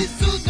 Jesús.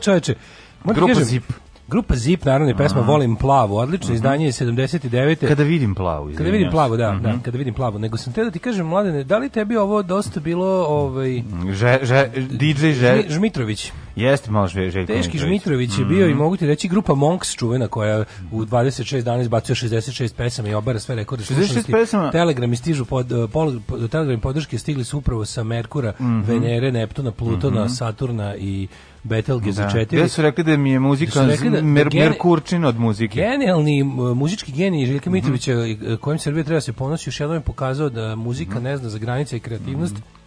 čoveče, Grupa kažem, Zip. Grupa Zip, naravno, je pesma Volim plavu, odlično uh mhm. -huh. izdanje iz 79. Kada vidim plavu. Kada vidim plavu, da, uh -huh. da, mhm. kada vidim plavu. Nego sam te da ti kažem, mladene, da li tebi ovo dosta bilo ovaj... Že, že, DJ Že... Žmitrović. Jeste malo že, Željko Teški Žmitrović je mhm. bio mm -hmm. i mogu ti reći grupa Monks čuvena koja u 26 dana izbacuje 66 pesama i obara sve rekorde slušanosti. Pesama... Telegrami stižu pod, pol, telegrami podrške stigli su upravo sa Merkura, mm -hmm. Venere, Neptuna, Plutona, mm -hmm. Saturna i Betelgeuse da. 4. Gde su rekli da mi je muzika da da, mer, da Merkurčin od muzike. Genijalni muzički genij Željka mhm. Mitrovića mm -hmm. kojim Srbija treba da se ponositi, još jednom je pokazao da muzika mm -hmm. ne zna za granice i kreativnost. Mm -hmm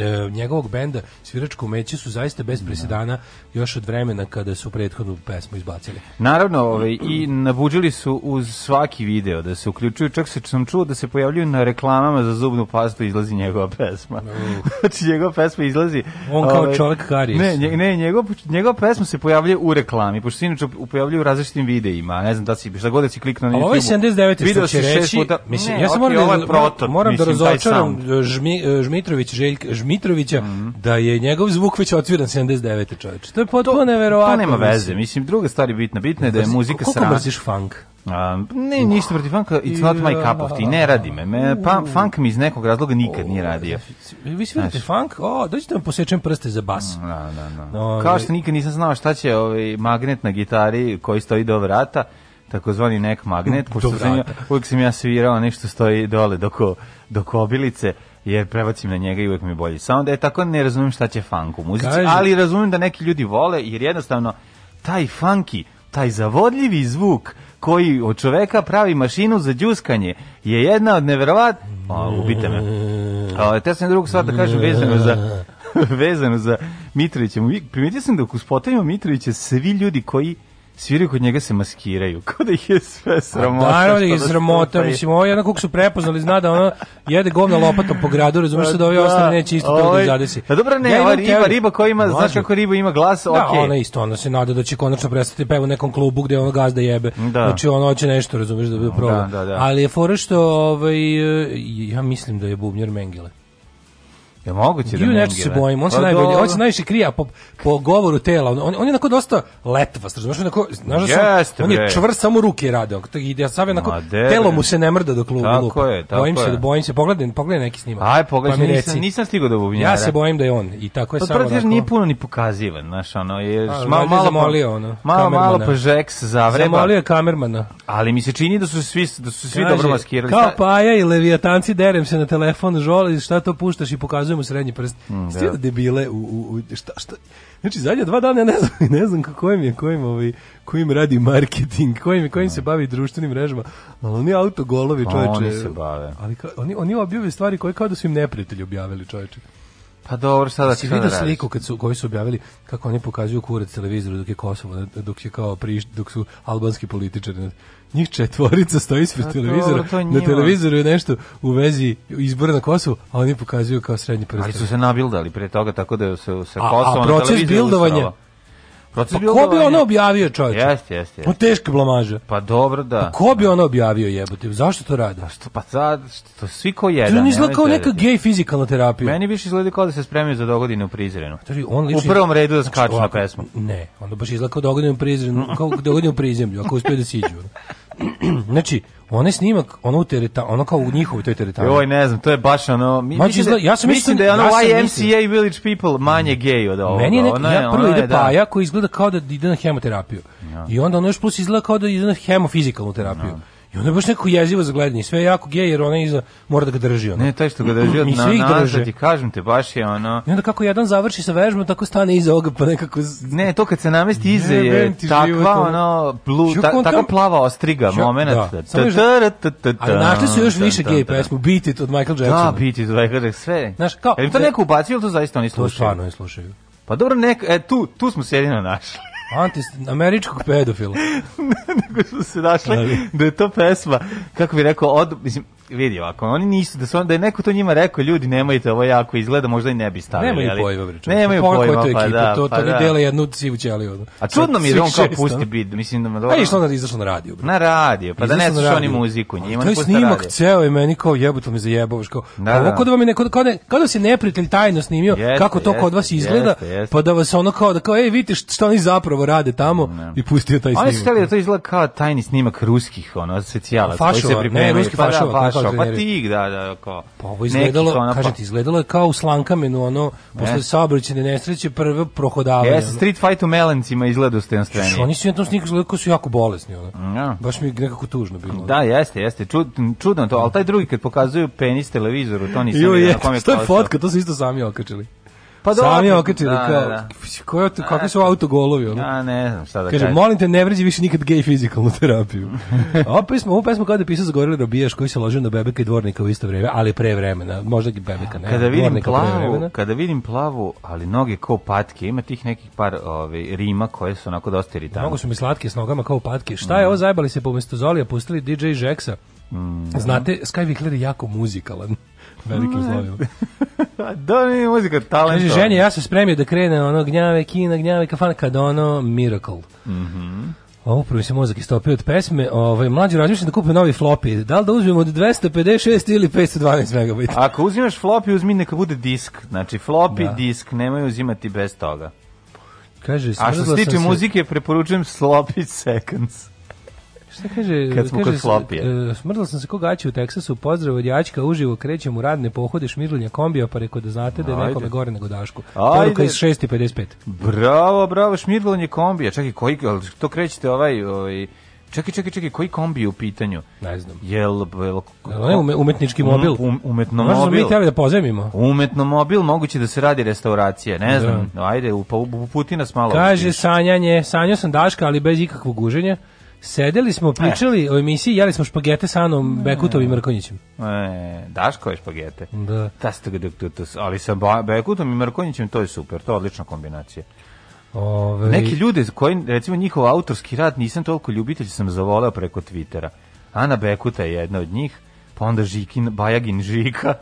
e, njegovog benda sviračko umeće su zaista bez presedana još od vremena kada su prethodnu pesmu izbacili. Naravno, ovaj, i nabuđili su uz svaki video da se uključuju, čak se sam čuo da se pojavljuju na reklamama za zubnu pastu izlazi njegova pesma. Znači, njegova pesma izlazi... On kao ovaj, čovjek Haris. Ne, nje, ne njegov, njegova pesma se pojavljuje u reklami, pošto se inače pojavljuje u različitim videima, ne znam da si, šta god da si kliknuo na YouTube. Ovo je 79. Video što će reći, puta, mislim, ne, ja sam okay, moram, da, protot, moram da mislim, da razočaram e, Žmi, e, Žmitrović, Željka, Žmitrovića mm -hmm. da je njegov zvuk već otviran 79. čoveče. To je potpuno neverovatno. To nema veze. Mislim, druga stvar je bitna. Bitna je da je muzika sranja. Koliko mrziš funk? Um, ne, ništa protiv funka, it's not my cup of tea, ne radi me. me pa, funk mi iz nekog razloga nikad nije radio. Vi svirate funk? O, dođite da vam posjećam prste za bas. Na, na, na. Kao što nikad nisam znao šta će ovaj magnet na gitari koji stoji do vrata, takozvani nek magnet, pošto sam ja, uvijek sam ja svirao nešto stoji dole do, doko, dok obilice, jer prebacim na njega i uvek mi je bolji. Samo da je tako ne razumem šta će funk u muzici, Kaži. ali razumem da neki ljudi vole jer jednostavno taj funky, taj zavodljivi zvuk koji od čoveka pravi mašinu za džuskanje je jedna od neverovat... A, ubite me. A, te sam drugu stvar da kažem vezano za, vezano za Mitrovića. Primetio sam da u Mitrovića svi ljudi koji sviraju kod njega se maskiraju, kao da ih je sve pa sramota. Naravno da ih je da sramota, mislim, ovo je onako su prepoznali, zna da ono jede govna lopatom po gradu, razumiješ da, pa da ovi da, ostali neće isto tako ovaj, da zadesi. Da dobro ne, ja ova riba, riba koja ima, Lažno. znaš kako riba ima glas, da, okej. Da, ona isto, ona se nada da će konačno prestati peva u nekom klubu gde ono gazda jebe. Da. Znači ona hoće nešto, razumiješ da bi proba. Da, da, da. Ali je fora što, ovaj, ja mislim da je bubnjar Mengele. Je moguće Giju da nešto se bojim, on se pa najbolje, on se najviše krija po, po govoru tela. On, on, on je onako dosta letva, znaš, onako, znaš yes, da on je čvrst, samo ruke rade. I ja sam onako, telo mu se ne mrda dok lupa. Tako lupa. je, tako bojim je. se, da bojim se, pogledaj, pogledaj neki snimak. Aj, pogledaj, pa nisam, nisam stigao da bubnjara. Ja se bojim da je on, i tako je pa, samo onako. Pa nije puno ni pokazivan, znaš, ono, je A, malo, malo, zamolio, ono, malo, malo pa žeks zavreba. Zamolio je kamermana. Ali mi se čini da su svi, da su svi dobro maskirali. Kao Paja i Leviatanci derem se na telefon, žoli, šta to puštaš i pokazuje pokazujemo srednji prst. Mm, da. da debile u, u, u šta, šta, Znači, zadnje dva dana ja ne znam, ne znam kojim je, kojim, ovaj, kojim radi marketing, kojim, kojim se mm. bavi društvenim mrežama, ali oni autogolovi, pa čoveče. Oni se bave. Ali ka, oni, oni objavljaju stvari koje kao da su im neprijatelji objavili, čoveče. Pa dobro, sada si da vidio sliku kad su koji su objavili kako oni pokazuju kurac televizoru dok je Kosovo dok je kao priš, dok su albanski političari njih četvorica stoji ispred televizora. To na televizoru je nešto u vezi izbora na Kosovu, a oni pokazuju kao srednji prst. Ali su se nabildali pre toga, tako da se sa Kosovom na A proces bildovanja, Proces pa ko bi ono objavio, čovječe? Jeste, jeste, jeste. teška blamaža. Pa dobro, da. Pa ko bi ono objavio, jebote? Zašto to rade? Pa što, pa sad, što, svi ko jedan. To ne izgleda kao neka gej fizikalna terapija. Meni više izgleda kao da se spremio za dogodine u Prizrenu. Znači, on liči, u prvom redu da znači, skaču znači, na pesmu. Ne, onda baš izgleda kao dogodine u Prizrenu, kao dogodine u Prizemlju, ako uspio da siđu. znači, onaj snimak, ono u tereta, ono kao u njihovoj toj teretani. Joj, ne znam, to je baš ono... Mi, Ma, mislim, da, ja sam mislim da je ono ja YMCA i Village People manje gay od ovoga. Meni je nek, ja prvo ide da. paja koji izgleda kao da ide na hemoterapiju. Ja. I onda ono još plus izgleda kao da ide na hemofizikalnu terapiju. Ja. I onda je baš neko jezivo zagledanje, sve je jako gej jer ona iza mora da ga drži. Ona. Ne, taj što ga drži od na, nazad, ti kažem te, baš je ono... I onda kako jedan završi sa vežbom, tako stane iza ovoga, pa nekako... Ne, to kad se namesti iza je takva, ono, blu, ta, takva plava ostriga, moment. Da. Ali našli su još više gej pesmu, Beat It od Michael da, Jacksona. Da, Beat It od Michael Jacksona, sve. Znaš, kao... Je to neko ubacio ili to zaista oni slušaju? To stvarno oni slušaju. Pa dobro, nek, e, tu, tu smo se jedino našli. Antis, američkog pedofila. Nego su se našli da je to pesma, kako bi rekao, od, mislim, vidi ovako, oni nisu, da, su, da je neko to njima rekao, ljudi nemojte ovo jako izgleda, možda i ne bi stavili. Nemaju ali, pojma, pričam. Nemaju pojma, pojma to pa ekipa, pa da. To, pa to da. dele jednu sivu ćeliju. A čudno mi je da on kao pusti bit, mislim da me pa dobro. A išlo na, izašlo na radio. Bro. Na radio, pa da izašlo da ne sluša oni muziku njima. To je snimak ceo i meni kao jebote mi zajebavaš. Kao, da, pa da. Ovo da vam je neko, kao, ne, kao da se neprijatelj tajno snimio, jeste, kako to jeste, kod vas izgleda, jeste, jeste. pa da vas ono kao, da kao, ej, vidite što oni zapravo rade tamo da. i pustio taj snimak. Oni su da to izgleda kao tajni snimak ruskih, ono, specijalac. Fašova, ne, ruski da, fašova, našao, pa tih, da, da, kao. Pa ovo izgledalo, ona, kažete, pa izgledalo je kao u slankamenu, ono, posle ne. saobraćene nesreće, prve prohodavanje. Jes, Street Fight u Melencima izgledao ste na strani. Oni su jednom sniku izgledali su jako bolesni, ono. Ja. Baš mi je nekako tužno bilo. Da, jeste, jeste, Čud, čudno to, ali taj drugi kad pokazuju penis televizoru, to nisam vidio na kome je fotka, to su isto sami okačili. Pa da, sami okretili da, kao, da, da. kako kakvi su autogolovi, ono? Ja, ne znam šta da kažem. Kaže, molim te, ne vređi više nikad gej fizikalnu terapiju. Ova pesma, ovu pesmo kao da je pisao Zagorili Robijaš koji se ložio na bebeka i dvornika u isto vreme, ali pre vremena, možda i bebeka, ne, kada vidim dvornika plavu, Kada vidim plavu, ali noge kao patke, ima tih nekih par ove, ovaj, rima koje su onako dosta iritantne. Mnogo su mi slatke s nogama kao patke. Šta je mm. ovo, zajebali se po mesto Zolija, pustili DJ Jacksa. Mm. Da. Znate, Sky Wickler je jako muzikalan. Velikim slovima. da, ne, muzika talenta. Kaže, ženje, ja sam spremio da krene ono gnjave, kina, gnjave, kafana, kad ono Miracle. Mhm. Mm ovo upravo se mozak istopio od pesme. Ovaj, mlađi razmišljam da kupim novi floppy. Da li da uzmem od 256 ili 512 megabajta? Ako uzimaš floppy, uzmi neka bude disk. Znači, floppy, da. disk, nemoj uzimati bez toga. Kaže, A što se tiče muzike, preporučujem Sloppy Seconds. Šta kaže? Kad smo kaže, kod Flopije. smrzla sam se kogaći u Teksasu, pozdrav od Jačka, uživo krećem u radne pohode šmirljenja kombija, pa reko da znate da je Ajde. nekome gore nego Dašku. Poruka iz 6.55. Bravo, bravo, šmirljenje kombija. Čekaj, koji, to krećete ovaj, ovaj Čekaj, čekaj, čekaj, koji kombi je u pitanju? Ne znam. Jel, jel, jel ume, umetnički um- mobil? Um, umetno da mobil. Možda mi da pozemimo. Umetno mobil, moguće da se radi restauracije, ne da. znam. Da. Ajde, uputi nas malo. Kaže, sanjanje, sanjao sam Daška, ali bez ikakvog guženja. Sedeli smo, e. pričali e. o emisiji, jeli smo špagete sa Anom e. Bekutom i Mrkonjićem. E, Daško je špagete. Da. ali sa Bekutom i Mrkonjićem to je super, to je odlična kombinacija. Ove... Neki ljude koji, recimo njihov autorski rad, nisam toliko ljubitelj, sam zavoleo preko Twittera. Ana Bekuta je jedna od njih, pa onda Žikin, Bajagin Žika.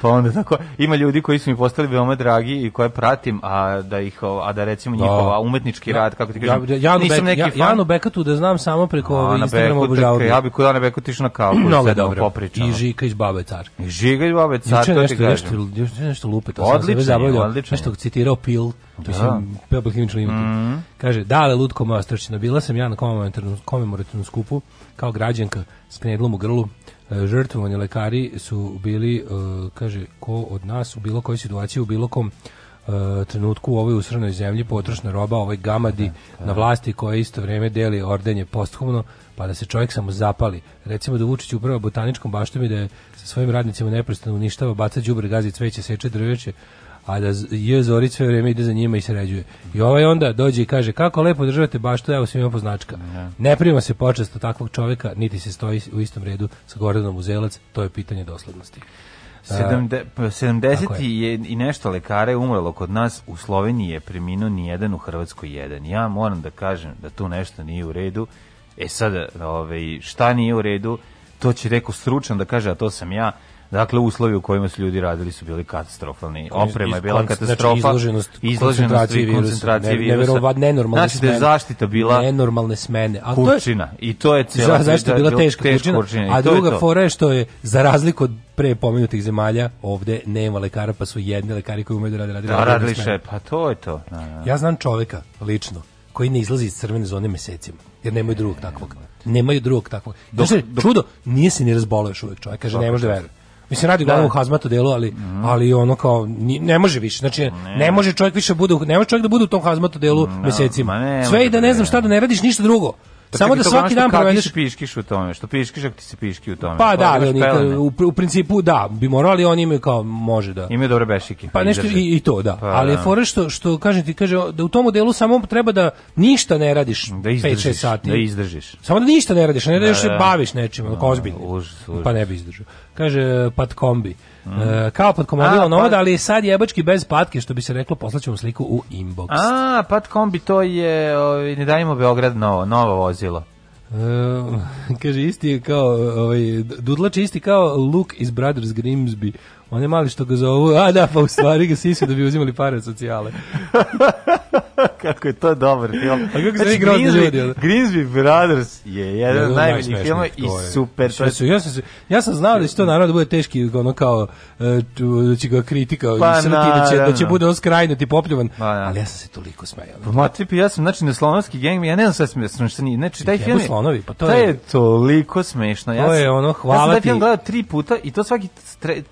Pa onda tako, ima ljudi koji su mi postali veoma dragi i koje pratim, a da ih a da recimo da. njihova umetnički da. rad, kako ti kažem. Ja, ja, ja nisam neki ja, fan. Janu Bekatu da znam samo preko ove Instagrama obožavam. Ja bih kod Janu Bekatu išao na kao, mnogo dobro. Popričano. I Žika iz Babe Car. I Žika iz Babe Car, to nešto, ti nešto, nešto, nešto lupe, to odlično, sam se odlično. Nešto citirao Pil, da. sam Pebble Himično imati. Mm. Kaže, dale, lutko moja strčina, bila sam ja na komemorativnom skupu kao građanka s knedlom u grlu žrtvovanje lekari su bili e, kaže ko od nas u bilo kojoj situaciji u bilo kom e, trenutku u ovoj usranoj zemlji potrošna roba ovoj gamadi da, da. na vlasti koja isto vrijeme deli ordenje posthumno pa da se čovjek samo zapali recimo da Vučić u upravo botaničkom baštom i da je sa svojim radnicima neprestano uništava baca đubre gazi cveće seče drveće a da je Zorić sve vrijeme ide za njima i sređuje. I ovaj onda dođe i kaže kako lepo državate baštu, evo svima poznačka. Ja. Da. Ne prima se počest od takvog čovjeka, niti se stoji u istom redu sa Gordonom Uzelac, to je pitanje doslednosti. 70 pa je. i nešto lekara je umrlo kod nas, u Sloveniji je preminuo nijedan, u Hrvatskoj jedan. Ja moram da kažem da tu nešto nije u redu. E sad, ovaj, šta nije u redu, to će reko stručno da kaže, a to sam ja, Dakle, uslovi u kojima su ljudi radili su bili katastrofalni. Oprema je bila znači, katastrofa. Znači, izloženost, izloženost koncentracije virusa. Koncentracije ne, virusa. nenormalne znači, da je zaštita bila nenormalne smene. A kurčina. I to je cijela... zaštita je da bila teška, teška kurčina. A druga je fora je što je, za razliku od pre pomenutih zemalja, ovde nema lekara, pa su jedni lekari koji umeju da rade. Da, radili še, pa to je to. Na, da, na. Da. Ja znam čoveka, lično, koji ne izlazi iz crvene zone mesecima, jer nemaju drugog takvog. Nemaju drugog takvog. Dok, znači, dok, čudo, nije se ni razboleo još uvek čovjek, kaže, ne može da veruje. Mislim radi da. u hazmatu delu, ali mm. ali ono kao ne može više. Znači ne. ne može čovjek više bude, ne može čovjek da bude u tom hazmatu delu no, da, mjesecima. Ne, Sve i da ne znam šta da ne radiš ništa drugo. Pa da Samo da svaki dan provedeš što piškiš u tome, što piškiš ako ti se piški u tome. Pa da, ali da, u, u principu da, bi morali oni imaju kao može da. Imaju dobre bešike. Pa da nešto i, i to da. Pa, ali je fora što što kaže ti kaže da u tom delu samo treba da ništa ne radiš da izdržiš, 5 6 sati. Da izdržiš. Samo da ništa ne radiš, ne da, još se baviš nečim, no, ozbiljno. Pa ne bi izdržao kaže patkombi. Mm. E, kao patkomobila novod, pat... ali sad jebački bez patke, što bi se reklo, poslaćemo sliku u inbox. A, pat kombi, to je, ovi, ovaj, ne dajemo Beograd novo, novo vozilo. Uh, kaže isti kao ovaj Dudlač isti kao Luke iz Brothers Grimsby. On je mali što ga zovu, a da, pa u stvari ga sise da bi uzimali pare socijale. kako je to dobar film. A kako znači, igrao ljudi? Grinsby Brothers je jedan od najboljih filma i super. Što su, znači, ja, sam, ja sam znao da će to naravno da bude teški, ono kao, e, da će ga kritika pa, i srti, da će, da će bude on skrajnut i popljuvan, pa da. ali ja sam se toliko smajao. Pa, ma, tipi, pa ja sam, znači, na slonovski gang, ja ne znam sve smiješno, što nije, znači, taj film je, slonovi, pa to je, toliko smešno. Ja to je ono, hvala ti. Ja sam taj film gledao tri puta i to svaki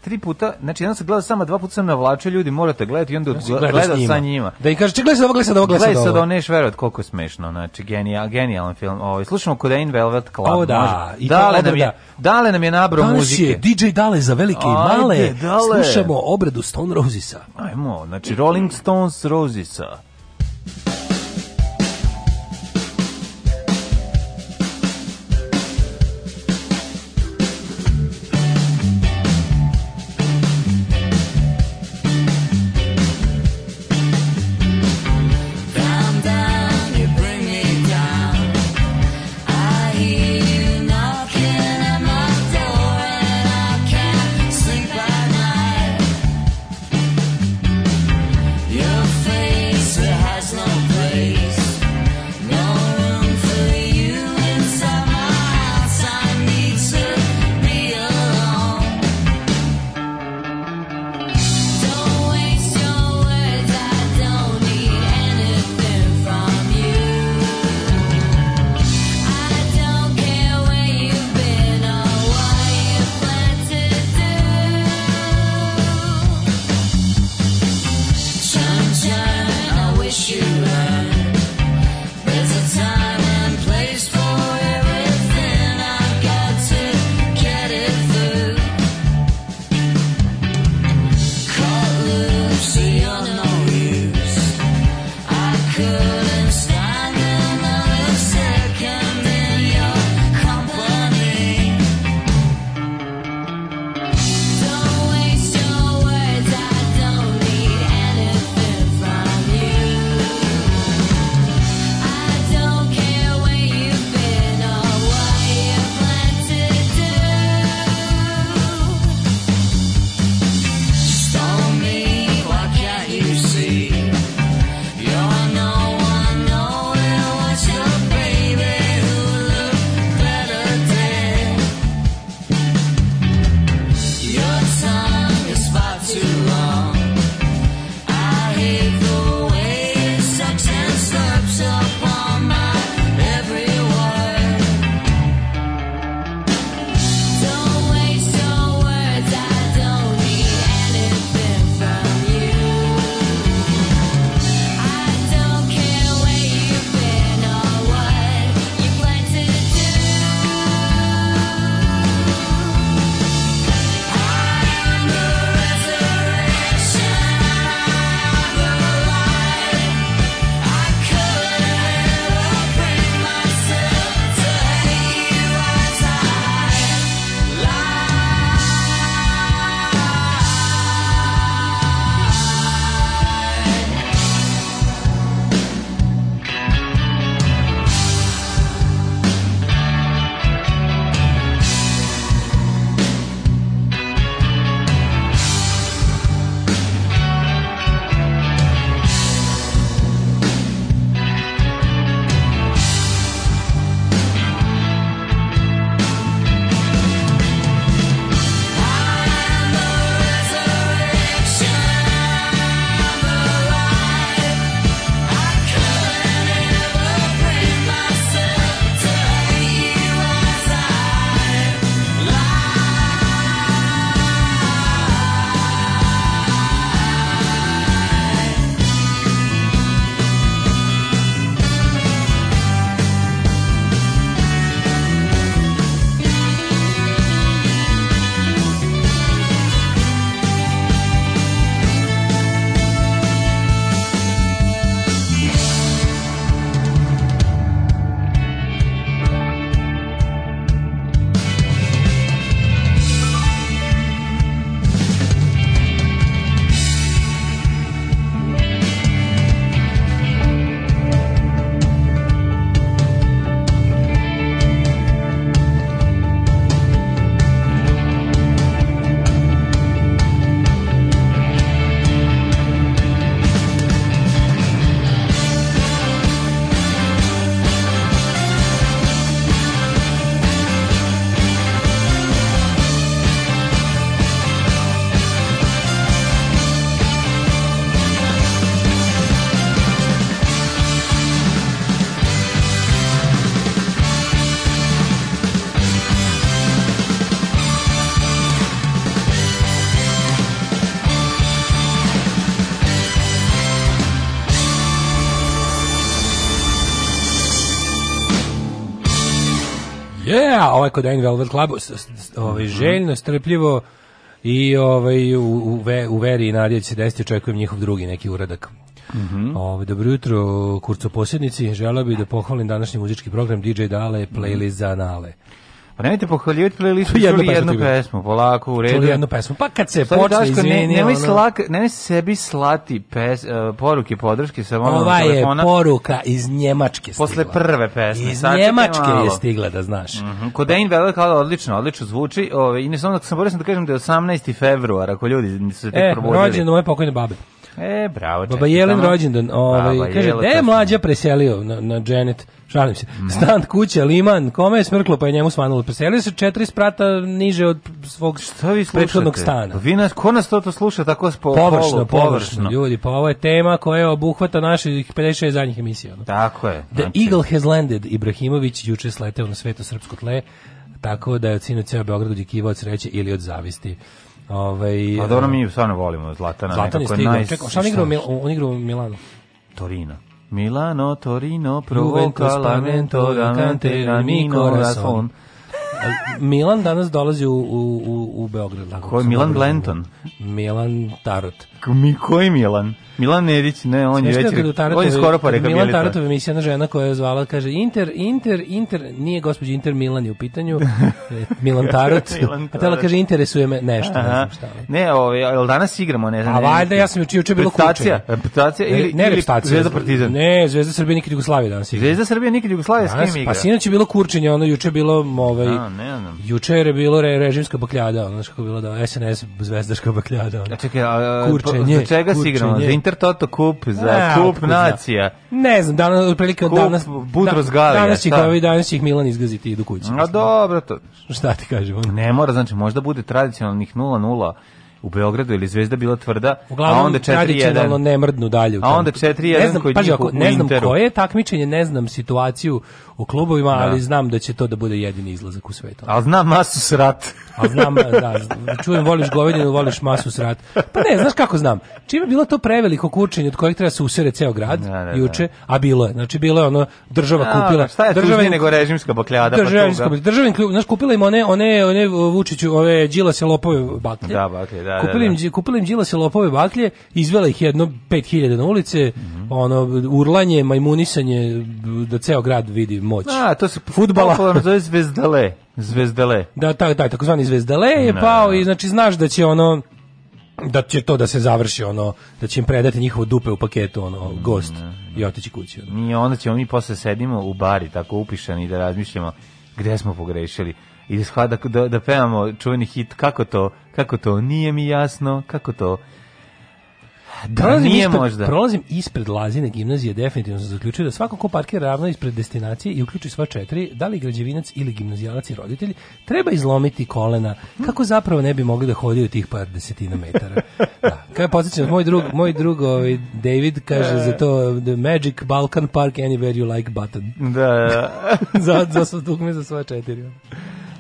tri puta, znači, jedan sam gledao samo dva puta sam navlačio ljudi, morate gledati i onda gledao sa njima. Da i kaže, čekaj, gledaj sad ovo, gledaj sad ovo, gledaj sad, sad ovo. neš verovat koliko je smešno, znači genijal, genijalan film. Ovo, ovaj. slušamo kod Ain Velvet Club. O, da, i dale, nam je, dale nam je nabro Danas muzike. Danas je DJ Dale za velike i male. Ajde, dale. Slušamo obradu Stone Rosesa. Ajmo, znači Rolling Stones Rosesa. a ovaj kod Angry Velvet Club, ovaj, mhm. željno, strpljivo i ovaj, u, u, veri i nadje će se desiti, očekujem njihov drugi neki uradak. Mm -hmm. dobro jutro, kurcoposjednici, želeo bih da pohvalim današnji muzički program DJ Dale, playlist za Nale. Pa nemojte pohvaljivati playlistu, jednu, čuli jednu pesmu, polako, u redu. Čuli jednu pesmu, pa kad se počne, Daško, izvini. Ne, nemoj, ono... slak, nemoj sebi slati pes, uh, poruke podrške sa onom Ova je poruka iz Njemačke stigla. Posle prve pesme. Iz Sad Njemačke je, stigla, da znaš. Mm -hmm. Kod Dane Vela kao odlično, odlično zvuči. Ove, I ne znam da sam boresno da kažem da je 18. februar, ako ljudi su se tek e, probudili. E, rođen moje pokojne babe. E, bravo. Baba Jelen rođendan. Ovaj, kaže, gde je mlađa preselio na, na Janet? Šalim se. Stan, kuća, liman, kome je smrklo pa je njemu svanulo. Preselio se četiri sprata niže od svog Šta vi prethodnog stana. Vi nas, ko nas to, to sluša tako spo, površno, polu, površno, površno, Ljudi, pa ovo je tema koja je obuhvata naše 56 zadnjih emisija. No? Tako je. The znači... Eagle has landed. Ibrahimović juče sleteo na sveto srpsko tle, tako da je od sinoć ceo Beogradu odjekivao od sreće ili od zavisti. Ovaj A e, dobro mi stvarno volimo Zlatana, Zlatan nekako je Naj... Čekaj, on igra u Mil on igra u Milanu. Torino. Milano, Torino, Provoca, Lamento, Gante, mi corazón. Milan danas dolazi u, u, u u Beograd. Ko je Milan Glenton? Milan Tarot. Mi, koji Milan? Milan Nedić, ne, on je već on je skoro pa rekao Milan Taratov emisija na žena koja je zvala kaže Inter Inter Inter nije gospođa Inter Milan je u pitanju e, Milan Tarot. a tela kaže interesuje me nešto, Aha. ne znam šta. Ne, ovaj jel danas igramo, ne znam. A valjda ja sam juče juče bilo kuće. Reputacija, e, ili ne, ili Zvezda Partizan. Ne, Zvezda Srbije nikad Jugoslavije danas igra. Zvezda Srbije nikad Jugoslavije s kim pa igra? Pa sinoć je bilo kurčenje, ono juče bilo ovaj A, ne znam. Juče je bilo re, režimska bakljada, znači kako bilo da SNS zvezdaška bakljada. Ono. A e, čekaj, a, kurčenje. Pa, čega se igramo? Inter Toto Kup za A, Kup nacija. Ne znam, danas, otprilike od danas... Butros da, Galija. Danas će, kao i danas ih Milan izgaziti i do kuće. A dobro to. Šta ti kažem? Ne mora, znači možda bude tradicionalnih 0:0 u Beogradu ili Zvezda bila tvrda, Uglavnom, a onda 4-1. Tradicionalno ne mrdnu dalje. U a onda 4-1 koji paži, ako, ne znam koje je takmičenje, ne znam situaciju u klubovima, da. ali znam da će to da bude jedini izlazak u svetu. Ali znam masu srat. ali znam, da, da, čujem, voliš govedinu, voliš masu srat. Pa ne, znaš kako znam. Čime bilo to preveliko kučenje od kojeg treba se usere ceo grad, ne, ne, juče, a bilo je. Znači, bilo je ono, država da, kupila... Da, šta je država, im, nego režimska bakljada? Država, pa država, znaš, kupila im one, one, one Vučiću, ove Đila se lopove baklje. Da, baklje, da, kupila da, da, Kupila im Đila se lopove baklje, izvela ih jedno 5000 na ulice, mm -hmm. ono, urlanje, majmunisanje, da ceo grad vidi moć. A, to se futbala. Popularno zove zvezdale. Zvezdale. Da, tak, da, takozvani zvezdale je no. pao i znači znaš da će ono da će to da se završi ono da će im predati njihovo dupe u paketu ono mm. gost i otići kući ono. Nije, onda ćemo mi posle sedimo u bari tako upišani da razmišljamo gde smo pogrešili i da, da, da, da pevamo čuveni hit kako to, kako to nije mi jasno, kako to Da, prolazim nije ispred, možda. Prolazim ispred Lazine gimnazije, definitivno sam zaključio da svako ko parkira ravno ispred destinacije i uključi sva četiri, da li građevinac ili gimnazijalac i roditelj, treba izlomiti kolena, kako zapravo ne bi mogli da hodaju tih par desetina metara. da. Kaj podsjećam, moj drug, moj drug ovaj, David kaže za to The Magic Balkan Park Anywhere You Like Button. Da, da. za, za, za, za sva četiri.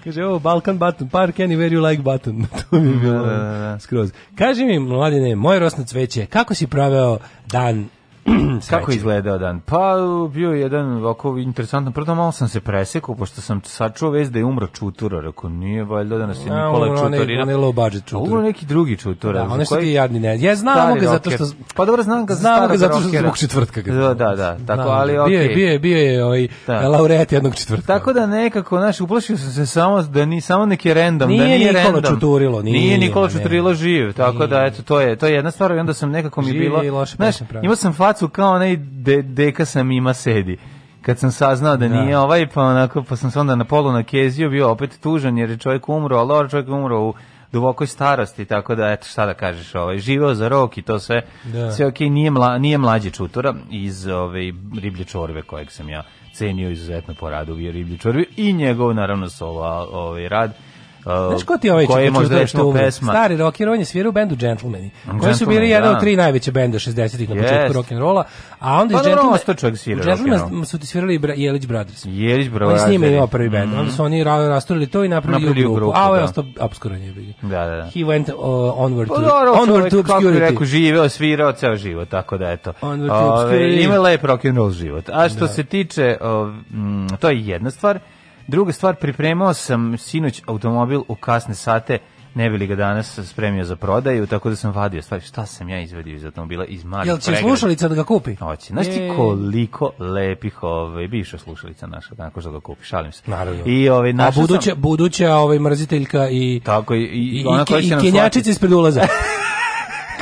Kaže, ovo Balkan button, park anywhere you like button. to mi je da, bilo da, da, da. skroz. Kaži mi, mladine, moje rosno cveće, kako si praveo dan Kako je izgledao dan? Pa bio je jedan ovako interesantan, prvo malo sam se presekao, pošto sam sačuo vez da je umro Čutura, rekao, nije valjda da nas je Nikola Čutorina. Umro ne, ne low budget Čutura. Umro neki drugi Čutura. Da, one su ti jadni ne. Ja znamo ga zato što... Pa dobro, znam ga znamo ga zato što zbog četvrtka. Da, da, da, tako, ali da. okej. Okay. Bio je, bio je, ovaj, da. laureat jednog četvrtka. Tako da nekako, naš uplašio sam se samo da ni samo neki random, da nije Nikola random. Čuturilo, nije, nije Nikola Čuturilo živ, tako da, eto, to je, to je jedna stvar i onda sam nekako mi bilo... Znaš, imao sam fat facu kao onaj de, deka sam ima sedi kad sam saznao da, da. nije da. ovaj, pa, onako, pa sam se onda na polu na keziju bio opet tužan jer je čovjek umro, ali čovjek umro u dubokoj starosti, tako da, eto, šta da kažeš, ovaj, živeo za rok i to sve, da. sve okej, okay, nije, mla, nije mlađi čutora iz ove, ovaj, riblje čorve kojeg sam ja cenio izuzetno po radu u riblje čorvi i njegov, naravno, solo ovaj, rad, Znaš ko ti ovaj čovjek možda nešto pesma? Stari rocker, on je svirao u bendu Gentlemani. Koji su bili jedan da. od tri najveće benda 60-ih na početku rock and rolla, a onda pa iz Gentlemana sto čovjek svirao. su ti svirali Jelić Brothers. Jelić Brothers. Oni s njima imao ovaj prvi bend. Onda su oni rasturili to i napravili grupu. A ovo je da. ostao obskuranje bili. Da, da, da. He went uh, onward pa to onward to obscurity. Kako rekao, živeo, svirao ceo život, tako da eto. Onward to obscurity. Ima lep rock and roll život. A što da. se tiče, mm, to je jedna stvar. Druga stvar, pripremao sam sinoć automobil u kasne sate, ne bi li ga danas spremio za prodaju, tako da sam vadio stvari. Šta sam ja izvadio iz automobila? Iz malih Jel će pregrada. slušalica da ga kupi? Hoće. Znaš ti koliko lepih ove, ovaj, bivša slušalica naša, nakon što ga da kupi, šalim se. Naravno. I, ove, ovaj, naša A buduća, sam... buduća ove, ovaj, mrziteljka i, tako, i, i, i, ona i, i kenjačica ispred ulaza.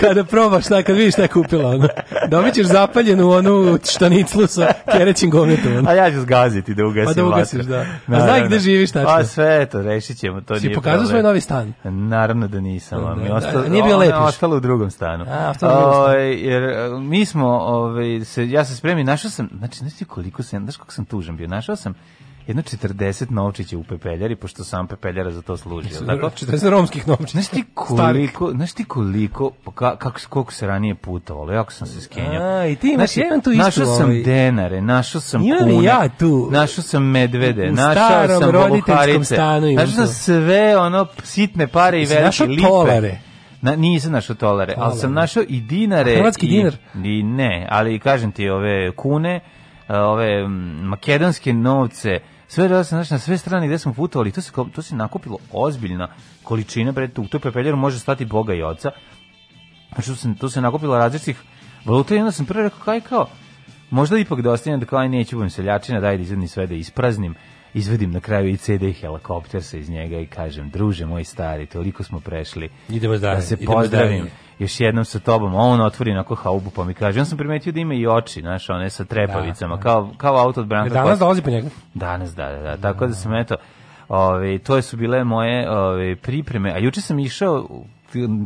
kada probaš šta, kad vidiš šta je kupila, ono, dobit zapaljenu onu štaniclu sa kerećim gometom. Ono. A ja ću zgaziti da ugasim Pa da ugasiš, vatra. da. A Naravno. znaj gde živiš tačno. Pa sve to, rešit ćemo, to si pokazao svoj novi stan? Naravno da nisam. Ono, da, mi da, ostalo, nije bio lepiš. Ostalo u drugom stanu. A, ostalo u drugom stanu. O, ovaj, jer mi smo, ove, ovaj, se, ja se spremim, našao sam, znači, znači koliko sam, znaš kako sam tužan bio, našao sam jedno 40 novčića u pepeljari, pošto sam pepeljara za to služi. Tako? 40 romskih novčića. Znaš ti koliko, znaš ti koliko, pa ka, kako, koliko se ranije putovalo, jako sam se skenjao. A, i ti imaš znaš, jedan tu istu. Našao sam ovaj. denare, našao sam kune, ja tu, našao sam medvede, našao sam boboharice, našao sam sve ono sitne pare i velike lipe. Tolare. Na, nisam našao tolare, Tolare, ali sam našao i dinare. Hrvatski i, dinar? I ne, ali kažem ti ove kune, e, ove makedonske novce, sve da znači na sve strane gde smo putovali, to se to se nakupilo ozbiljna količina bre tu, to pepeljeru može stati boga i oca. Znači to se to se nakupilo različitih valuta i onda sam prvo rekao kaj kao možda ipak da ostanem da kao aj neću budem seljačina, daj da izvedim sve da ispraznim. Izvedim na kraju i CD helikopter sa iz njega i kažem, druže moj stari, toliko smo prešli. Idemo dalje. Da se pozdravim. Idemo još jednom sa tobom, a on otvori onako haubu pa mi kaže, ja sam primetio da ima i oči, znaš, one sa trepavicama, da, da, kao, kao auto od Branka. Danas dolazi po njega? Danas, da, da, da, da tako da, da sam eto, ove, ovaj, to su bile moje ove, ovaj, pripreme, a juče sam išao,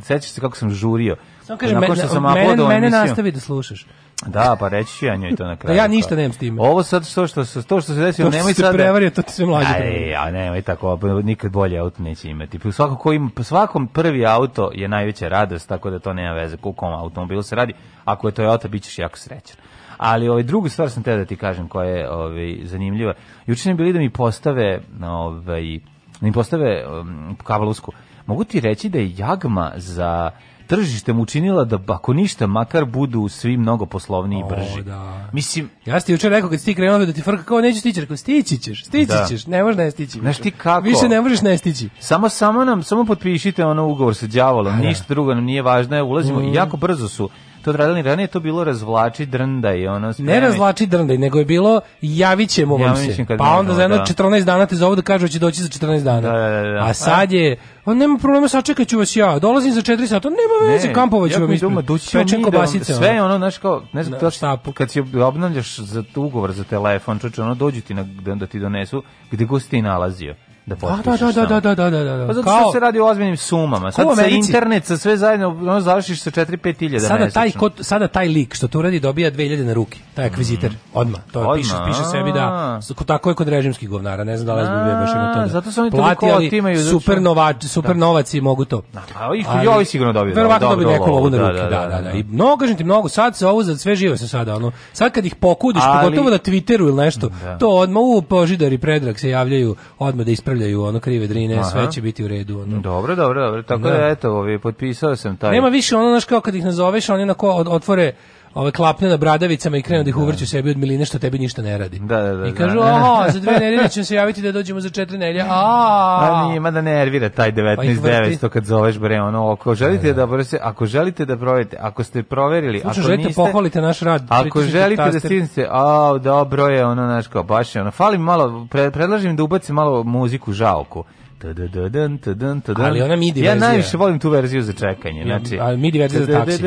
sećaš se kako sam žurio, Samo kaže, mene, mene nastavi da slušaš. Da, pa reći ću ja njoj to na da kraju. da ja pa. ništa nemam s time. Ovo sad što što se to što se desilo, nemoj sad. To da- se prevario, to ti se mlađe. Aj, ja aj tako, pa nikad bolje auto neće imati. Pa svako ko ima, po svakom prvi auto je najveća radost, tako da to nema veze koliko automobilu se radi. Ako je to Toyota bićeš jako srećan. Ali ovaj drugu stvar sam te da ti kažem koja je ovaj zanimljiva. Juče bili da mi postave ovaj da mi postave um, kavalusku. Mogu ti reći da je jagma za tržištem učinila da ako ništa makar budu svi mnogo poslovniji i brži. Da. Mislim, ja ste juče rekao kad si krenuo da ti frka kao neće stići, rekao stići ćeš, stići da. ćeš, ne možeš ne stići. Znaš ti kako? Više ne možeš ne stići. Samo samo nam samo potpišite ono ugovor sa đavolom, ništa drugo nam nije važno, ulazimo mm. jako brzo su to radili ranije, to bilo razvlači drnda i Ono, spremaj. ne razvlači drnda, nego je bilo javit ćemo vam ja se. Pa onda za jedno da. 14 dana te zovu da kažu da će doći za 14 dana. Da, da, da, da. A sad je, on nema problema, sačekat ću vas ja, dolazim za 4 sata, nema veze, ne, kampovat ću vam ispred. kobasice. Sve ono, znaš kao, ne znam, to šta, kad si obnavljaš za ugovor za telefon, čoče, ono dođu ti na, da, da ti donesu gde god si ti nalazio. Da, da, da potpišeš. Da, da, da, da, da, da, da, Pa zato što se radi o ozbiljnim sumama. Sad sa internet, sa sve zajedno, ono završiš sa 4-5 hiljada sada taj, kod, sada taj lik što to uradi dobija 2000 na ruke, taj akviziter, mm. odmah. To je, piše, piše sebi da, tako je kod režimskih govnara, ne znam da li bi baš ima to. Da. Zato su oni toliko otimaju. Super, novač, super novaci mogu to. A pa i joj sigurno dobiju. Verovatno dobiju neku lovu na ruke, da, da, da. I mnogo, kažem ti, mnogo, sad se ovo za sve živo se sada, ono, sad kad ih pokudiš, pogotovo na Twitteru ili nešto, to odmah u požidari predrag se javljaju odmah da ispravljaju popravljaju ono krive drine, Aha. sve će biti u redu. Ono. Dobro, dobro, dobro. Tako da, da eto, ovi, potpisao sam taj. Nema više ono, znaš, kao kad ih nazoveš, oni onako otvore ove klapne na bradavicama i krenu da ih da. uvrću sebi od miline što tebi ništa ne radi. Da, da, da. I da. kažu, a, za dve nedelje ćemo se javiti da dođemo za četiri nedelje. A, a nije, da nervira taj 19.900 pa kad zoveš bre, ono, ako želite da, da, da se, ako želite da proverite, ako ste proverili, Sluču, ako želite, niste, pohvalite naš rad. Ako želite da stignete, a, dobro je, ono, naš kao, baš je, ono, fali malo, pre, predlažem da ubacim malo muziku žaoku Ali ona midi verzija. Ja najviše volim tu verziju za čekanje. Znači, ali midi verzija za taksi.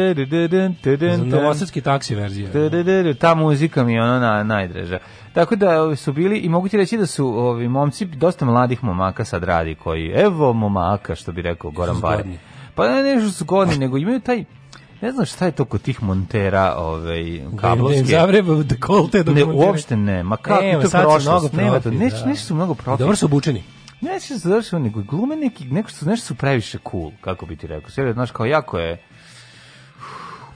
Za novosadski taksi verzija. Ta muzika mi je ona najdraža. Tako da su bili i mogu ti reći da su ovi momci dosta mladih momaka sad radi koji evo momaka što bi rekao Goran Bari. Pa ne nešto su godni, nego imaju taj ne znam šta je to kod tih montera, ovaj kablovske. Ne zavreba da kolte do Ne uopšte ne, ma kako e, to prošlo, nema to, nešto nešto da. su mnogo protiv. Dobro su obučeni. Ne se završio, nego glume neki, neko što, nešto su previše cool, kako bi ti rekao. Sve, znaš, kao jako je,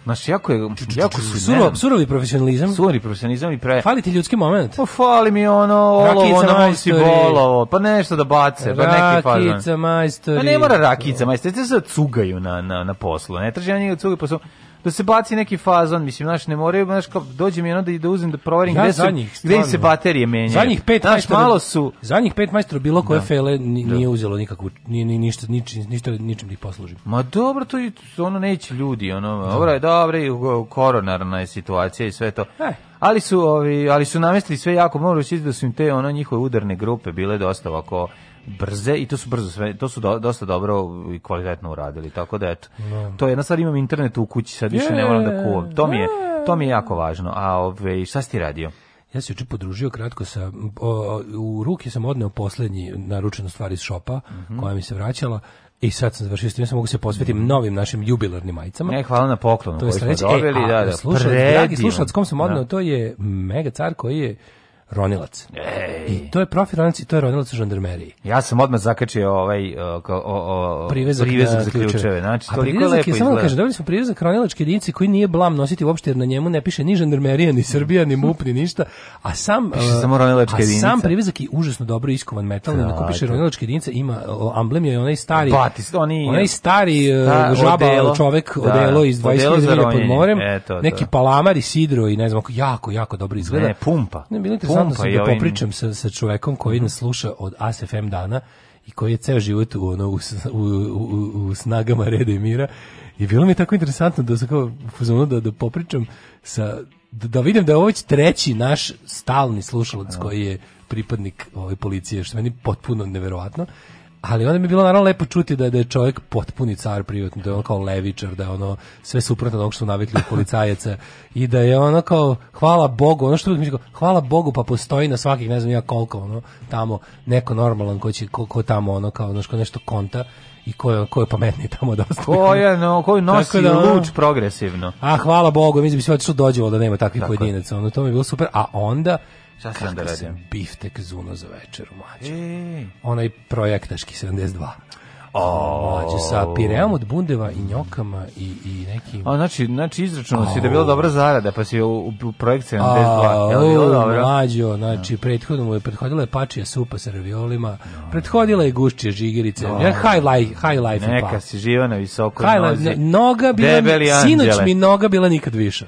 Znaš, jako je, jako su, Suro, profesionalizam. Surovi profesionalizam i pre... Fali ti ljudski moment. Pa fali mi ono, olovo, ono si bolovo, pa nešto da bace, pa neki fali. Rakica majstori. Pa ne mora rakica majstori, te se cugaju na, na, na poslu, ne traži na da njega cugaju poslu. Pa da se baci neki fazon, mislim, znaš, ne moraju, znaš, kao dođe mi jedno da, da uzem da proverim ja, gde, su, njih, gde se baterije menjaju. Za njih pet znaš, majstora, malo su... Za njih pet majstora bilo koje da. fele da. nije da. uzelo nikakvu, nije, nije, ništa, nič, ništa, ničem da ih posluži. Ma dobro, to je, ono neće ljudi, ono, da. dobro je, dobro je, koronarna je situacija i sve to. E. Ali su, ovi, ali su namestili sve jako, moram reći da su im te, ono, njihove udarne grupe bile dosta ovako brze i to su brzo sve, to su do, dosta dobro i kvalitetno uradili. Tako da eto. No. Da. To je jedna sad imam internet u kući, sad više yeah. ne moram da kuvam. To mi je da. to mi je jako važno. A ove, šta si ti radio? Ja se juče podružio kratko sa o, u ruke sam odneo poslednji naručenu stvar iz šopa mm -hmm. koja mi se vraćala. I sad sam završio s tim, sam mogu se posvetiti mhm. novim našim jubilarnim majicama. Ne, hvala na poklonu to koji smo dobili. E, da, a, da, da, slušalac, dragi slušalac, kom sam odnao, to je mega car koji je Ronilac. Ej. I to je profi Ronilac i to je Ronilac u žandarmeriji. Ja sam odmah zakačio ovaj uh, o, o, o, privezak, privezak za ključeve. ključeve. Znači, A toliko privezak je, samo izgleda. kažem, dobili smo privezak Ronilačke jedinice koji nije blam nositi uopšte jer na njemu ne piše ni žandarmerija, ni Srbija, ni MUP, ni ništa. A sam, piše uh, samo Ronilačke jedinice. A sam privezak je užasno dobro iskovan metal. Da, ako piše Ronilačke jedinice, ima amblem je onaj stari, Batist, pa, oni, onaj stari da, žaba odelo, čovek da, odelo iz 20 milja pod morem. Eto, neki da. palamar i sidro i ne znam, jako, jako dobro izgleda. Ne, pumpa. Ne, bilo interesantno da pa sam da popričam sa, sa čovekom koji nas sluša od ASFM dana i koji je ceo život u, ono, u, u, u, u snagama reda i mira i bilo mi je tako interesantno da se kao da, da popričam sa da, da vidim da je ovo treći naš stalni slušalac da. koji je pripadnik ove ovaj, policije, što je meni potpuno neverovatno ali onda mi je bilo naravno lepo čuti da, da je čovjek potpuni car privatno, da je on kao levičar, da je ono sve suprotno onog što su navikli policajaca i da je ono kao hvala Bogu, ono što bi mi rekao, hvala Bogu pa postoji na svakih ne znam ja koliko ono tamo neko normalan ko će ko, ko tamo ono kao ono što nešto konta i ko je, ko je pametniji tamo da dosta. Ko je, no, ko nosi da, luč progresivno. A, hvala Bogu, mislim bi sve otišlo dođevo da nema takvih Tako. pojedinaca, ono, to mi je bilo super, a onda Šta sam da radim? Sam biftek zuno za večeru, mlađe. E. Onaj projektaški 72. Oh. Mlađe sa pireom od bundeva i njokama i, i nekim... A, znači, znači izračuno oh. si da je bila dobra zarada, pa si u, u, projekt 72. A, je li dobro? Mlađo, znači, no. Da. prethodno mu je prethodila je pačija supa sa raviolima, no. Da. prethodila je gušće žigerice, da. no. high life, high life Neka pa. si živa na visokoj nozi. Ne, noga bila, Debeli sinoć mi noga bila nikad viša.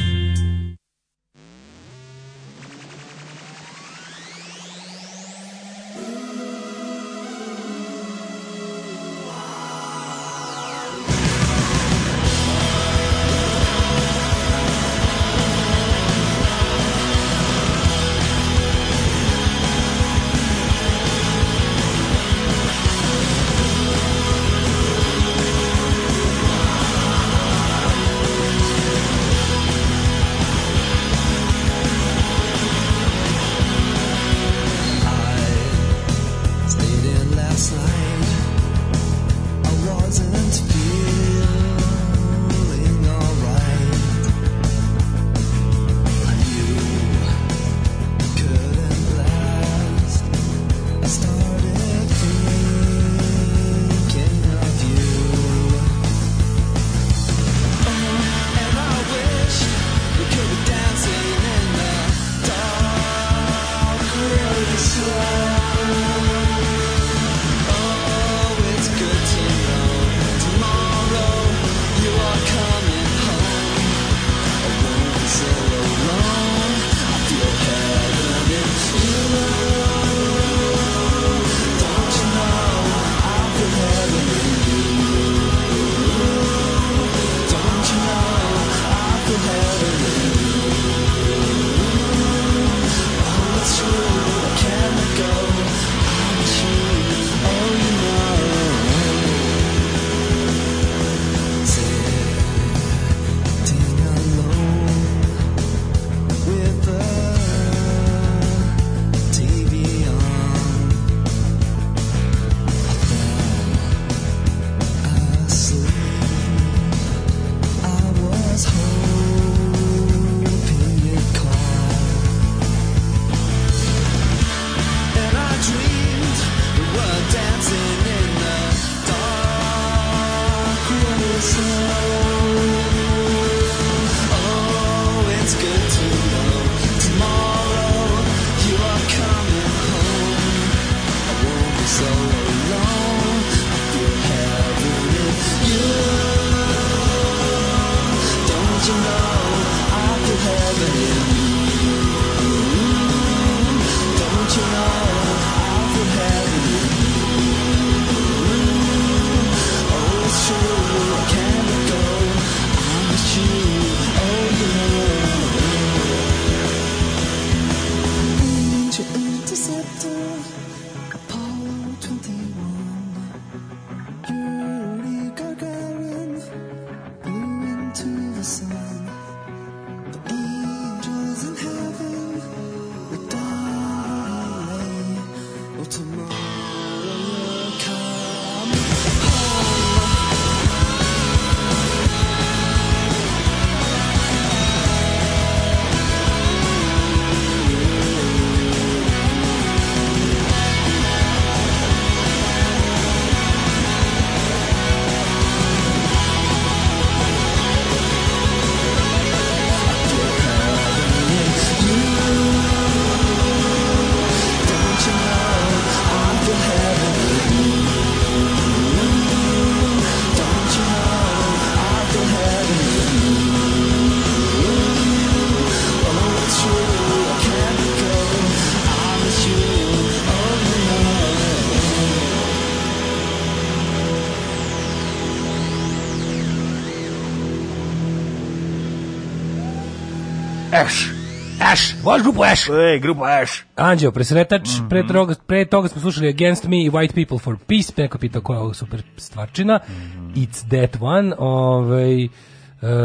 Baš grupu Ash. Ej, grupu Ash. Anđeo, presretač, mm -hmm. pre, toga, pre toga smo slušali Against Me i White People for Peace, neko pitao koja je ovo super stvarčina. Mm -hmm. It's that one. Ovaj,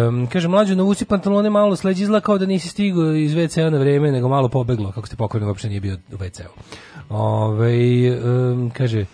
Um, kaže, mlađo, navuci pantalone malo sleđi izla kao da nisi stigao iz WC-a na vreme, nego malo pobeglo, kako ste pokojno, uopšte nije bio u WC-u. Ove, ovaj, um, kaže,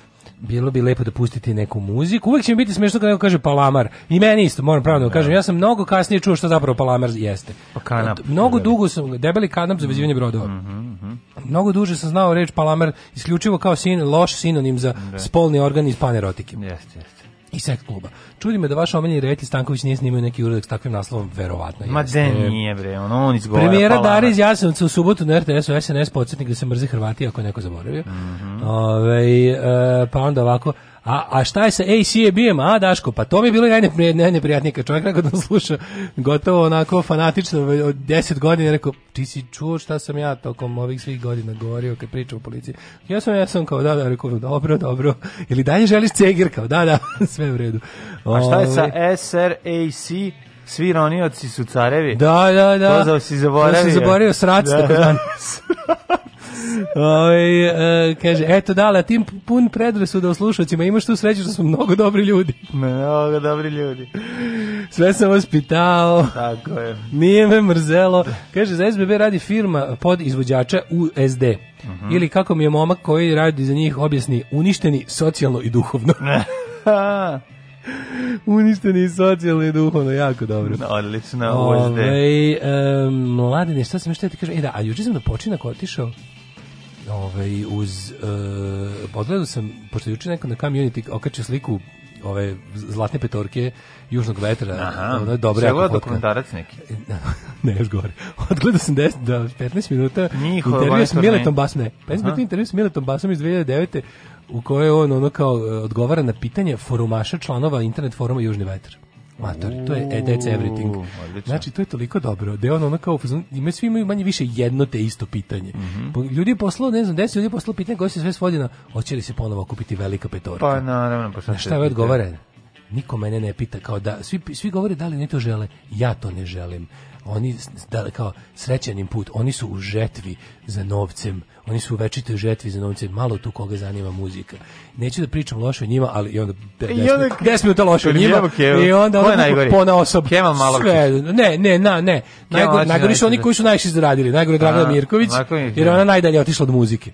bilo bi lepo da pustite neku muziku. Uvek će mi biti smešno kad neko kaže Palamar. I meni isto, moram pravno da, da. kažem. Ja sam mnogo kasnije čuo što zapravo Palamar jeste. Pa kanap. Mnogo da. dugo sam, debeli kanap za vezivanje brodova. Mm -hmm. Mnogo duže sam znao reč Palamar isključivo kao sin, loš sinonim za da. spolni organ iz panerotike. Jeste, jeste i sek kluba. Čudi me da vaš omenjeni reditelj Stanković nije snimio neki uradak s takvim naslovom, verovatno. Ma de nije bre, on, on izgovara. Premijera pa Dara iz Jasenovca u subotu na RTS-u SNS podsjetnik da se mrzi Hrvati ako neko zaboravio. Mm -hmm. Ove, ovaj, e, pa onda ovako, A, a šta je sa ACAB-em? A, Daško, pa to mi je bilo najneprijatnije. Kad čovjek nakon da sluša gotovo onako fanatično od 10 godina, je rekao, ti si čuo šta sam ja tokom ovih svih godina govorio kad pričam o policiji. Ja sam, ja sam kao, da, da, rekao, dobro, dobro. Ili dalje želiš cegir? Kao, da, da, sve u redu. A šta je sa ovaj- SRAC? Svi ronioci su carevi. Da, da, da. To si zaboravio. To si zaboravio srac, da, tako da. Oj, ovaj, e, kaže, eto da, a tim pun predrasuda o slušacima, imaš tu sreću što su mnogo dobri ljudi. Mnogo dobri ljudi. Sve sam vas pitao. Tako je. Nije me mrzelo. Kaže, za SBB radi firma pod izvođača USD. Uh mhm. -huh. Ili kako mi je momak koji radi za njih objasni, uništeni socijalno i duhovno. Uništeni socijalno i duhovno, jako dobro. Odlično, uozde. Ove, ovaj, um, mladine, šta sam još te da ti kažem? E da, a juče sam na počinak otišao ove, ovaj, uz, uh, pogledao sam, pošto juče neko na community okačio sliku ove zlatne petorke južnog vetra, Aha, ono je dobra jako fotka. dokumentarac neki? E, ne, još gore. Odgledao sam 10 do 15 minuta Njihova intervju s Miletom Basne. 15 minuta intervju s Miletom Basom iz 2009 u kojoj on ono kao e, odgovara na pitanje forumaša članova internet foruma Južni vetar. Matori, to je e, that's everything. Znači, to je toliko dobro. Da on ono kao, ima svi imaju manje više jedno te isto pitanje. Mm -hmm. Ljudi je poslao, ne znam, deset ljudi je poslao pitanje koje se sve svodi na, hoće li se ponovo kupiti velika petorka? Pa, naravno, pa šta, šta je odgovore? Niko mene ne pita, kao da, svi, svi govore da li oni to žele, ja to ne želim oni da, kao srećanim put, oni su u žetvi za novcem, oni su u večitoj žetvi za novcem, malo tu koga zanima muzika. Neću da pričam loše o njima, ali i onda 10 minuta loše o njima i onda najgori? pona osoba. Kemal Malovčić. Ne, ne, na, ne. Najgore, najgori su oni koji su najviše zaradili. Najgore Dragana Mirković, jer ona najdalje otišla od muzike.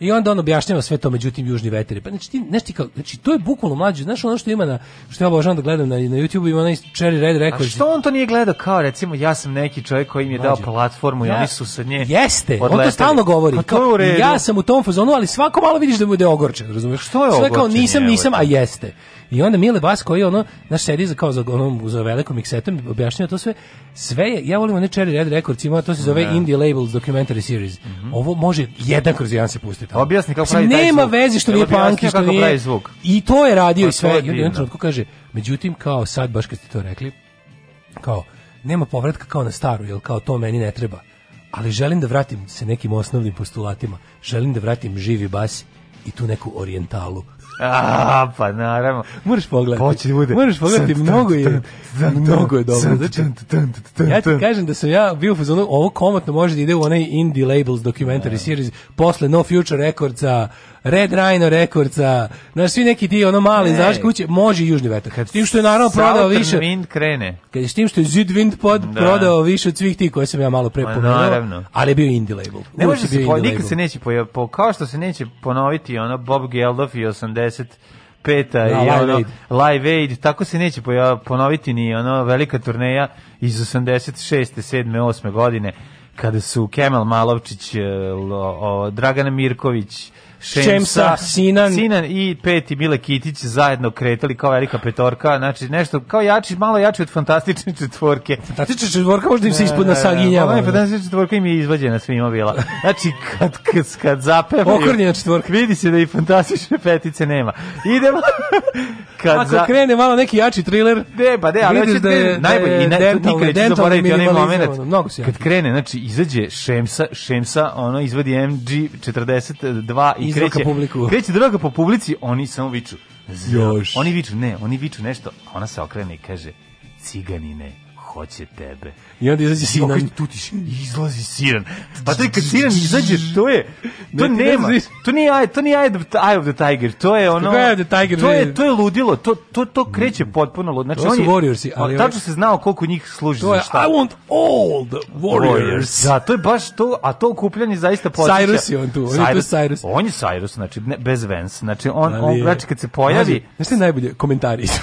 I onda on objašnjava sve to, međutim, južni veteri. Pa znači, ti, nešto kao, znači, to je bukvalno mlađe. Znaš ono što ima na, što ja obožavam da gledam na, na YouTube, ima onaj Cherry Red Records. A što on to nije gledao kao, recimo, ja sam neki čovjek koji im je mlađe. dao platformu ja. i oni su sa nje Jeste, odleteli. on to stalno govori. Pa to ja sam u tom fazonu, ali svako malo vidiš da bude ogorčen, razumiješ? Što je ogorčen? Sve kao, nisam, nisam, a jeste. I onda Mile Bas koji ono, naš sedi za, kao za, onom, za velikom miksetom, objašnjava to sve. Sve je, ja volim one Cherry Red Records, ima, to se zove yeah. Da. Indie Label Documentary Series. Mm -hmm. Ovo može jedan kroz jedan se pustiti. Objasni kako pravi taj Nema veze što nije punk, što nije... Zvuk. I to je radio i pa sve. I onda trenutku kaže, međutim, kao sad, baš kad ste to rekli, kao, nema povratka kao na staru, jel kao to meni ne treba. Ali želim da vratim se nekim osnovnim postulatima. Želim da vratim živi bas i tu neku orientalu A, pa naravno. Moraš pogledati. Hoće da bude. Moraš pogledati, mnogo je, mnogo je dobro. Znači, ja ti kažem da sam ja bio u ovo komotno može da ide u onaj Indie Labels documentary da. series, posle No Future Recordsa, Red Rhino Recordsa, na svi neki ti, ono mali, Ej. znaš, kuće, može južni vetar. Kad s tim što je naravno prodao više... Wind krene. Kad je s tim što je Zidwind pod da. prodao više od svih ti koje sam ja malo pre pomenuo, ali je bio indie label. Ne može se, po, nikad se neće, pojav, po, kao što se neće ponoviti ono Bob Geldof i 80 peta da, i live ono aid. Live Aid, tako se neće ponoviti ni ono velika turneja iz 86. 7. 8. godine kada su Kemal Malovčić, eh, Dragana Mirković, Šemsa, Sinan. Sinan i peti Mile Kitić zajedno kretali kao velika Petorka, znači nešto kao jači, malo jači od fantastične četvorke. Fantastična četvorka možda im se ispod na saginjava. Pa ne, fantastična četvorka im je izvađena svima bila. Znači kad kad, kad zapevaju. Okrnjena četvorka. Vidi se da i fantastične petice nema. Idemo. kad Ako za... krene malo neki jači thriller. de, pa de, ali hoće da je, da najbolji da je, dental, nikad neću zaboraviti onaj moment. Mnogo kad krene, znači izađe Šemsa, Šemsa, ono izvadi MG 42 i izroka kreće, publiku. Kreće droga po publici, oni samo viču. Još. Oni viču, ne, oni viču nešto, ona se okrene i kaže, ciganine, hoće tebe. I onda izađe Sinan. Tu ti izlazi Sinan. Pa to je kad Sinan izađe, to je, to ne, nema, to nije, Eye, to nije Eye of the Tiger, to je ono, je tiger, to, je, to je ludilo, to, to, to kreće mm. potpuno ludilo. Znači, to su Warriorsi. Ali tačno se znao koliko njih služi to je, za šta. I want all the Warriors. Da, to je baš to, a to okupljanje zaista podsjeća. Cyrus je on tu, on je tu Cyrus. On je Cyrus, znači, ne, bez Vance, znači, on, on, znači, kad se pojavi... Znači, najbolje, komentari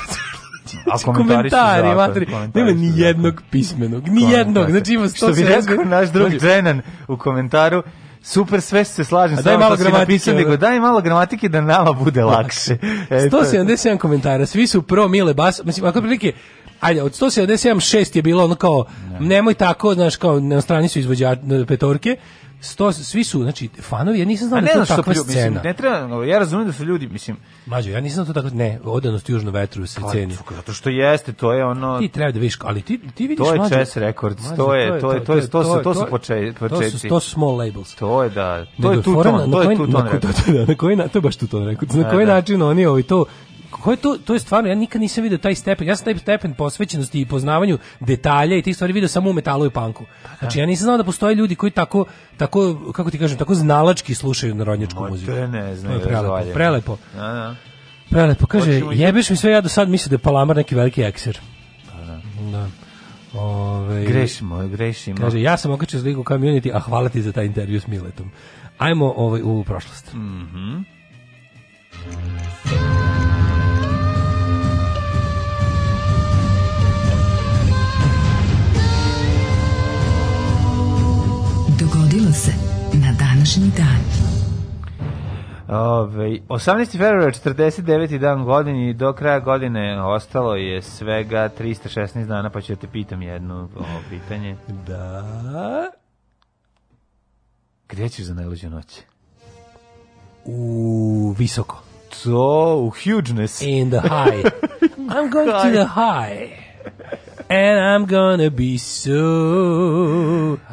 A znači, komentari, komentari materi, nema ni jednog pismenog, ni jednog, znači ima 170. Što bi naš drug Dženan znači- u komentaru, Super, sve se slažem. A daj malo gramatike. Nego, da. daj malo gramatike da nama bude znači, lakše. 177 e, komentara, svi su pro Mile Bas. Mislim, ako prilike, ajde, od 177, 6 je bilo ono kao, nemoj tako, znaš, kao na strani su izvođači petorke, sto, svi su, znači, fanovi, ja nisam znao da je to takva plju, scena. Mislim, ne treba, ja razumijem da su ljudi, mislim... Mađo, ja nisam da to tako, ne, odanost južno vetru se pa, ceni. Zato što jeste, to je ono... Ti treba da vidiš, ali ti, ti vidiš... To je mađo, chess record, to, je, to, je, to, je, to, to, su početci. To su, to su small labels. To je, da, to je tuton, to je tuton Na koji, da, da, to je baš tuton record, na koji način oni ovi to ko je to, to je stvarno, ja nikad nisam video taj stepen, ja sam taj stepen posvećenosti i poznavanju detalja i tih stvari video samo u metalu i panku. Znači, ja nisam znao da postoje ljudi koji tako, tako kako ti kažem, tako znalački slušaju narodnjačku o, muziku. To je ne znam, prelepo, prelepo. da, da. Prelepo, kaže, jebeš mi sve, ja do sad mislim da je Palamar neki veliki ekser. da, da. Ove, grešimo, grešimo. Kaže, ja sam okačio sliku community, a hvala ti za taj intervju s Miletom. Ajmo ovaj, u prošlost. Mhm. Mm dogodilo se na današnji dan. Ove, 18. februara, 49. dan godine do kraja godine ostalo je svega 316 dana, pa ću da te pitam jedno ovo pitanje. Da. Gde ćeš za najluđu noć? U visoko. To, u hugeness. In the high. I'm going to the high. And I'm gonna be so...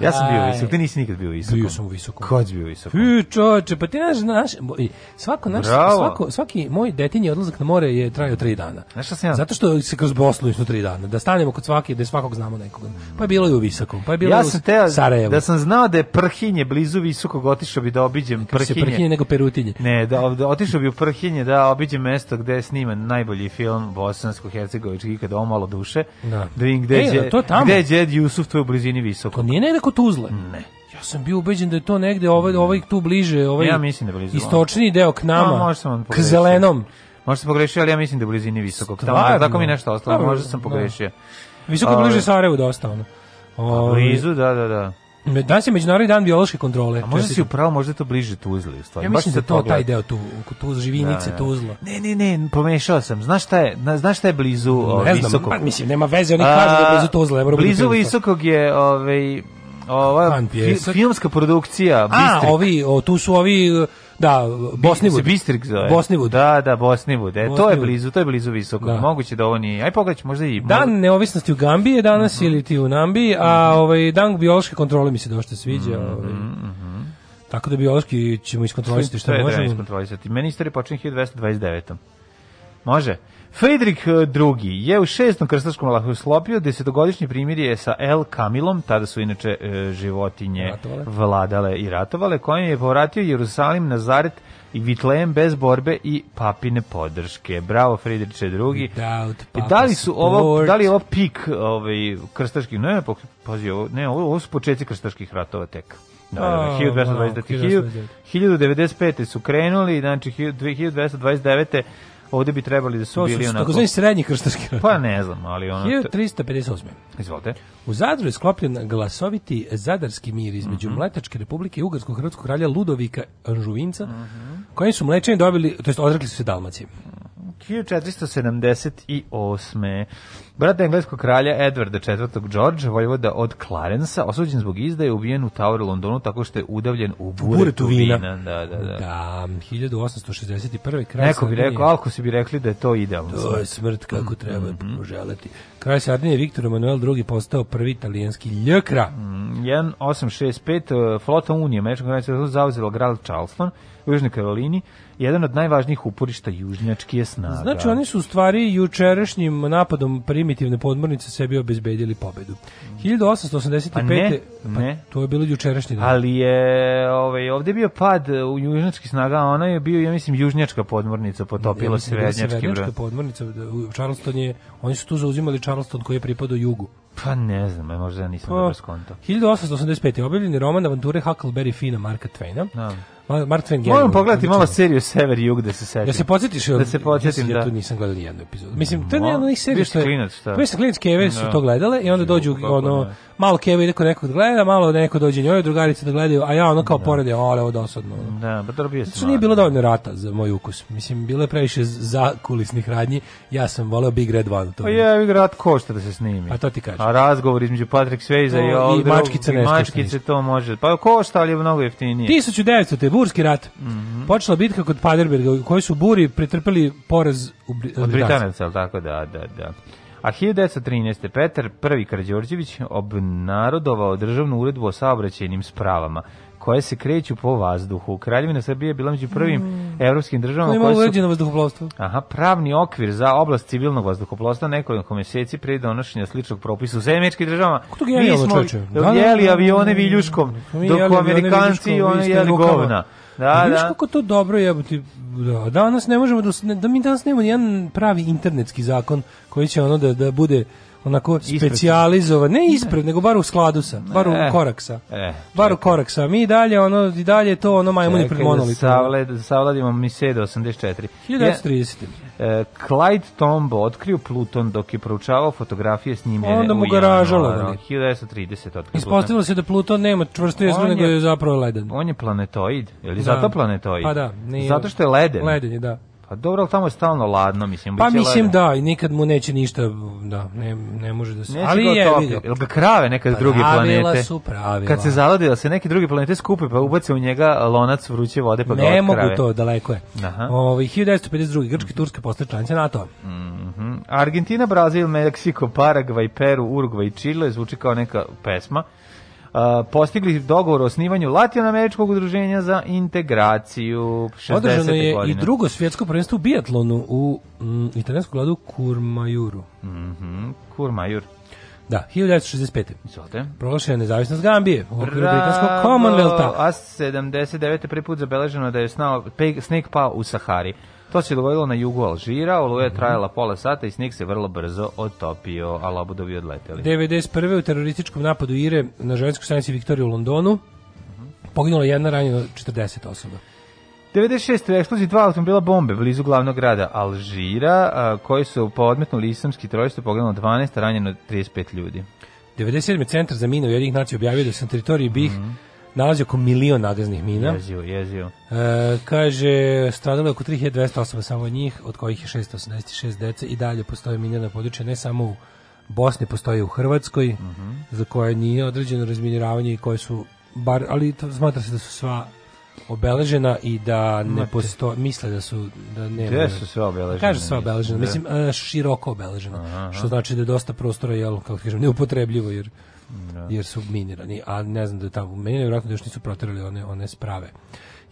Ja sam bio visok, ti nisi nikad bio visok. Bio sam visoko. Kad bio visoko? Hi, čoče, pa ti znaš, naš, svako, naš, svako, svaki moj detinji odlazak na more je trajao tri dana. Znaš šta sam ja? Zato što se kroz Bosnu išlo tri dana. Da stanemo kod svake, da svakog znamo nekoga. Pa je bilo i u visokom, pa je bilo ja sam teo, Sarajevo. Da sam znao da je Prhinje blizu visokog, otišao bi da obiđem Kako Prhinje. Se prhinje nego Perutinje. Ne, da, da, otišao bi u Prhinje da obiđem mesto gde je sniman najbolji film bosansko-hercegovički ikada omalo duše. Da. Medvin, gde e, to je tamo. gde je Đed Jusuf, to je u blizini visoko. To nije negde kod Tuzle. Ne. Ja sam bio ubeđen da je to negde ovaj, ovaj tu bliže, ovaj ja mislim da je blizu. Istočni deo k nama, no, k zelenom. Možda sam pogrešio, ali ja mislim da je blizini visokog. Tamo, tako mi nešto ostalo, možda sam da. pogrešio. Visoko bliže Sarajevu dosta, ono. Blizu, ovaj, da, da, da. Danas je međunarodni dan biološke kontrole. A možda si upravo, možda je to bliže Tuzli. U stvari. Ja mislim da to taj deo tu, tu živinice, da, da, da. Tuzla. Ne, ne, ne, pomešao sam. Znaš šta je, znaš šta je blizu ne o, visokog? Pa, mislim, nema veze, oni kažu da je blizu Tuzla. Ja blizu visokog je, ovaj, ova, filmska produkcija. A, ovi, o, tu su ovi da, Bosnivud. Bistrik zove. Bosnivu Da, da, Bosnivu da e, to je blizu, to je blizu visoko. Da. Moguće da ovo nije. Aj pogledaj, možda i... Dan neovisnosti u Gambiji danas mm -hmm. ili ti u Nambiji, a mhm. ovaj, dan biološke kontrole mi se dosta sviđa. Mm -hmm. ovaj. Mhm. Tako da biološki ćemo iskontrolisati što možemo. da iskontrolisati. Meni istorija počinje 1229. Može. Friedrich II. Eh, je u šestom krstaškom lahu slopio desetogodišnji primirje sa El Kamilom, tada su inače eh, životinje ratovale. vladale i ratovale, kojim je povratio Jerusalim, Nazaret i Vitlejem bez borbe i papine podrške. Bravo Friedriche II. I da li su ovo, da li ovo pik ovaj, krstaških, ne, pazi, ovo, ne, ovo, ovo su početci krstaških ratova tek. Da, da, 1229. Da, 1095. su krenuli, znači 1229. Ovde bi trebali da su to bili su, onako... To su srednji krštarski rat. Pa ne znam, ali ono... 1358. Izvolite. U Zadru je sklopljen glasoviti zadarski mir između mm -hmm. Mletačke republike i Ugarskog hrvatskog kralja Ludovika Anžuvinca, mm -hmm. koji su mlečani dobili, to jest odrekli su se Dalmacije. 1478. Brat engleskog kralja Edwarda IV. George, vojvoda od Clarensa, osuđen zbog izdaje, ubijen u Tower Londonu tako što je udavljen u buretu vina. vina. Da, da, da. da, 1861. Kraj Neko bi rekao, ako si bi rekli da je to idealno. To je smrt kako mhm, treba mm -hmm. poželeti. Kraj Sardinije Viktor Emanuel II. postao prvi italijanski ljekra. Mm, 1865. Flota Unije, Američka zauzela grad Charleston u Južnoj Karolini, jedan od najvažnijih uporišta južnjačkije snaga. Znači oni su u stvari jučerašnjim napadom primitivne podmornice sebi obezbedili pobedu. 1885. Pa ne, pa ne. To je bilo jučerašnji dan. Ali je ovaj, ovdje je bio pad u južnjačkih snaga, a ona je bio, ja mislim, južnjačka podmornica potopila ja, da srednjački broj. podmornica, da, Charleston je, oni su tu zauzimali Charleston koji je pripadao jugu. Pa ne znam, e, možda ja nisam pa, dobro skonto. 1885. objavljen je roman avanture Huckleberry Fina Marka Twaina. Da. Martven Gengel. Moram pogledati malo seriju Sever Jug da se setim. Da se podsjetiš da se podsjetim da. Ja da. tu nisam gledao jednu epizodu. Mislim to je jedna od onih serija što je. Klinac, šta? Klinac Keve su da. to gledale i onda dođu ono da malo Keva ide kod nekog da gleda, malo neko dođe njoj, drugarice da gledaju, a ja ono kao da. je, ale ovo dosadno. Da, pa dobro Znači nije bilo dovoljno rata za moj ukus. Mislim, bilo je previše za kulisnih radnji, ja sam voleo Big Red One. pa je, Big Red košta da se snimi. A to ti kažem. A razgovor između Patrick Svejza i, ovdje, i mačkice, i mačkice to može. Pa košta, ali je mnogo jeftinije. 1900. je Burski rat. Mm -hmm. Počela bitka kod Paderberga, u kojoj su buri pretrpeli poraz u Bri Od Britanaca, tako da, da, da. A 1913. Petar I. Karđorđević obnarodovao državnu uredbu o saobraćajnim spravama koje se kreću po vazduhu. Kraljevina Srbije je bila među prvim mm. evropskim državama koje, koje su uređeno vazduhoplovstvo. Aha, pravni okvir za oblast civilnog vazduhoplovstva nekoliko meseci pre donošenja sličnog propisa u zemljeničkim državama. Kako mi smo da jeli avione viljuškom, pa dok Amerikanci oni jeli govna. Da, pa da. kako to dobro jebote. Da, danas ne možemo da, da mi danas nemamo jedan pravi internetski zakon koji će ono da, da bude onako specijalizovan, ne ispred, nego bar u skladu sa, bar u korak sa. E, bar u korak sa. Mi dalje, ono, i dalje to ono majmuni pred monolitom. Savladimo mi se 84. 1930. E, Clyde Tombo otkrio Pluton dok je proučavao fotografije snimljene Onda mu ga ražalo. 1930. Da. Ispostavilo se da Pluton nema čvrstu jezgru, nego je zapravo leden. On je planetoid, ili da. zato planetoid? Pa da. Nije... Zato što je leden. Leden je, da. Pa dobro, ali tamo je stalno ladno, mislim. Pa mislim ladno. da, i nikad mu neće ništa, da, ne, ne može da se... Neće ali je, vidi. Ili ga krave nekad pa pravila drugi planete? su pravila. Kad se zavadi da se neki drugi planete skupe, pa ubace u njega lonac vruće vode, pa ga Ne mogu to, daleko je. Aha. Ovo, ovaj, 1952. Grčka i Turska postaju članice NATO. Mm -hmm. Argentina, Brazil, Meksiko, Paragvaj, Peru, Urugvaj i Čile zvuči kao neka pesma postigli dogovor o osnivanju Latinoameričkog udruženja za integraciju 60. Održano je godine. i drugo svjetsko prvenstvo u biatlonu u mm, italijanskom gradu Kurmajuru. Mm -hmm, Kurmajur. Da, 1965. Izvolite. Proglašena nezavisnost Gambije u okviru britanskog Commonwealtha. A 79. prvi put zabeleženo da je snao, pe, pao u Sahari. To se dogodilo na jugu Alžira, oluja trajala pola sata i snijeg se vrlo brzo otopio, a labudovi odleteli. 91. u terorističkom napadu Ire na ženskoj stanici Viktorije u Londonu poginulo jedna ranjeno 40 osoba. 96. u dva automobila bombe blizu glavnog grada Alžira, koji su podmetnuli islamski teroristi, poginulo 12, ranjeno 35 ljudi. 97. centar za mine u jednih nacija objavio da su na teritoriji BiH mm -hmm nalazi oko milion nagaznih mina. Jezio, jezio. E, kaže, stradalo je oko 3200 osoba samo od njih, od kojih je 686 dece i dalje postoje minjana područja, ne samo u Bosni, postoje u Hrvatskoj, mm -hmm. za koje nije određeno razminiravanje i koje su, bar, ali to smatra se da su sva obeležena i da ne posto misle da su da nema Gde su sve obeležene? Kaže sve obeležene, mislim e, široko obeležena, što znači da je dosta prostora jel, kako kažem, neupotrebljivo jer da. jer su minirani, a ne znam da je tamo, meni nevjerojatno da još nisu proterali one, one sprave.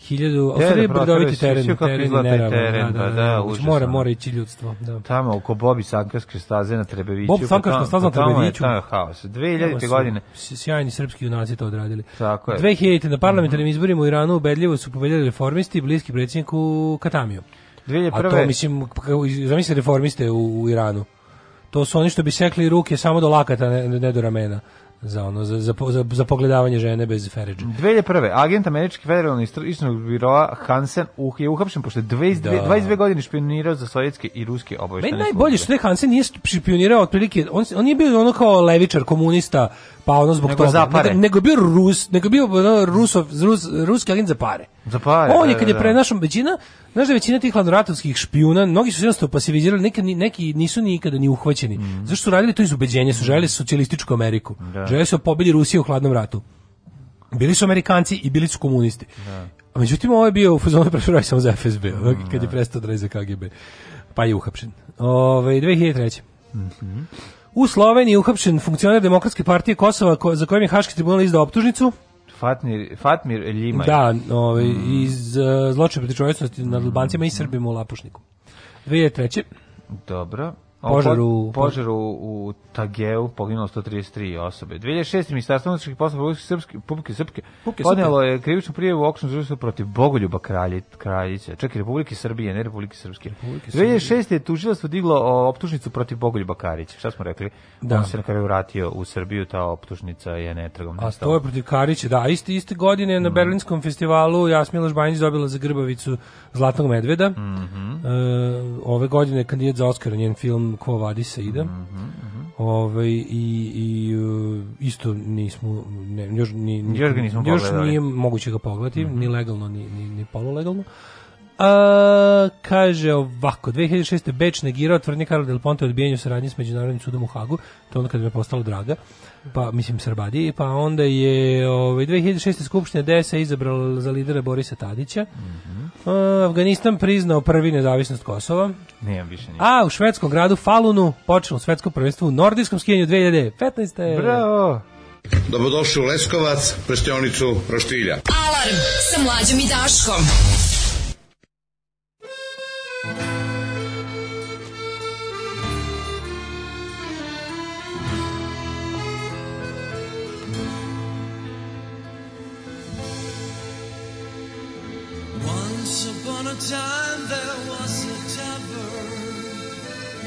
Hiljadu, Tere, ali brdoviti teren, teren, teren, teren, teren, da, da, pa da, da, da znači, užasno. mora, mora ići ljudstvo. Da. Tamo oko Bobi Sankarske staze na Trebeviću. Bob pa Sankarske staze na Trebeviću. Pa tamo je haos. 2000. godine. Sjajni srpski junaci to odradili. Tako je. 2000. na parlamentarnim mhm. izborima u Iranu ubedljivo su pobedjali reformisti bliski predsjedniku Katamiju. 2001. A to, mislim, zamislite reformiste u, u Iranu. To su oni što bi sekli ruke samo do lakata, ne, ne do ramena za ono za, za, za, pogledavanje žene bez feređa. 2001. agent američki federalni istražnog biroa Hansen uh, je uhapšen pošto 22, da. 22 godine špionirao za sovjetske i ruske obavještajne službe. najbolje što je Hansen nije špionirao otprilike on on nije bio ono kao levičar komunista pa ono zbog nego toga nego, nego bio rus nego bio ono, rusov rus, ruski agent za pare. Za pare, On je da, kad je da, da. prenašao većina, znaš da većina tih hladnoratovskih špijuna, mnogi su jednostavno pasivizirali, neki, neki nisu nikada ni uhvaćeni. Mm. Zašto su radili to iz ubeđenja, su želeli socijalističku Ameriku. Da. Želeli su pobili Rusiju u hladnom ratu. Bili su Amerikanci i bili su komunisti. Da. A međutim, ovo je bio u fazonu preferoj samo za FSB, mm, kad je prestao da za KGB. Pa je uhapšen. Ove, 2003. Mm -hmm. U Sloveniji je uhapšen funkcioner Demokratske partije Kosova ko, za kojim je Haški tribunal izdao optužnicu. Fatmir, Fatmir Ljimaj. Da, ovaj, mm. iz uh, eh, zločine protiv čovječnosti nad Albancima i Srbima u Lapušniku. 2003. Dobro. Požaru, požaru u Tageu poginulo 133 osobe. 2006. ministarstvo unutrašnjih poslova Republike Srpske, Republike Srpske podnelo je krivičnu prijavu okružnom tužilaštvu protiv Bogoljuba Kraljić, Kraljića, čak i Republike Srbije, ne Republike Srpske. Republike 2006. je tužilaštvo diglo optužnicu protiv Bogoljuba Karića. Šta smo rekli? Da. On se na kraju vratio u Srbiju, ta optužnica je netragom A to je protiv Karića, da. Iste, iste godine mm. na Berlinskom festivalu Jasmila Žbanjić dobila za grbavicu Zlatnog medveda. Mm -hmm. e, ove godine kandidat za Oscar, njen film album Quo Vadisa idem. Mm -hmm. Mhm. Ove, ovaj, i, i e, isto nismo ne, još, ni, ni, još, ga nismo još nije moguće ga pogledati mm -hmm. ni legalno ni, ni, ni polulegalno a, kaže ovako 2006. Beč negirao tvrdnje Karla Del Ponte odbijenju saradnje s Međunarodnim sudom u Hagu to je onda kad je postalo draga pa mislim Srbadi, pa onda je ovaj 2006. skupština DS izabrala za lidera Borisa Tadića. Mm -hmm. Afganistan priznao prvi nezavisnost Kosova. Nemam više ništa. A u švedskom gradu Falunu počelo svetsko prvenstvo u nordijskom skijanju 2015. Bravo. Dobrodošli u Leskovac, prštionicu Roštilja. Alarm sa mlađom i Daškom. upon a time there was a tavern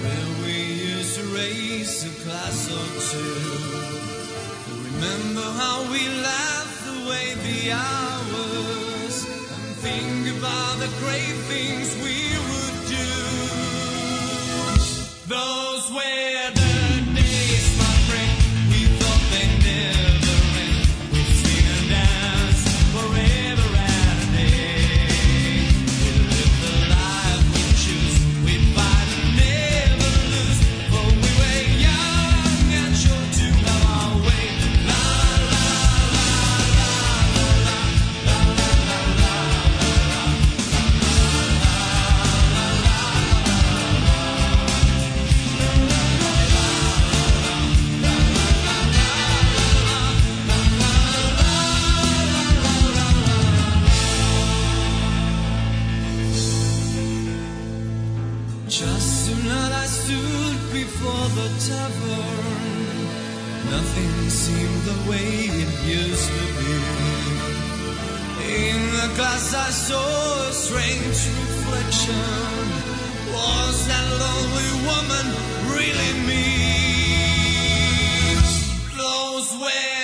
where we used to raise a glass or two. Remember how we laughed away the hours and think about the great things we would do. Those were the tavern. Nothing seemed the way it used to be. In the glass, I saw a strange reflection. Was that lonely woman really me? Those ways.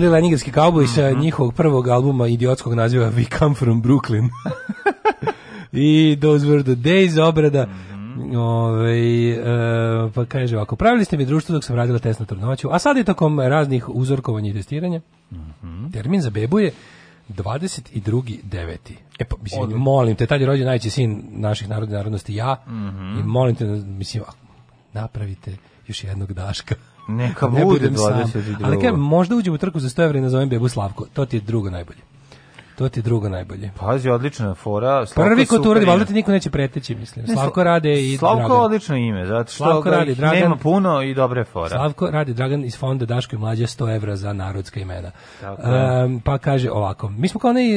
bili Leningradski kauboji sa mhm. njihovog prvog albuma idiotskog naziva We Come From Brooklyn. I those were the days obrada. Mhm. Ove, ovaj, e, pa kaže ovako, pravili ste mi društvo dok sam radila test na trudnoću, a sad je tokom raznih uzorkovanja i testiranja. Mm -hmm. Termin za bebu je 22.9. E pa, mislim, Odlično. molim te, tad je rođen najveći sin naših narodnih narodnosti, ja, mm -hmm. i molim te, mislim, napravite još jednog daška. Neka ne bude 22. Ali kažem, možda uđem u trku za 100 evra i nazovem bebu Slavko. To ti je drugo najbolje. To ti je drugo najbolje. Pazi, odlična fora. Slavko Prvi ko to uradi, valjda ti niko neće preteći, mislim. Slavko rade i Slavko Dragan. odlično ime, zato što Slavko radi, Dragan, nema puno i dobre fora. Slavko radi Dragan iz fonda Daško i mlađe 100 evra za narodska imena. Tako. Um, pa kaže ovako, mi smo kao onaj,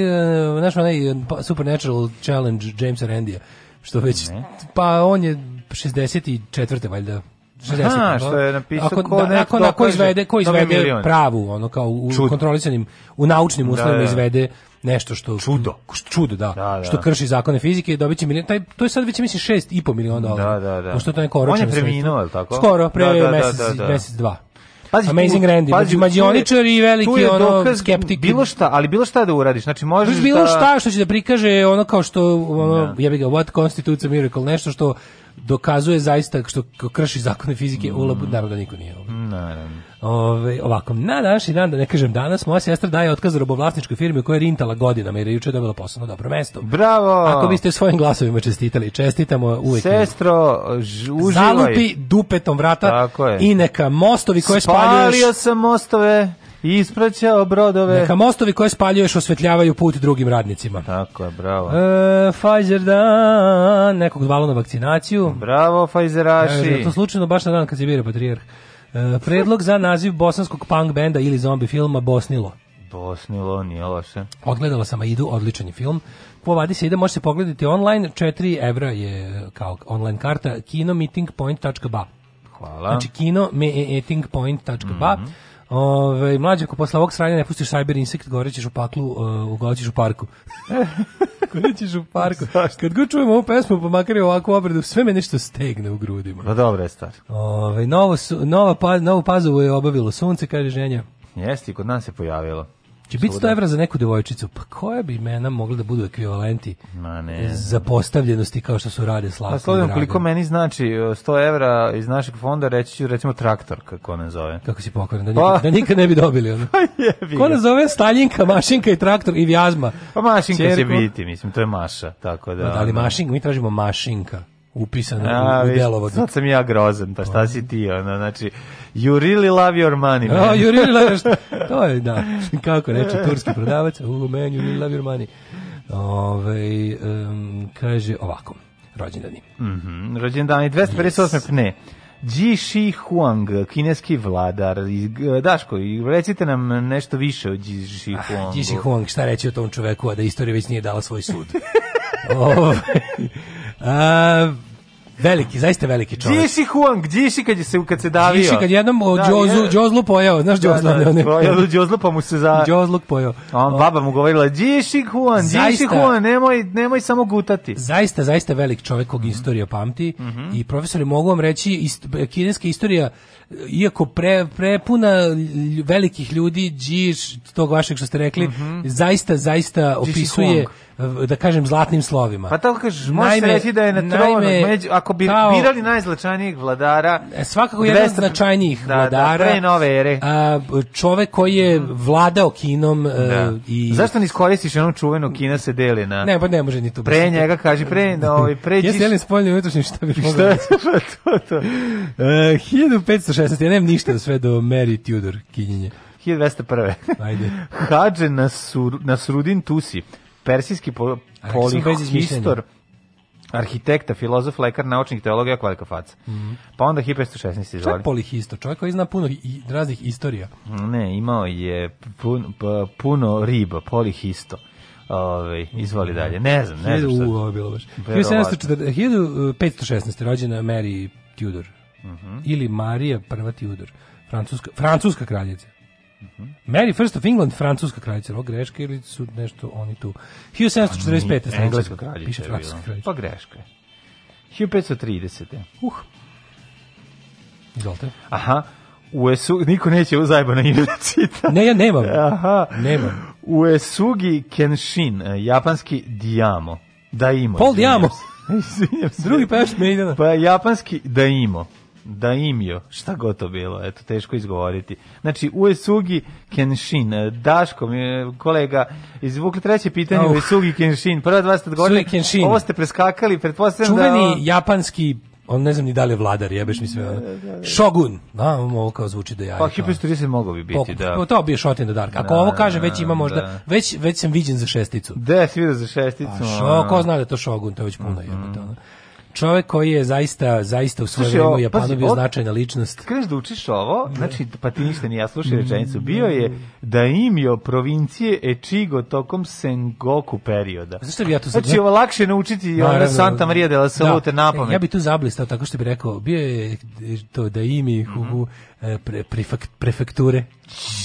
e, naš onaj e, pa, Supernatural Challenge Jamesa Randija, što već, ne. pa on je 64. valjda 60. Aha, što je napisao ako, ko, da, ako, ako izvede, ko izvede pravu, ono kao u Čudo. kontrolisanim, u naučnim da, uslovima da, da. izvede nešto što čudo čudo da, da, da. što krši zakone fizike dobiće milion taj to je sad već mislim 6 i po miliona dolara. Da, da, da. Pošto to neko On je preminuo, al tako? Skoro pre da, da, da mesec, da, da, da. mesec dva. Pazi, Amazing Randy, pazi, znači, mađioničar i veliki je ono dokaz, skeptik. Bilo šta, ali bilo šta da uradiš. Znači možeš da... bilo šta, što će da prikaže ono kao što ono, ja. Da. jebi ga what constitutes a miracle, nešto što dokazuje zaista što krši zakone fizike, mm. u labu, naravno da niko nije ovaj. Naravno. Ove, ovako, na današnji dan, da ne kažem danas, moja sestra daje otkaz robovlasničkoj firmi koja je rintala godinama jer je juče dobila posao na dobro mesto. Bravo! Ako biste svojim glasovima čestitali, čestitamo uvek. Sestro, uživaj. Zalupi dupetom vrata Tako je. i neka mostovi koje spaljuješ... Spalio sam mostove Ispraćao brodove. Neka mostovi koje spaljuješ osvetljavaju put drugim radnicima. Tako je, bravo. E, Pfizer da, nekog zvalo na vakcinaciju. Bravo, Pfizeraši. E, to slučajno baš na dan kad se bira patrijarh. E, predlog za naziv bosanskog punk benda ili zombi filma Bosnilo. Bosnilo, nije loše. Odgledala sam Aidu, odličan je film. Povadi se ide, može se pogledati online, 4 evra je kao online karta, kinomeetingpoint.ba. Hvala. Znači kino Mm -hmm. Ove, mlađe, ako posle ovog sranja ne pustiš cyber insekt, gorećeš e, u paklu, uh, ugoćiš u parku. gorećeš u parku. Kad god čujem ovu pesmu, pa makar je ovakvu obradu, sve me nešto stegne u grudima. No pa dobro je stvar. Ove, novo, su, nova, pa, novo pazovo je obavilo sunce, kaže ženja. Jeste, i kod nas se pojavilo. Će biti 100 evra za neku devojčicu, pa koja bi imena mogla da budu ekvivalenti Ma ne. za postavljenosti kao što su rade slavke. Pa slovedan, koliko meni znači 100 e, evra iz našeg fonda, reći ću recimo traktor, kako ne zove. Kako si pokoran, da, pa- nikad, pa. da nikad ne bi dobili ono. Pa Ko ne zove Staljinka, Mašinka i traktor i Vjazma? Pa Mašinka Čerko. će biti, mislim, to je Maša, tako da. pa, da li Mašinka, mi tražimo Mašinka upisana A, u, u delovod. Sad sam ja grozan, pa šta si ti, ono, znači, you really love your money, man. Oh, you really love your... to je, da, kako reče turski prodavac, oh, man, you really love your money. Ove, um, kaže ovako, rođendani. Mm -hmm, rođendani, 258. Yes. pne. Ji Shi Huang, kineski vladar. E, Daško, recite nam nešto više o Ji Shi ah, Huang. Ji Shi Huang, šta reći o tom čoveku, a da istorija već nije dala svoj sud. Ove, a, Veliki, zaista veliki čovjek. Gdje si Huan, gdje si kad se kad se davio? Gdje si kad jednom o da, Džozu, je. Džozlu pojeo, znaš Džozlu, da, da, ne, pojeo Džozlu da, pa mu se za Džozluk pojeo. A on baba mu govorila: "Gdje si Huan, gdje si Huan, nemoj nemoj samo gutati." Zaista, zaista velik čovjek kog mm -hmm. istorija pamti mm -hmm. i profesori mogu vam reći ist, kineska istorija iako pre, prepuna velikih ljudi, džiš, tog vašeg što ste rekli, mm -hmm. zaista, zaista opisuje da kažem zlatnim slovima. Pa tako kažeš, možeš reći da je na tronu, naime, među, ako bi kao, birali najznačajnijih vladara, e, svakako 200, jedan od značajnijih da, da vladara, da, pre nove ere. A, čovek koji je vladao kinom e, da. i Zašto ne iskoristiš ono čuveno kina se deli na? Ne, pa ne može ni to. Pre biti. njega kaže pre da ovaj pređi. Jesi jeli spoljni unutrašnji šta bi mogao? Šta pa to to? E, uh, 1516, ja nemam ništa sve do Mary Tudor kinjenje. 1201. Ajde. Hadže na Nasrudin Tusi, persijski po, polihistor, arhitekta, filozof, lekar, naučnik, teologija, kvalika faca. Mm -hmm. Pa onda Hip 116 izvoli. Čovjek polihisto, čovjek koji zna puno i, raznih istorija. Ne, imao je pun, puno riba, polihisto. Ove, ovaj, izvoli dalje. Ne znam, ne znam šta. ovo je bilo baš. 1740, 1516. E, rođena Mary Tudor. Mm -hmm. Ili Marija prva Tudor. Francuska, francuska kraljica. Mm -hmm. Mary First of England, francuska kraljica, ovo greška ili su nešto oni tu. 1745. Engleska kraljica. Piše francuska kraljica. Pa greška. je. 1530. Uh. Izvolite. Aha. U Esu, niko neće u na ime cita. Da ne, ja nemam. Aha. Nemam. U Esugi Kenshin, e, japanski Diamo. Da imo. Pol Diamo. Drugi pevač Maidana. Pa japanski Da imo da imio, šta god to bilo, eto, teško izgovoriti. Znači, Uesugi Kenshin, e, Daško, mi kolega, izvukli treće pitanje uh. Uesugi Kenshin, prva dva ste odgovorili, ovo ste preskakali, pretpostavljam da... Čuveni japanski on ne znam ni da li je vladar, jebeš mi sve. Da, da, da, da. Shogun, da, ovo kao zvuči da ja. Pa hipersturist mogao bi biti, da. to bi Shot in the Dark. Ako da, ovo kaže, već ima da. možda, već, već sam viđen za šesticu. Da, si vidio za šesticu. Pa šo, ko zna da je to Shogun, to je već puno mm -hmm. jebote čovek koji je zaista zaista u svoje vreme u Japanu bio značajna ličnost. Kreš da učiš ovo, znači pa ti ništa nije slušaj mm. rečenicu. Bio je da imio provincije Echigo tokom Sengoku perioda. Zašto bi ja to Znači ovo lakše naučiti i onda Santa Maria della da. Salute napamet. Ja bih tu zablistao tako što bih rekao, bio je to da imi hu, hu, mhm. E, pre, prefakt, prefekture.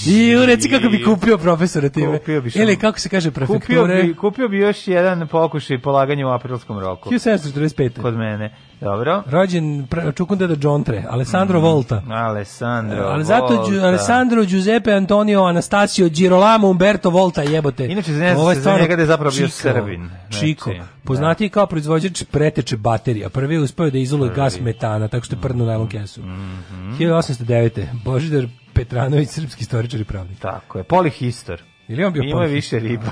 I reci kako bi kupio profesora time. Kupio bi što... Ili kako se kaže prefekture. Kupio bi, kupio bi još jedan pokušaj polaganja u aprilskom roku. 1745. Kod mene. Dobro. Rođen Čukunda da Tre, Alessandro mm. Volta. Alessandro Ali zato Volta. Alessandro Giuseppe Antonio Anastasio Girolamo Umberto Volta jebote. Inače, ne znam se njega da je zapravo bio Srbin. Znači, Čiko, znači, poznatiji kao proizvođač preteče baterija. Prvi je uspeo da izoluje gas metana, tako što je prdno na elon kesu. Mm -hmm. 1809 prijavite. Božidar Petranović, srpski istoričar i pravnik. Tako je, polihistor. Ili on bio Ima polihistor? više riba.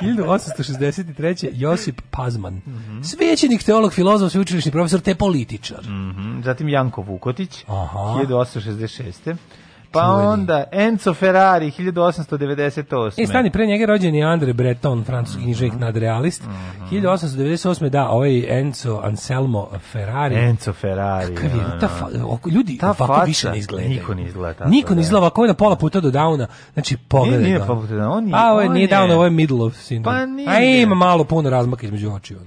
1863. Josip Pazman. Mm -hmm. Svećenik, teolog, filozof, sveučilišni profesor, te političar. Mm -hmm. Zatim Janko Vukotić, Aha. 1866. Pa Čuveni. onda Enzo Ferrari 1898. E, I stani, pre njega rođen je Andre Breton, francuski književnik mm -hmm. nadrealist. Mm -hmm. 1898. da, ovaj Enzo Anselmo Ferrari. Enzo Ferrari. Kakav je, ja, da, ta da. fa, ljudi ta ovako faca, više ne izgleda. Niko ne izgleda. Tako, niko ne da. izgleda, ovako je na pola puta do downa. Znači, pogledaj. Nije, nije pola puta do downa. On je, A, ovo je, nije downa, ovo je middle of syndrome. Pa nije. A ima malo puno razmaka između očiju.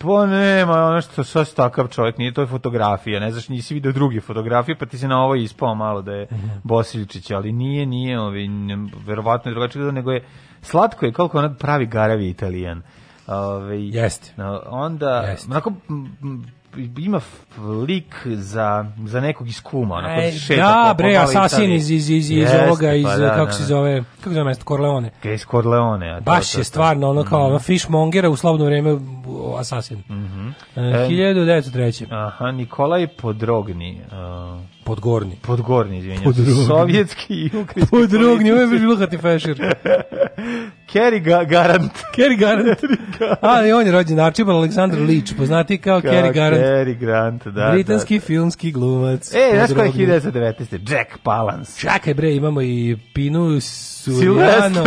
Pa nema, ono što sve takav čovjek, nije to je fotografija, ne znaš, nisi vidio druge fotografije, pa ti se na ovo ispao malo da je mhm. Bosiljčić, ali nije, nije, ovi, verovatno je drugačije, nego je, slatko je koliko ona pravi garavi italijan. Ove, Jeste. Onda, Jest. onako, ima lik za, za nekog iz kuma, onako e, šeta. Da, bre, asasin iz, iz, iz, iz Jeste, ovoga, pa iz, pa, da, kako da, se da. zove, kako se zove mesto, Corleone. Iz Corleone. A to, Baš to, je stvarno, ono kao, mm. -hmm. u slobno vreme asasin. Mm -hmm. e, 1903. E, aha, Nikolaj Podrogni, uh, Podgorni. Podgorni, izvinjam se. Sovjetski i ukrajinski. Podrugni, ovo je bilo Hatifešir. Kerry ga Garant. Kerry Garant. Ali on je rođen Archibald Aleksandar Lić, poznati kao Kerry Ka, Garant. Kerry Grant, da. da. Britanski da, da. filmski glumac. E, znaš koji je 1919? Jack Palance. Čakaj bre, imamo i Pinu Suljano,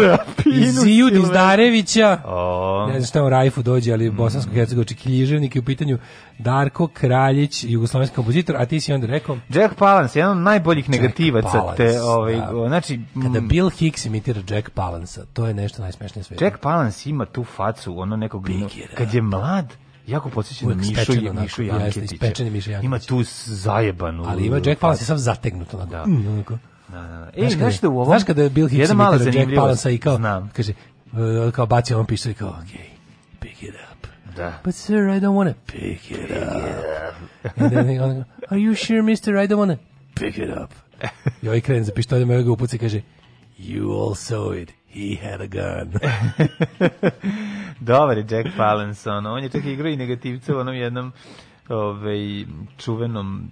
Ziju Dizdarevića. Oh. Ne znam šta u Rajfu dođe, ali mm. bosansko hercegovački književnik je u pitanju Darko Kraljić, jugoslovenski kompozitor, a ti si onda rekao Jack Palance Palance, jedan od najboljih Jack negativaca Palance, te da. ovaj da. znači kada Bill Hicks imitira Jack Palance, to je nešto najsmešnije sve. Jack Palance ima tu facu, ono nekog Bigger, kad je mlad, jako podsjeća na Mišu i Mišu Janketića. Ima tu zajebanu. Ali ima Jack Palance sam zategnut onako. Da. Mm, onako. Da, da, da. Ej, znaš, kada, znaš, u ovom, znaš kada je Bill Hicks imitira Jack Palance i kao, znam. kaže, uh, kao baci on pištolj i kao, okay, pick it up. Da. But sir, I don't want to pick it up. And then on go, are you sure, mister, I don't want to pick it up. I ovaj krene za pištoljem, ovaj ga upuci kaže, you all saw it. He had a gun. Dobar je Jack Palanson. On je čak igrao i negativca u onom jednom ovaj, čuvenom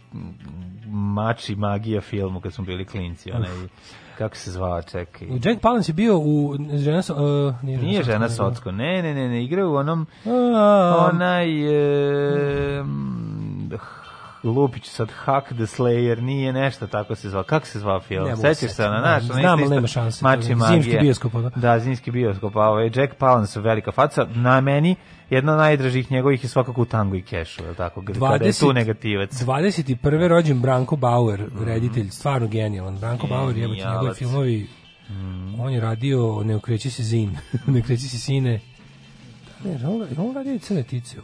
mači magija filmu kad smo bili klinci. Onaj, Kako se zvao, čekaj. Jack Palance je bio u žena uh, nije, nije žena Socko. Ne, ne, ne, ne, igra u onom uh, onaj e, Lupić sad Hack the Slayer nije nešto tako se zvao. Kako se zvao film? Sećaš se na naš? Znam, ali nema šanse. Mači Zimski bioskop. Da, da zimski bioskop. A ovaj Jack Palance, velika faca, na meni jedna od najdražih njegovih je svakako u tangu i kešu, je tako? Kada 20, je tu negativac. 21. rođen Branko Bauer, mm. reditelj, stvarno genijalan. Branko Genialac. Bauer, jebati njegove filmovi, mm. on je radio Ne okreći se zin, Ne okreći se sine, Ne, on, on radio i crne tice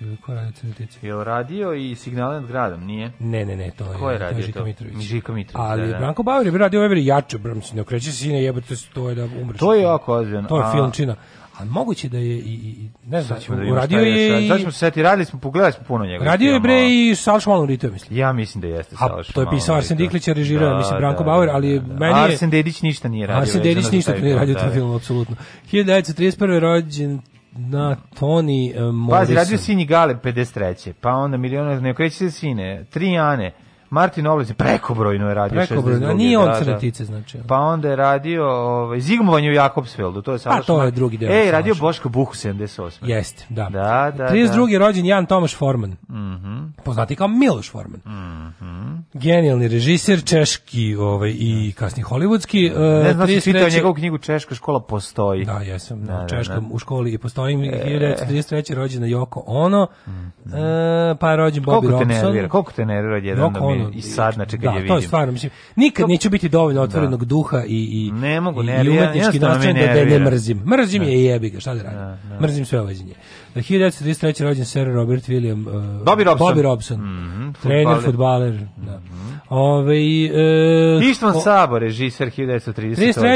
ili ko radio crne tice? Je radio i signale nad gradom, nije? Ne, ne, ne, to je, ko je radio to? Žika Mitrović. Žika Mitrović, Ali da, da. Branko Bauer je radio ove jače, bram se ne okreće se ne jebote, to je da umreš. To je jako ozbiljno. To je filmčina. A moguće da je i, i ne znam, da radio je i... Sad ćemo se seti, radili smo, pogledali smo puno njega. Radio je bre i Salaš Malon Rito, mislim. Ja mislim da jeste Salaš Malon Rito. to je pisao Arsen Diklić, je režirao, da, mislim, da, Branko da, Bauer, da, ali da, da. meni je... Arsen Dedić ništa nije radio. Arsen Dedić ništa nije radio taj film, apsolutno. 1931. rođen na Toni e, Pazi, radio Sinji Gale 53. Pa onda milioner, ne okreći se sine, tri Ane, Martin Oblic prekobrojno je radio prekobrojno, 62. nije on da, da. crtice znači. Pa onda je radio ovaj Zigmovanje u Jakobsfeldu, to je samo Pa to je drugi deo. Ej, radio Boško Buhu 78. Jeste, da. Da, da. 32. Da. rođen Jan Tomaš Forman. Mhm. Mm Poznati kao Miloš Forman. Mhm. Mm Genijalni režiser češki, ovaj i kasni holivudski. Ne eh, znam, uh, čitao njegovu knjigu Češka škola postoji. Da, jesam, da, na da, da, češkom da. u školi i postoji. E... 33. rođena Joko Ono. Mm -hmm. uh, pa je rođen Bobby Robson. Koliko te nervira? Koliko te nervira jedan Joko i sad, znači kad da, je vidim. Da, to je stvarno, mislim, nikad to... neću biti dovoljno da. otvorenog da. duha i, i, ne mogu, ne, i umetnički ja, da, da ne mrzim. Mrzim da. je jebi ga, šta da radim. Da, da. Mrzim sve ovađenje. 1933. Da, rođen Sir Robert William uh, Bobby Robson, Bobby Robson. Mm -hmm, trener, futbaler. Mm -hmm. da. Mhm. Ove, uh, e, Ištvan o, Sabo, režiser 1933. Šta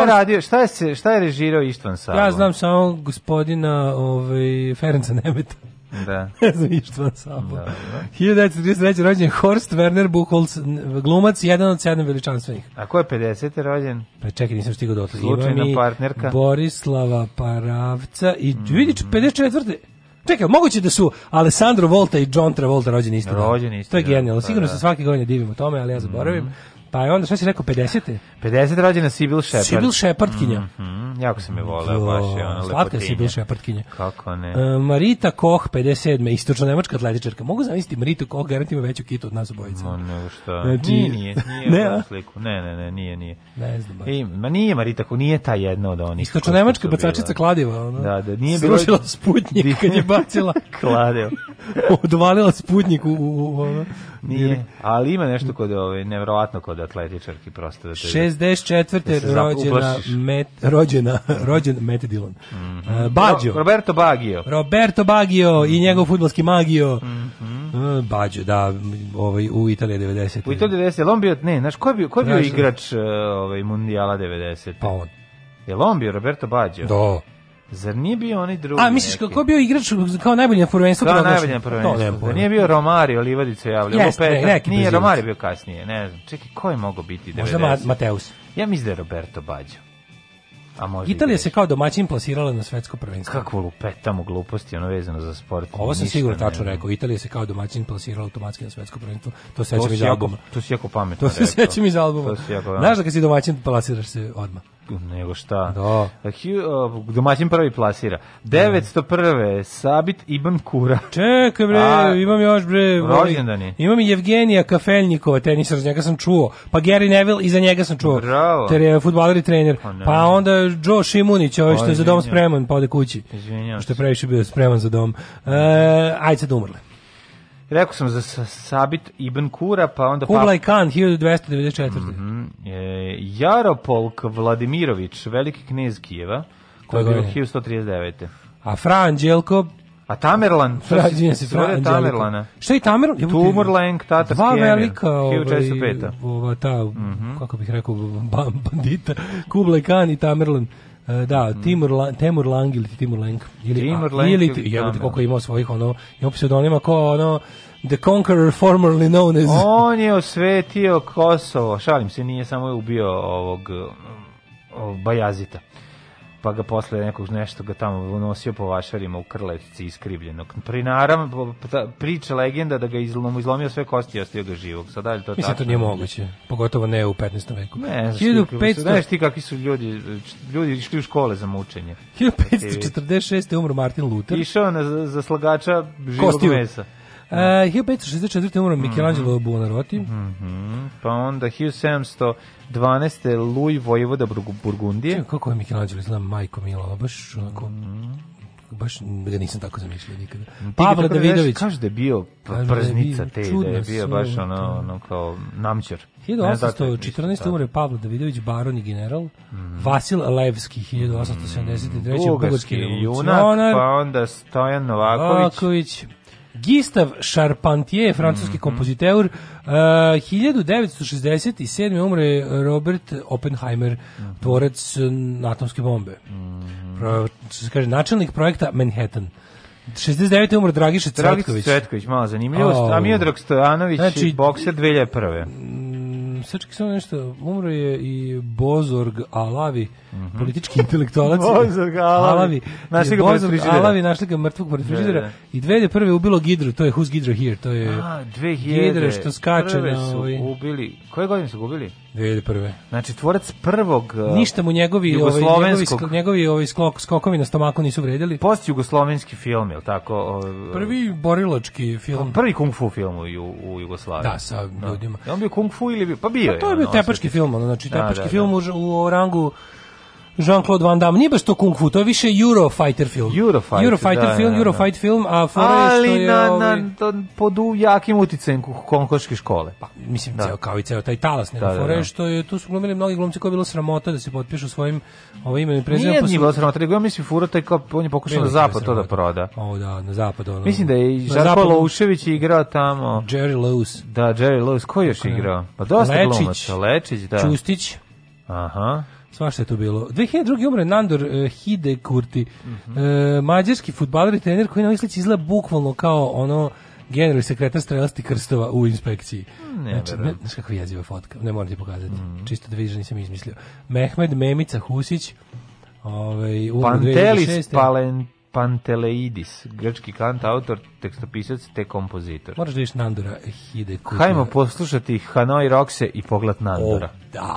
je, radio, šta, je, šta je režirao Ištvan Sabo? Ja znam samo gospodina ovaj, Ferenca Nemeta. Da. ne znam ništa van Sabo. Da, da. 1933. rođen Horst Werner Buchholz, glumac, jedan od sedam veličanstvenih. A ko je 50. rođen? Pa čekaj, nisam stigao do toga. Slučajna partnerka. Borislava Paravca i mm. vidiš 54. Čekaj, moguće da su Alessandro Volta i John Travolta rođeni isti dan. Rođeni isti To je genijalno. Pa Sigurno pa, da. se svake godine divimo tome, ali ja mhm. zaboravim. Mm. Pa je onda, sve si rekao, 50. 50 rođena Sibyl Shepard. Sibyl Shepardkinja. Mhm, mhm, mm -hmm, jako se mi vole, baš je ona lepotinja. Slatka Sibyl Shepardkinja. Kako ne? E, Marita Koch, 57. Istočno nemačka atletičarka. Mogu zamisliti Maritu Koch, garant ima veću kitu od nas obojica. No, ne, šta. Znači, nije, nije, nije ne, sliku. Ne, ne, ne, nije, nije. Ne znam. Baš. E, ma nije Marita Koch, nije ta jedna od onih. Istočno nemačka bacačica kladiva. Ona. Da, da, nije bilo... Srušila sputnik kad je bacila. Kladeo. Odvalila sputnik u... u, u, u, u, u, u, u, u, u, u, u, u, od atletičarki prosto da te 64. Da rođena met, rođena rođen Met Dillon. Mm -hmm. Baggio. Roberto Baggio. Roberto Baggio i mhm. njegov fudbalski magio. Mm -hmm. E, Baggio, da, ovaj u Italiji 90. U Italiji 90, on bio ne, znaš ko je bio, ko je bio da. igrač e, ovaj mundijala 90? Pa on. Je on bio Roberto Baggio? Da. Zar nije bio onaj drugi? A misliš kako bio igrač kao najbolji na prvenstvu? Kao najbolji na prvenstvu. Da nije bio Romario Livadić javljao. Jeste, ne, neki Nije Romario bio kasnije, ne znam. Čekaj, ko je mogao biti 90? Možda Mateus. Ja mislim da je Roberto Baggio. A može Italija se kao domaćin plasirala na svetsko prvenstvo. Kako lupetamo gluposti ono vezano za sport. Ovo sam sigurno tačno rekao. Italija se kao domaćin plasirala automatski na svetsko prvenstvo. To se sećam iz albuma. To si jako pametno. To se sećam iz albuma. Znaš da kad si domaćin plasiraš se odmah nego šta. Da. Domaćin prvi plasira. 901. Sabit Ibn Kura. Čekaj bre, A, imam još bre. Ovaj, rođendani. Imam i Evgenija Kafeljnikova, tenisar, njega sam čuo. Pa Gary Neville, i za njega sam čuo. Bravo. Ter je futbaler i trener. Pa, pa onda Joe Šimunić, ovaj što je za dom spreman, pa ode kući. Izvinjam. Što je previše bio spreman za dom. E, ajde sad umrle. Rekao sam za Sabit Ibn Kura, pa onda... Kublai Khan, 1294. Mm -hmm. e, Jaropolk Vladimirović, veliki knez Kijeva, koji je bio 1139. A Fra Anđelko, a Tamerlan, Fra, se Fra Tamerlana. Šta je Tamerlan? Ja, Tumurlenk, Tatarski Dva velika, ovaj, ova, ta, mm -hmm. kako bih rekao, bandita, Kublai Khan i Tamerlan. E, da, mm. Timur, La, Temur Lang ili Timur Lang. Ili, Timur Lang. Ili, ili, jebate da, koliko je da. imao svojih, ono, imao pseudonima ko, ono, The Conqueror, formerly known as... On je osvetio Kosovo, šalim se, nije samo je ubio ovog, ovog Bajazita pa ga posle nekog nešto ga tamo nosio po vašarima u krletci iskrivljenog. Pri Prinaram, priča legenda da ga izlom, izlomio sve kosti i ostio ga živog. Sad, da to Mislim, tačno? to nije da- moguće, pogotovo ne u 15. veku. Ne, 1500... Znaš ti kakvi su ljudi, ljudi išli u škole za mučenje. 1546. Znači, umro Martin Luther. Išao na zaslagača živog Kostiju. mesa. E, uh, 1564. umro mhm. Michelangelo mm -hmm. Buonarroti. Mm -hmm. Pa onda 1712. Luj Vojvoda Burgundije. Čekaj, kako je Michelangelo, znam, majko Milo, baš onako... Mm baš ga nisam tako zamišljao nikada. Pavle Davidović. Kaže da je bio da, da prznica te, da je bio baš da. ono, ono kao namćer. 1814. umre Pavle Davidović, baron i general. Mhm. Vasil Levski, 1873. Bugarski, junak, pa onda Stojan Novaković, Gistav Charpentier, francuski mm -hmm. kompoziteur, uh, 1967. umre Robert Oppenheimer, mm -hmm. tvorac atomske bombe. Mm -hmm. Pro, se kaže, načelnik projekta Manhattan. 69. umre Dragiša Cvetković. Dragiša Cvetković, malo zanimljivo. Oh. A Miodrag Stojanović, znači, bokser 2001. Mm, Srčki samo nešto, umro je i Bozorg Alavi, mm -hmm. politički intelektualac. Bozorg Alavi. Alavi. Našli ga Bozorg pored Alavi, našli ga mrtvog pored da, frižidera. Da, da. I 2001. ubilo Gidru, to je Who's Gidra Here, to je A, 2000, Gidra što skače. Prve su na, ovaj... ubili, koje godine su ubili? 2001. Znači tvorac prvog e, Ništa mu njegovi ovaj, jugoslovenskog ovaj, njegovi ovaj skok skokovi na stomaku nisu vredili. Post jugoslovenski film, jel tako? prvi borilački film. Prvi kung fu film u, u Jugoslaviji. Da, sa da. ljudima. No. Je on bio kung fu ili bio? Pa bio. Pa to je bio tepački film, ono, znači da, tepački da, da, film u, u rangu Jean-Claude Van Damme. Nije baš to kung fu, to je više Eurofighter film. Eurofighter, Eurofighter da, film, da, da. Eurofight film, a fore Ali što je na, ovaj... na, pod jakim uticajem konkoške škole. Pa, mislim, da. ceo, kao i ceo taj talas, ne da, da, fore da, da. što je, tu su glumili mnogi glumci koji je bilo sramota da se potpišu svojim ovaj imenom i prezimenom. Nije, pa su... nije bilo sramota, nego ja mislim fura taj kao, on je pokušao na zapad to da proda. O, da, na zapad. Ono, mislim da je Žarko Loušević igrao tamo. Jerry Lewis. Da, Jerry Lewis. Ko još igrao? Pa dosta Lečić, glumaca. Lečić, da. Čustić. Aha. Svašta je to bilo. 2002. umre Nandor uh, e, Hide Kurti, mm -hmm. E, uh, mađarski futbaler i trener koji na ovoj slici izgleda bukvalno kao ono generalni sekretar strelasti krstova u inspekciji. Ne, hmm, znači, ne, znaš kako jeziva fotka, ne moram ti pokazati. Mm -hmm. Čisto da vidiš da nisam izmislio. Mehmed Memica Husić, ovaj, umre Pantelis 2006. Palen... Panteleidis, grčki kant, autor, tekstopisac te kompozitor. Moraš da iš Nandora Hide Kurti. Hajmo poslušati Hanoi Rockse i pogled Nandora. O, da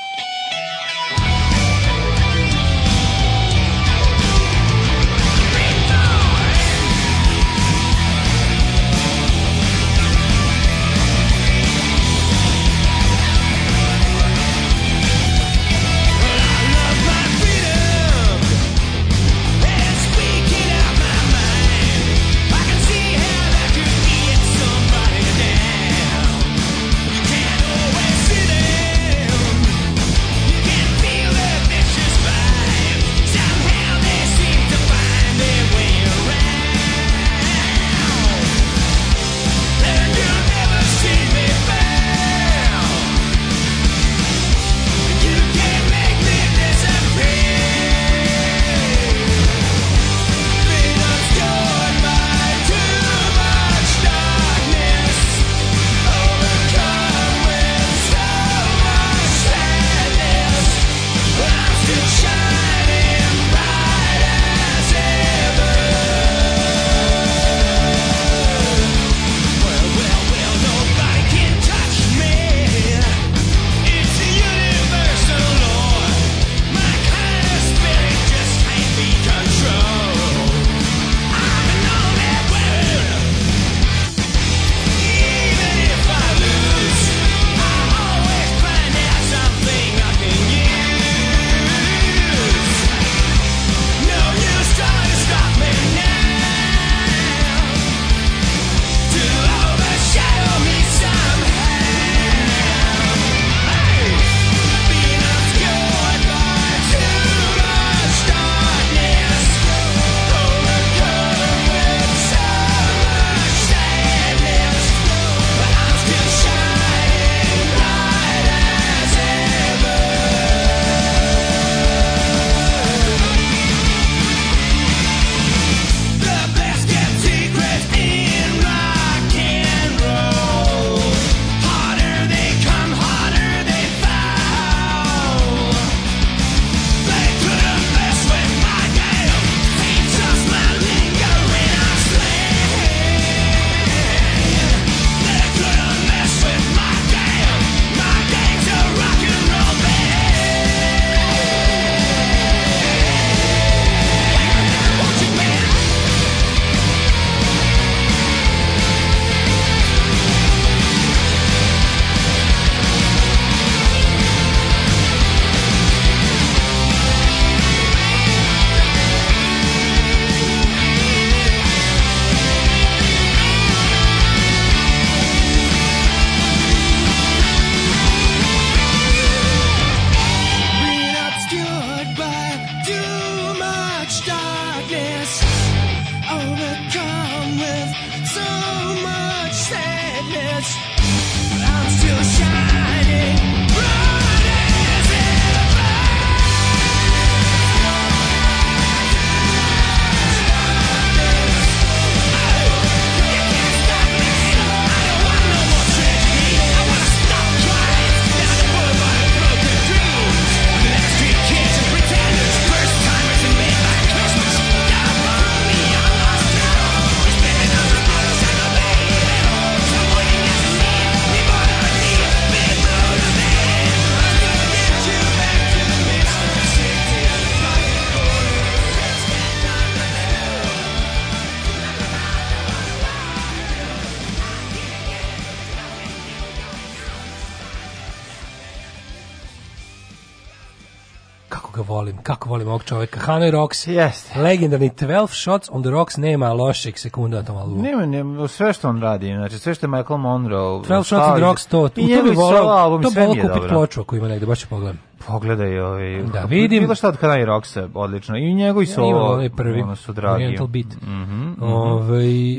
volim ovog čovjeka. Hanoi Rocks, yes. legendarni 12 Shots on the Rocks, nema loših sekunda na tom albumu. Nema, nema, sve što on radi, znači sve što je Michael Monroe... 12 Shots on the Rocks, to, to bi volao, to bi volao kupiti ploču ako ima negde, baš ću pogledam. Pogledaj ovaj. Da vidim. Bilo šta od Kanai Rocksa, odlično. I njegovi su ja, ovaj prvi. Ono su dragi. Oriental Beat. Mhm. Mm -hmm. Ovaj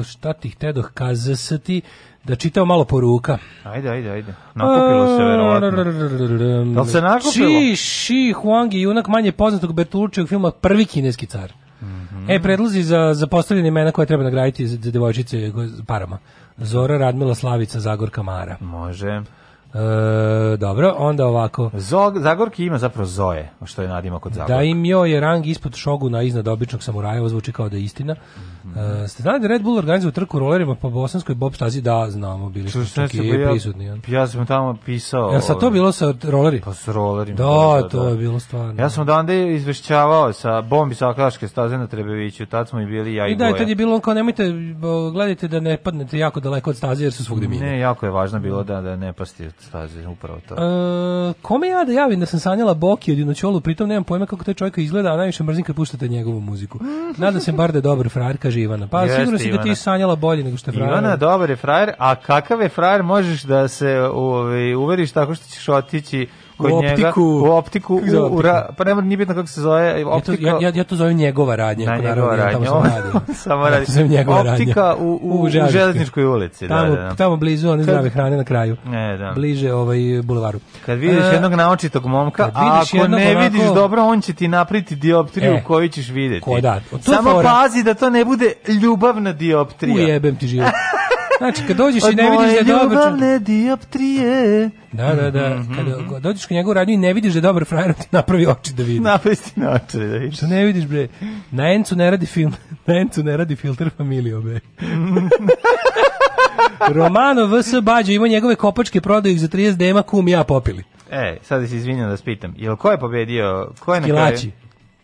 e, šta ti htedoh kazati? da čitao malo poruka. Ajde, ajde, ajde. Nakupilo se verovatno. Da se nakupilo? Shi, Shi Huang junak manje poznatog Bertolučijog filma Prvi kineski car. Mm -hmm. E, predlozi za, za postavljene imena koje treba nagraditi za, za devojčice parama. Zora Radmila Slavica Zagorka Mara. Može. E, dobro, onda ovako. Zog, Zagorki ima zapravo Zoe, što je nadima kod Zagorka. Da im jo je rang ispod šoguna iznad običnog samuraja, zvuči kao da je istina. Mm -hmm. e, ste znali da Red Bull organizuje trku rolerima po bosanskoj bob stazi? Da, znamo, bili što smo ja, prisutni. Ja. ja sam tamo pisao... Ja sam to bilo sa roleri? Pa sa rolerima. Da, da, da to da. je bilo stvarno. Ja sam odande izvešćavao sa bombi sa Akaške staze na Trebeviću, tad smo i bili ja i, I da, i tad je bilo on kao nemojte, gledajte da ne padnete jako daleko od staze jer su svugde mine. Ne, jako je važno bilo da, da ne pasti staze, upravo to. E, kome ja da javim da sam sanjala Boki od Inoćolu, pritom nemam pojma kako taj čovjek izgleda, a najviše mrzim kad puštate njegovu muziku. Nadam se bar da je dobar frajer, kaže Ivana. Pa Jeste, sigurno si Ivana. da ti sanjala bolje nego što je frajer. Ivana, dobar je frajer, a kakav je frajer možeš da se ovaj, uveriš tako što ćeš otići kod u njega u optiku u, optiku? u ra, pa nema ni bitno kako se zove optika ja ja, ja to zovem njegova radnja na njegova radnja tamo samo radi samo radi optika u, u, u, u železničkoj ulici da, tamo, da, da. tamo blizu one zdrave hrane na kraju ne, da. bliže ovaj bulevaru kad vidiš e, jednog naočitog momka a ako ne vidiš dobro on će ti napriti dioptriju e, koju ćeš videti da? samo pazi da to ne bude ljubavna dioptrija ujebem ti život Znači, kad dođeš i ne vidiš da je dobar... Od moje dioptrije. Da, da, da. Mhm, kad mhm. dođeš kod njegovu radnju i ne vidiš da je dobar frajer, ti napravi oči da vidi. Napravi ti na oči da vidiš. Što ne vidiš, bre? Na encu ne radi film. Na encu ne radi filter familio, bre. Romano VS Bađo ima njegove kopačke, prodaju ih za 30 dema, kum ja popili. E, sad se izvinjam da spitam. Jel ko je pobedio? Ko je na kraju?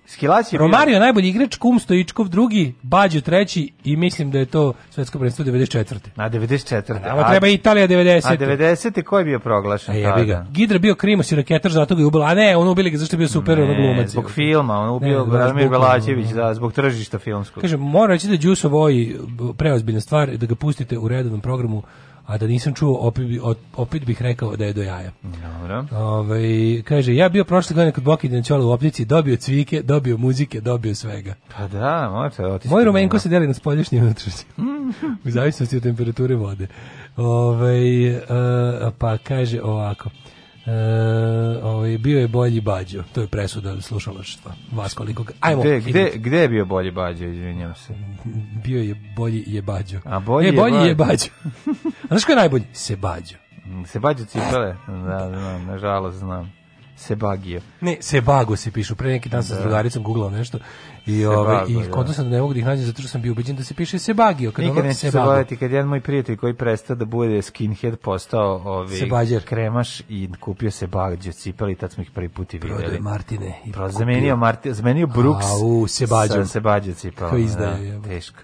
Skilac je Romario bio... najbolji igrač, Kum Stojičkov drugi, Bađo treći i mislim da je to svetsko prvenstvo 94. Na 94. A, treba i Italija 90. A 90. ko je bio proglašen? E, jebi ga. Gidra bio Krimos i raketar, zato ga je ubila. A ne, on ubili ga zašto je bio super ne, glumac. zbog filma, on ubio Branimir Belačević, da, zbog tržišta filmskog. Kaže, mora reći da Đusov ovaj preozbiljna stvar, da ga pustite u redovnom programu a da nisam čuo, opet, bi, opet bih rekao da je do jaja. Dobro. Ove, kaže, ja bio prošle godine kod na Denčola u Opljici, dobio cvike, dobio muzike, dobio svega. Pa da, možete otići. Moj rumenko se deli na spolješnje unutrašnje, u zavisnosti od temperature vode. Ove, a, e, pa kaže ovako, E, ovaj, bio je bolji Bađo. To je presuda slušalaštva. Vas koliko... Ajmo. Gde, gde, gde je bio bolji Bađo, izvinjam se? Bio je bolji je Bađo. A bolji, e, bolji je Bađo. A Znaš ko je najbolji? Sebađo. Mm, Sebađo cipele? Da, znam, nažalost znam. Sebagio. Ne, Sebago se pišu. Pre neki dan sam da. drugaricom googlao nešto I ovaj i kad sam da ne mogu da ih nađem zato što sam bio ubeđen da se piše Sebagio, kad Nikad ono se baviti kad jedan moj prijatelj koji prestao da bude skinhead postao ovi ovaj, Sebađer. kremaš i kupio se Bagio cipeli, tad smo ih prvi put i videli. Prodao Martine i Pro, zamenio Martine, zamenio Brooks. A u Sebađo. Sebađo cipela. Koji izdaje, da, teško.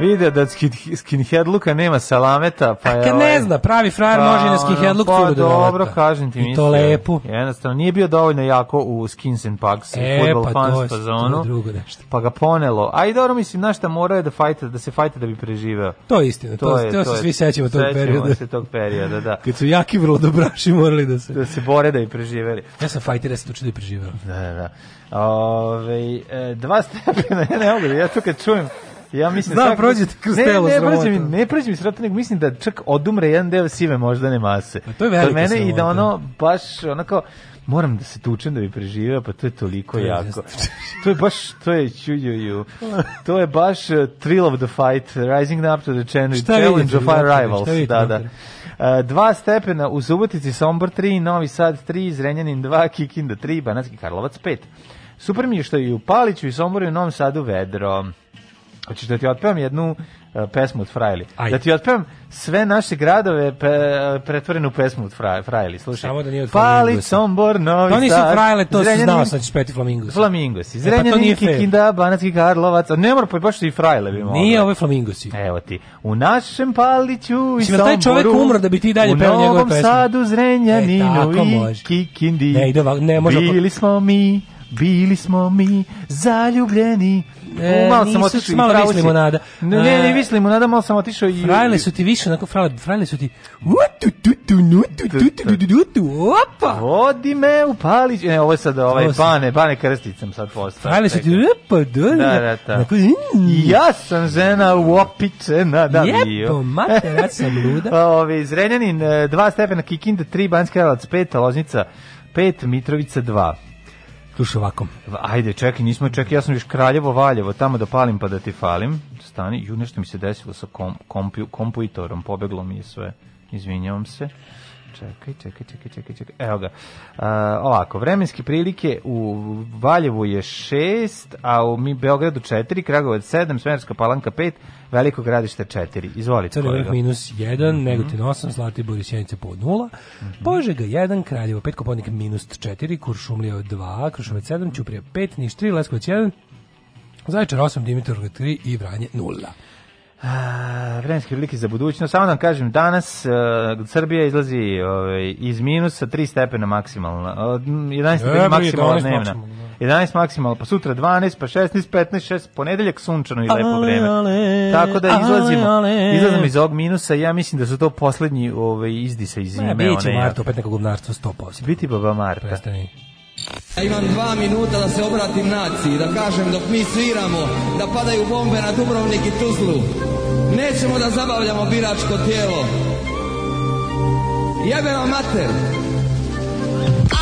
Vide da skinhead skinheadluka nema salameta, pa je... kad ovaj, ne zna, pravi frajer pa, može i na skinhead skinheadluk pa, da dobro, kažem ti, I to lepo. Jednostavno, nije bio dovoljno jako u skins and pugs, e, football pa fans to, zonu, drugo nešto. pa ga ponelo. A i dobro, mislim, znaš šta, morao je da, fajta, da se fajta da bi preživeo. To je istina, to, to, se svi sećamo tog perioda. Sećamo se tog perioda, da. Kad su jaki vrodobraši morali da se... Da se bore da bi preživeli. Ja sam fajter, ja sam tuče da bi preživeo. Da, da, da. Ove, e, dva stepena, ja ne mogu, ja tu kad čujem Ja mislim da prođete kroz ne, telo Ne, prođe mi, ne prođe mi srata nego mislim da čak odumre jedan deo sive moždane mase. A pa to je velika mene i da ono baš onako moram da se tučem da bi preživeo, pa to je toliko to je jako. to je baš, to je čuđuju. To je baš uh, thrill of the fight, rising up to the challenge, challenge of our rivals. Da, da. Uh, dva stepena u Subotici, Sombor 3, Novi Sad 3, Zrenjanin 2, Kikinda 3, Banatski Karlovac 5. Super mi je što je i u Paliću i Somboru i u Novom Sadu vedro. Hoćeš da ti otpevam jednu uh, pesmu od Frajli? Ajde. Da ti otpevam sve naše gradove pe, pretvorenu pesmu od fraj, Frajli, slušaj. Samo da nije od Pali, Sombor, Novi Sad. To nisu Frajle, to si znao sad da ćeš peti Flamingosi. Flamingos. Zrenjaninki, e, pa Kinda, Banatski, Karlovac. Ne mora pa baš i Frajle bi mogla. Nije ove Flamingosi. Evo ti. U našem Paliću i Mislim, Somboru. Da taj čovek umro da bi ti dalje peo njegove pesme. U Novom Sadu, e, Zrenjaninu e, i Kikindi. Ne, ide ovako, ne može. Bili smo mi, bili smo mi, zaljubljeni E, e malo sam otišao i malo visli limonada. Ne, ne, ne visli limonada, malo sam otišao i... Frajle su ti više, onako frajle, frajle su ti... Utu, tu, tu, nu, tu, tu, tu, tu, tu, opa! Odi me u palić... Ne, ovo je sad ovaj bane, bane krsticam sad postao. Frajle su ti... pa da, da, da. da, da. Mm. Ja sam žena uopičena, da bio. Jepo, mater, ja sam luda. Ovi, Zrenjanin, e, dva stepena, Kikinda, tri, Banjska Jelac, pet, Loznica, pet, Mitrovica, dva. Dušovakom. Ajde, čekaj, nismo čekaj, ja sam viš Kraljevo Valjevo, tamo da palim pa da ti falim. Stani, ju nešto mi se desilo sa kom, kompu, kompuitorom, pobeglo mi je sve. Izvinjavam se čekaj, čekaj, čekaj, čekaj, čekaj. Evo ga. A, ovako, vremenske prilike u Valjevu je 6, a u mi Beogradu 4, Kragovac 7, Smerska palanka 5, Veliko gradište 4. Izvolite. Crni vrh minus 1, mm -hmm. Negotin 8, Zlatibor i Sjenica po 0, mm -hmm. Požega 1, Kraljevo 5, Koponik minus 4, Kuršumlija 2, Krušovac 7, Ćuprija 5, Niš 3, Leskovac 1, Zaječar 8, Dimitrov 3 i Vranje 0. A, vremenske prilike za budućnost. Samo da vam kažem, danas uh, Srbija izlazi ovaj, iz minusa 3 stepena maksimalno. 11 e, maksimalna dnevna. 11 maksimalno, pa sutra 12, pa 16, 15, 6, ponedeljak sunčano i lepo vreme. Tako da izlazimo, izlazimo iz ovog minusa, ja mislim da su to poslednji ovaj, izdisa iz zime. Ne, biće Marta, opet neko gubnarstvo 100%. Biti baba Marta. Prestani. Ja imam dva minuta da se obratim naciji, da kažem dok mi sviramo, da padaju bombe na Dubrovnik i Tuzlu. Nećemo da zabavljamo biračko tijelo. Jebe vam mater!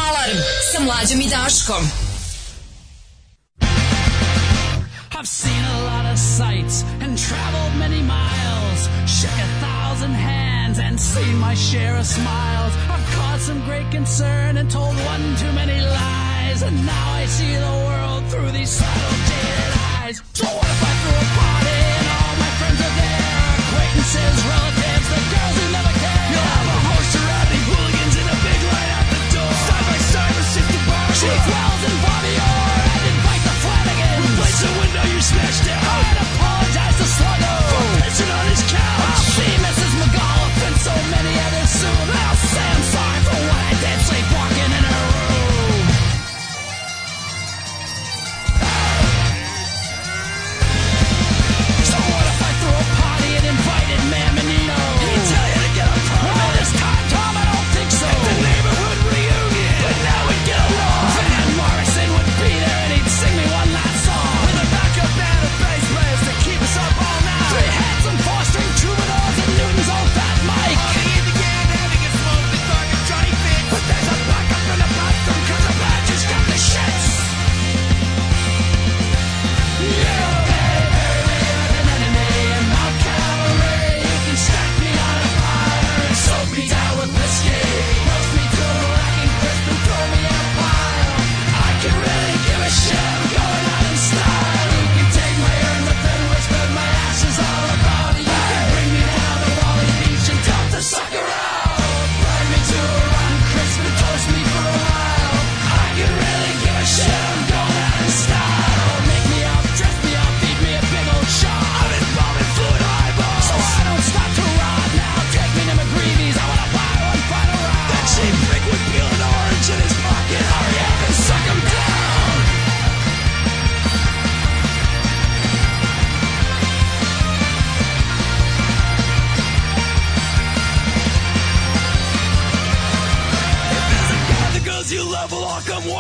Alarm sa mlađom i Daškom. I've seen a lot of sights and traveled and seen my share of smiles. I've caused some great concern and told one too many lies. And now I see the world through these subtle jaded eyes. So what if I threw a party and all my friends are there? Acquaintances, relatives, the girls who never care. You'll have a horse surrounding hooligans in a big light at the door. Side by side with Sister Barbara. Chief Wells and Bobby Orr. And invite the Flanagan. Replace the window you smashed down.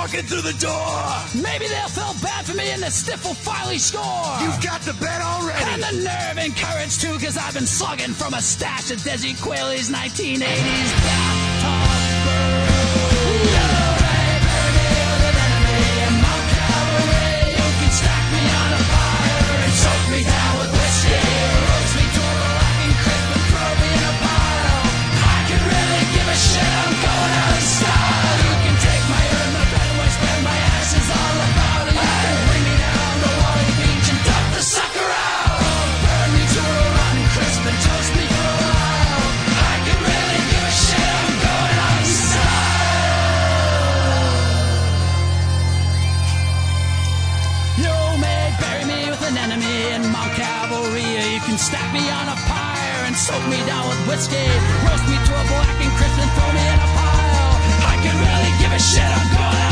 walking through the door. Maybe they'll feel bad for me and the stiff will finally score. You've got the bet already. And the nerve and courage too, cause I've been slugging from a stash of Desi Quayle's 1980s bathtub. Soak me down with whiskey, roast me to a black and crisp and throw me in a pile. I can really give a shit, I'm going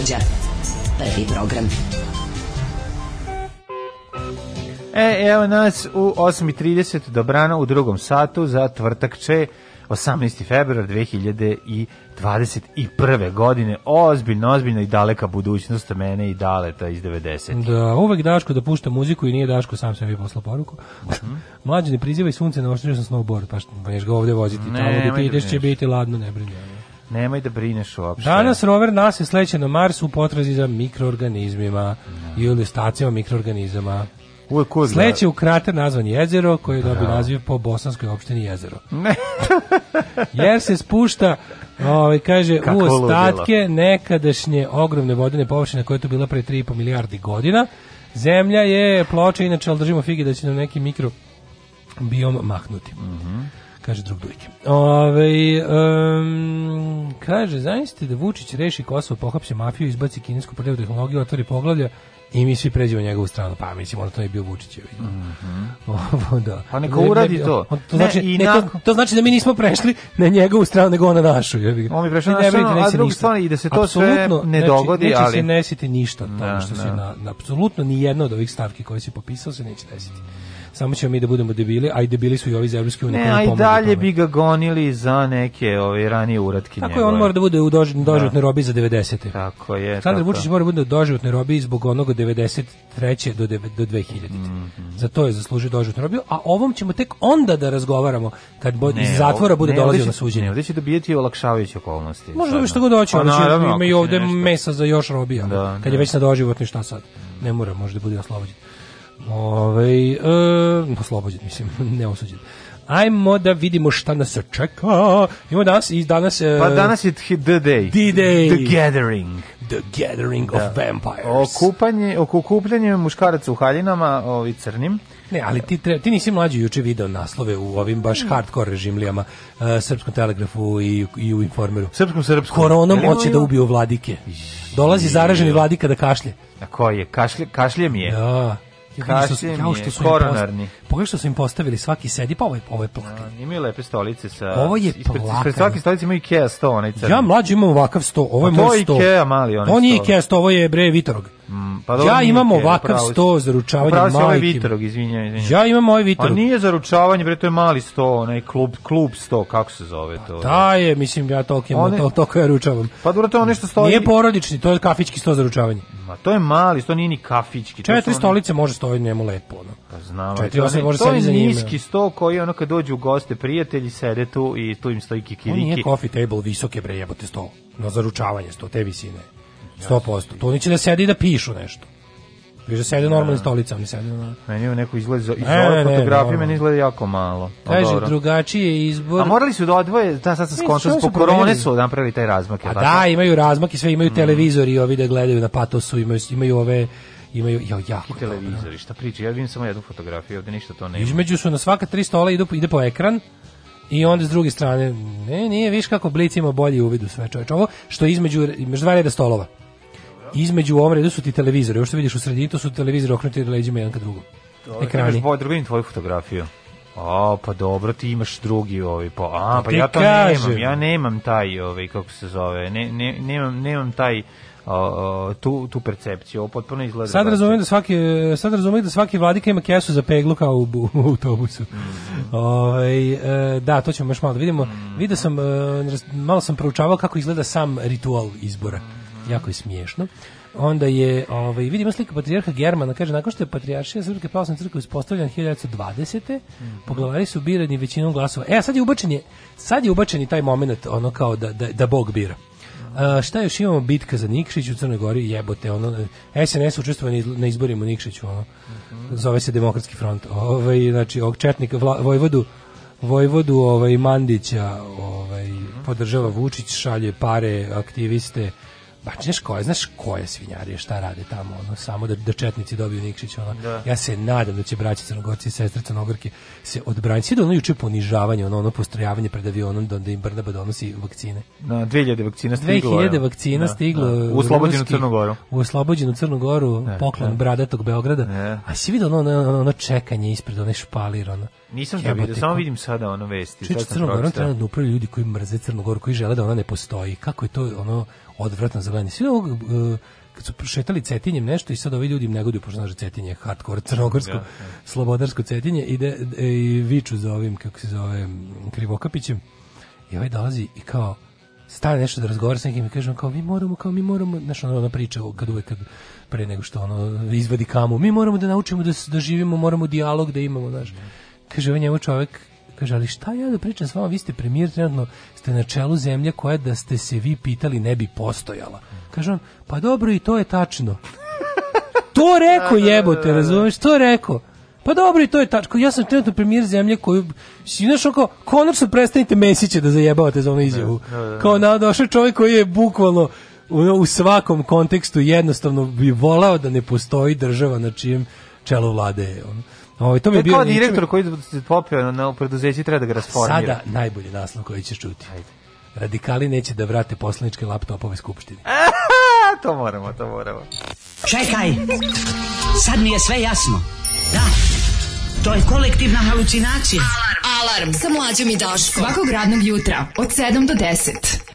mlađa. Prvi program. E, evo nas u 8.30 dobrano u drugom satu za tvrtak će 18. februar 2021. godine. Ozbiljno, ozbiljno i daleka budućnost mene i daleta iz 90. Da, uvek Daško da pušta muziku i nije Daško, sam sam mi poslao poruku. Mm -hmm. Mlađe ne prizivaj sunce, naoštrio sam snowboard, pa što, pa ga ovde voziti. Ne, Tamo gdje ti da ideš će biti ladno, ne brinjamo. Nemoj da brineš uopšte. Danas rover nas je sleće na Mars u potrazi za mikroorganizmima no. Da. i ilustracijama mikroorganizama. Sleće u krater nazvan jezero koje je dobio da. naziv po bosanskoj opštini jezero. Ne. Jer se spušta Ovaj kaže Kako u ostatke ludilo. nekadašnje ogromne vodene površine koje je tu bila pre 3,5 milijardi godina. Zemlja je ploča, inače ali držimo fige da će nam neki mikro biom mahnuti. Mm kaže drug dujke. Ove, um, kaže, zamislite da Vučić reši Kosovo, pohapše mafiju, izbaci kinesku prljavu tehnologiju, otvori poglavlja i mi svi pređemo njegovu stranu. Pa mislim, ono to je bio Vučićevi. Mm -hmm. Ovo, da. Pa neka uradi to. On, to, ne, znači, ne, to, to, znači da mi nismo prešli na njegovu stranu, nego na našu. Je. On mi prešli na našu, a drugu stranu i da se to apsolutno, sve ne znači, dogodi. Neće, neće ali... se nesiti ništa. Na, da, što na. Se da. na, na, apsolutno ni jedna od ovih stavki koje si popisao se neće desiti. Samo ćemo mi da budemo debili, a i debili su i ovi iz Evropske unije. Ne, a i dalje bi ga gonili za neke ove ranije uratke Tako njegove. je, on mora da bude u dož, da. doživotnoj robi za 90. Tako je. Aleksandar Vučić mora da bude u doživotnoj robi zbog onoga 93. do, do 2000. Mm -hmm. Za to je zaslužio doživotnu robiju, a ovom ćemo tek onda da razgovaramo kad bo, ne, iz zatvora bude dolazio na suđenje. Ne, ovdje će dobijeti olakšavajuće okolnosti. Možda bi što god hoće, pa ima i ovde mesa za još robija. Da, kad je da. već na doživotni šta sad. Ne mora, možda bude oslobođen. Ove, ovaj, e, oslobođen, mislim, ne osuđen. Ajmo da vidimo šta nas čeka. Imamo danas i danas... E, pa danas je The day D-Day. The Gathering. The Gathering da. of Vampires. Okupanje, okupljanje muškaraca u haljinama, ovi crnim. Ne, ali ti, treba, ti nisi mlađi juče video naslove u ovim baš hardcore režimlijama, uh, Srpskom telegrafu i, i u Informeru. Srpskom, srpskom. Koronom Jel hoće da ubiju vladike. Dolazi zaraženi vladika da kašlje. A koji je? Kašlje, kašlje mi je. Da. Kašljen je koronarni. Pogledaj što su im postavili svaki sedi, pa ovaj ovaj ovo da, imaju lepe stolice sa... Ovo je ispred, svaki stolice imaju Ikea 100, onaj crni. Ja mlađi imam ovakav sto, ovo je pa moj sto. To je Ikea mali, onaj On je Ikea 100, ovo je bre Vitorog. Mm, pa dobro, ja imam nike, ovakav sto za ručavanje majke. Ovaj vitrog, izvinjam, izvinjam. Ja imam ovaj vitrog. A nije za ručavanje, bre, to je mali sto, onaj klub, klub sto, kako se zove to? A pa da je, mislim, ja toliko imam, to, toliko ja ručavam. Pa dobro, to je ono nešto stoji. Nije porodični, to je kafički sto za ručavanje. Ma to je mali, sto nije ni kafićki. Četiri stolice može stoji njemu lepo, ono. Pa znam, Četiri osam može sedi za njime. To je niski sto koji ono kad dođu u goste prijatelji, sede tu i tu im stoji kikiriki. On nije coffee table, visoke bre, jebote sto, na zaručavanje sto, te visine. 100%. To oni će da sede i da pišu nešto. Viš da sede da. normalne stolice, oni sede na... Meni je neko izgleda, iz ove ne, fotografije ne, meni izgleda jako malo. Kaže, drugačiji je izbor... A morali su da odvoje, da, sad sam skončao, zbog korone su napravili taj razmak. A pa da, imaju razmak i sve, imaju mm. televizor i ovi da gledaju na patosu, imaju, imaju ove imaju ja jako televizori, šta priča, ja vidim samo jednu fotografiju, ovde ništa to nema. Između su na svaka tri stola ide, ide po ekran, i onda s druge strane, ne, nije, viš kako Blic ima bolji uvid u sve čoveče. Ovo što je između, između dva reda stolova između u ovom redu su ti televizori. Ovo što vidiš u sredini, to su televizori okrenuti leđima jedan ka drugom. Ekrani. Imaš boj, drugim da tvoju fotografiju. A, pa dobro, ti imaš drugi ovi, pa, a, pa, pa ja to kažem. nemam, ja nemam taj, ovi, kako se zove, ne, ne, nemam, nemam taj, o, o, tu, tu percepciju, ovo potpuno izgleda. Sad razumijem da svaki, sad razumijem da svaki vladika ima kesu za peglu kao u, u, autobusu. Mm Ove, ovaj, e, da, to ćemo još malo da vidimo. Mm Vidio sam, e, malo sam proučavao kako izgleda sam ritual izbora jako je smiješno. Onda je, ovaj, vidimo slika patrijarha Germana, kaže, nakon što je patrijaršija Srpske pravoslavne crkve uspostavljan 1920. Mm -hmm. poglavari su birani većinom glasova. E, sad je ubačen je, sad je ubačen i taj moment, ono kao da, da, da Bog bira. A, šta još imamo bitka za Nikšić u Crnoj Gori, jebote, ono, SNS učestvuje na izborima u Nikšiću, ono, zove se Demokratski front, ovaj, znači, ovog četnika, vla, Vojvodu, Vojvodu ovaj, Mandića ovaj, podržava Vučić, šalje pare, aktiviste, Pa znaš koje, znaš koje svinjarije šta rade tamo, ono, samo da, da četnici dobiju Nikšić, ono. Da. Ja se nadam da će braći Crnogorci i sestre Crnogorke se odbraniti. Svi da ono juče ponižavanje, ono, ono postrojavanje pred avionom da, da im Brnaba donosi vakcine. Na, 2000 vakcina stiglo. 2000 vakcina da, stiglo. Da. U oslobođenu Crnogoru. U oslobođenu Crnogoru, ne, e. poklon ne. bradatog Beograda. Ne. A si vidio ono, ono, ono, čekanje ispred one špalir, ono. Nisam to vidio, samo vidim sada ono vesti. Čuči Crnogorom trenutno upravljaju ljudi koji mrze Crnogoru, koji žele da ona ne postoji. Kako je to ono odvratno zeleni. Svi ovog, uh, e, kad su prošetali cetinjem nešto i sad ovi ljudi im negoduju, pošto znaš da cetinje, hardcore, crnogorsko, ja, da, ja. Da. slobodarsko cetinje, ide e, i viču za ovim, kako se zove, krivokapićem. I ovaj dolazi i kao, stane nešto da razgovara sa nekim i kaže kao mi moramo, kao mi moramo, znaš ono, ona priča kad uvek kad pre nego što ono izvadi kamu, mi moramo da naučimo da, da živimo, moramo dijalog da imamo, znaš. Kaže on ovaj njemu čovjek, kaže ali šta ja da pričam s vama, vi ste premijer trenutno, ste na čelu zemlje koja da ste se vi pitali ne bi postojala. Kaže on, pa dobro i to je tačno. To rekao da, da, jebote, da, razumeš, to rekao. Pa dobro i to je tačno. Ja sam trenutno premijer zemlje koju Znaš, oko konačno prestanite Mesića da zajebavate za onu izjavu. Kao na došao čovjek koji je bukvalno u svakom kontekstu jednostavno bi volao da ne postoji država na čijem čelu vlade je on. Ovaj to mi je bio direktor mi... koji se popio na preduzeće treba da ga rasformira. Sada najbolji naslov koji ćeš čuti. Ajde. Radikali neće da vrate poslaničke laptopove skupštini. to moramo, to moramo. Čekaj. Sad mi je sve jasno. Da. To je kolektivna halucinacija. Alarm. Alarm. Sa mlađom i Daškom. Svakog radnog jutra od 7 do 10.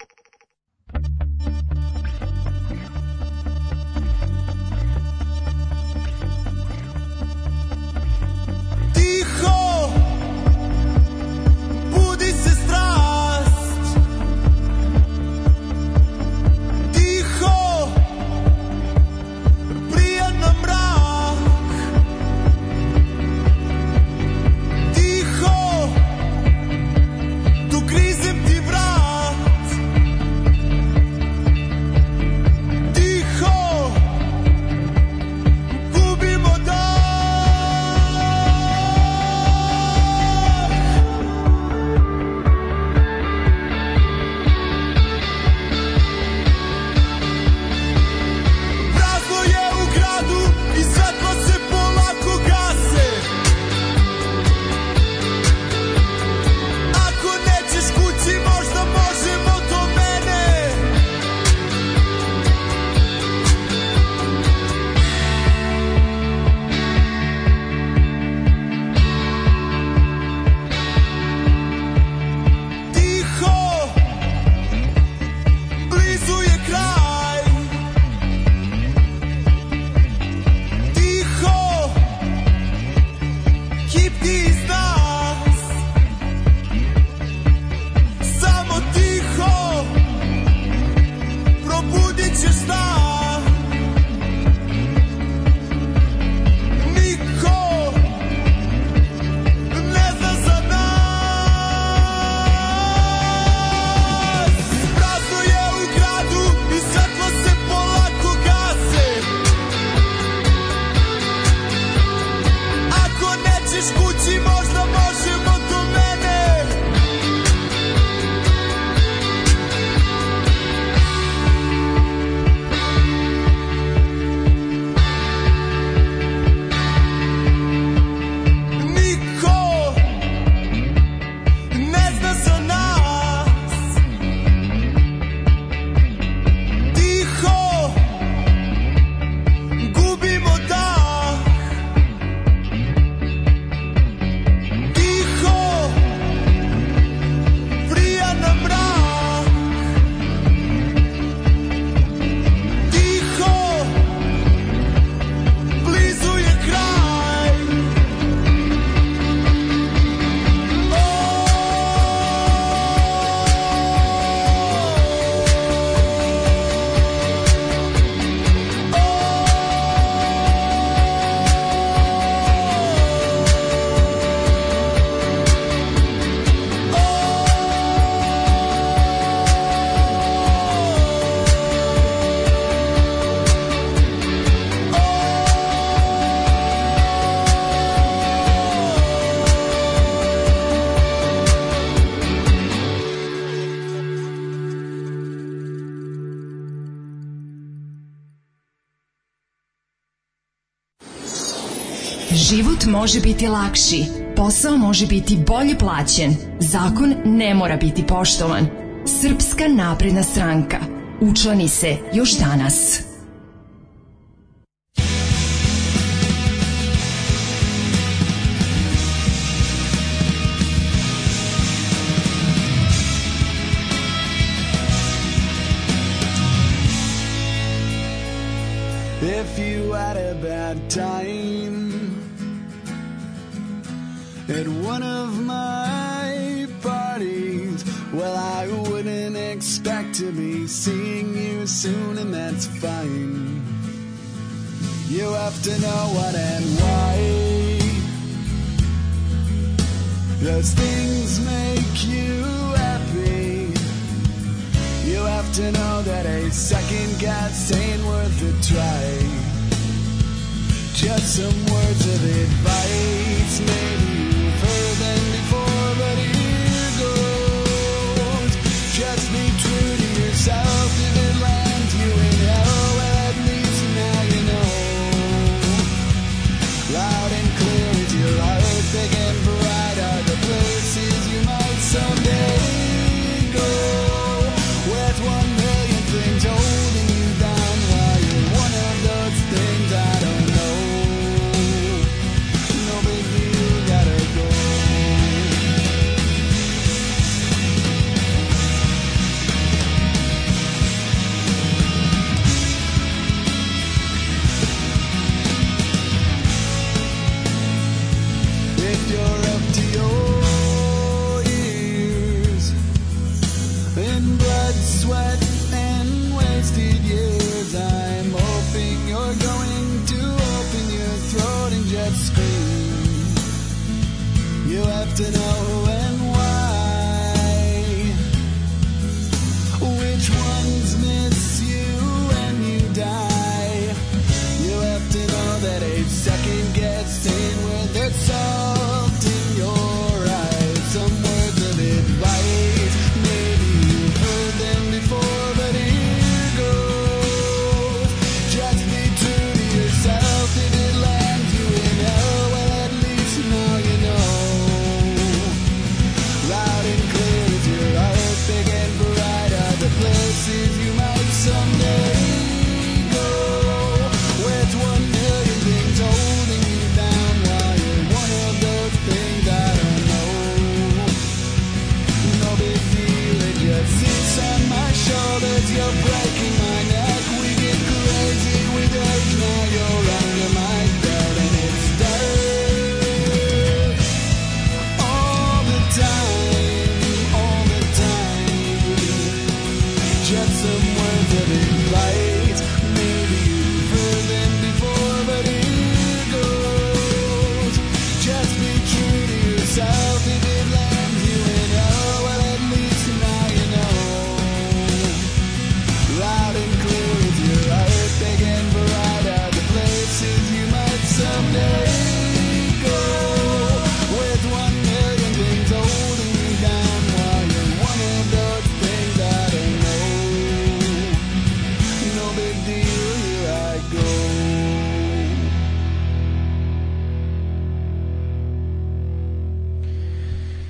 Život može biti lakši, posao može biti bolje plaćen, zakon ne mora biti poštovan. Srpska napredna stranka. Učlani se još danas. If you had a bad time at one of my parties. Well, I wouldn't expect to be seeing you soon, and that's fine. You have to know what and why. Those things make you happy. You have to know that a second guess ain't worth a try. Just some words of advice, maybe.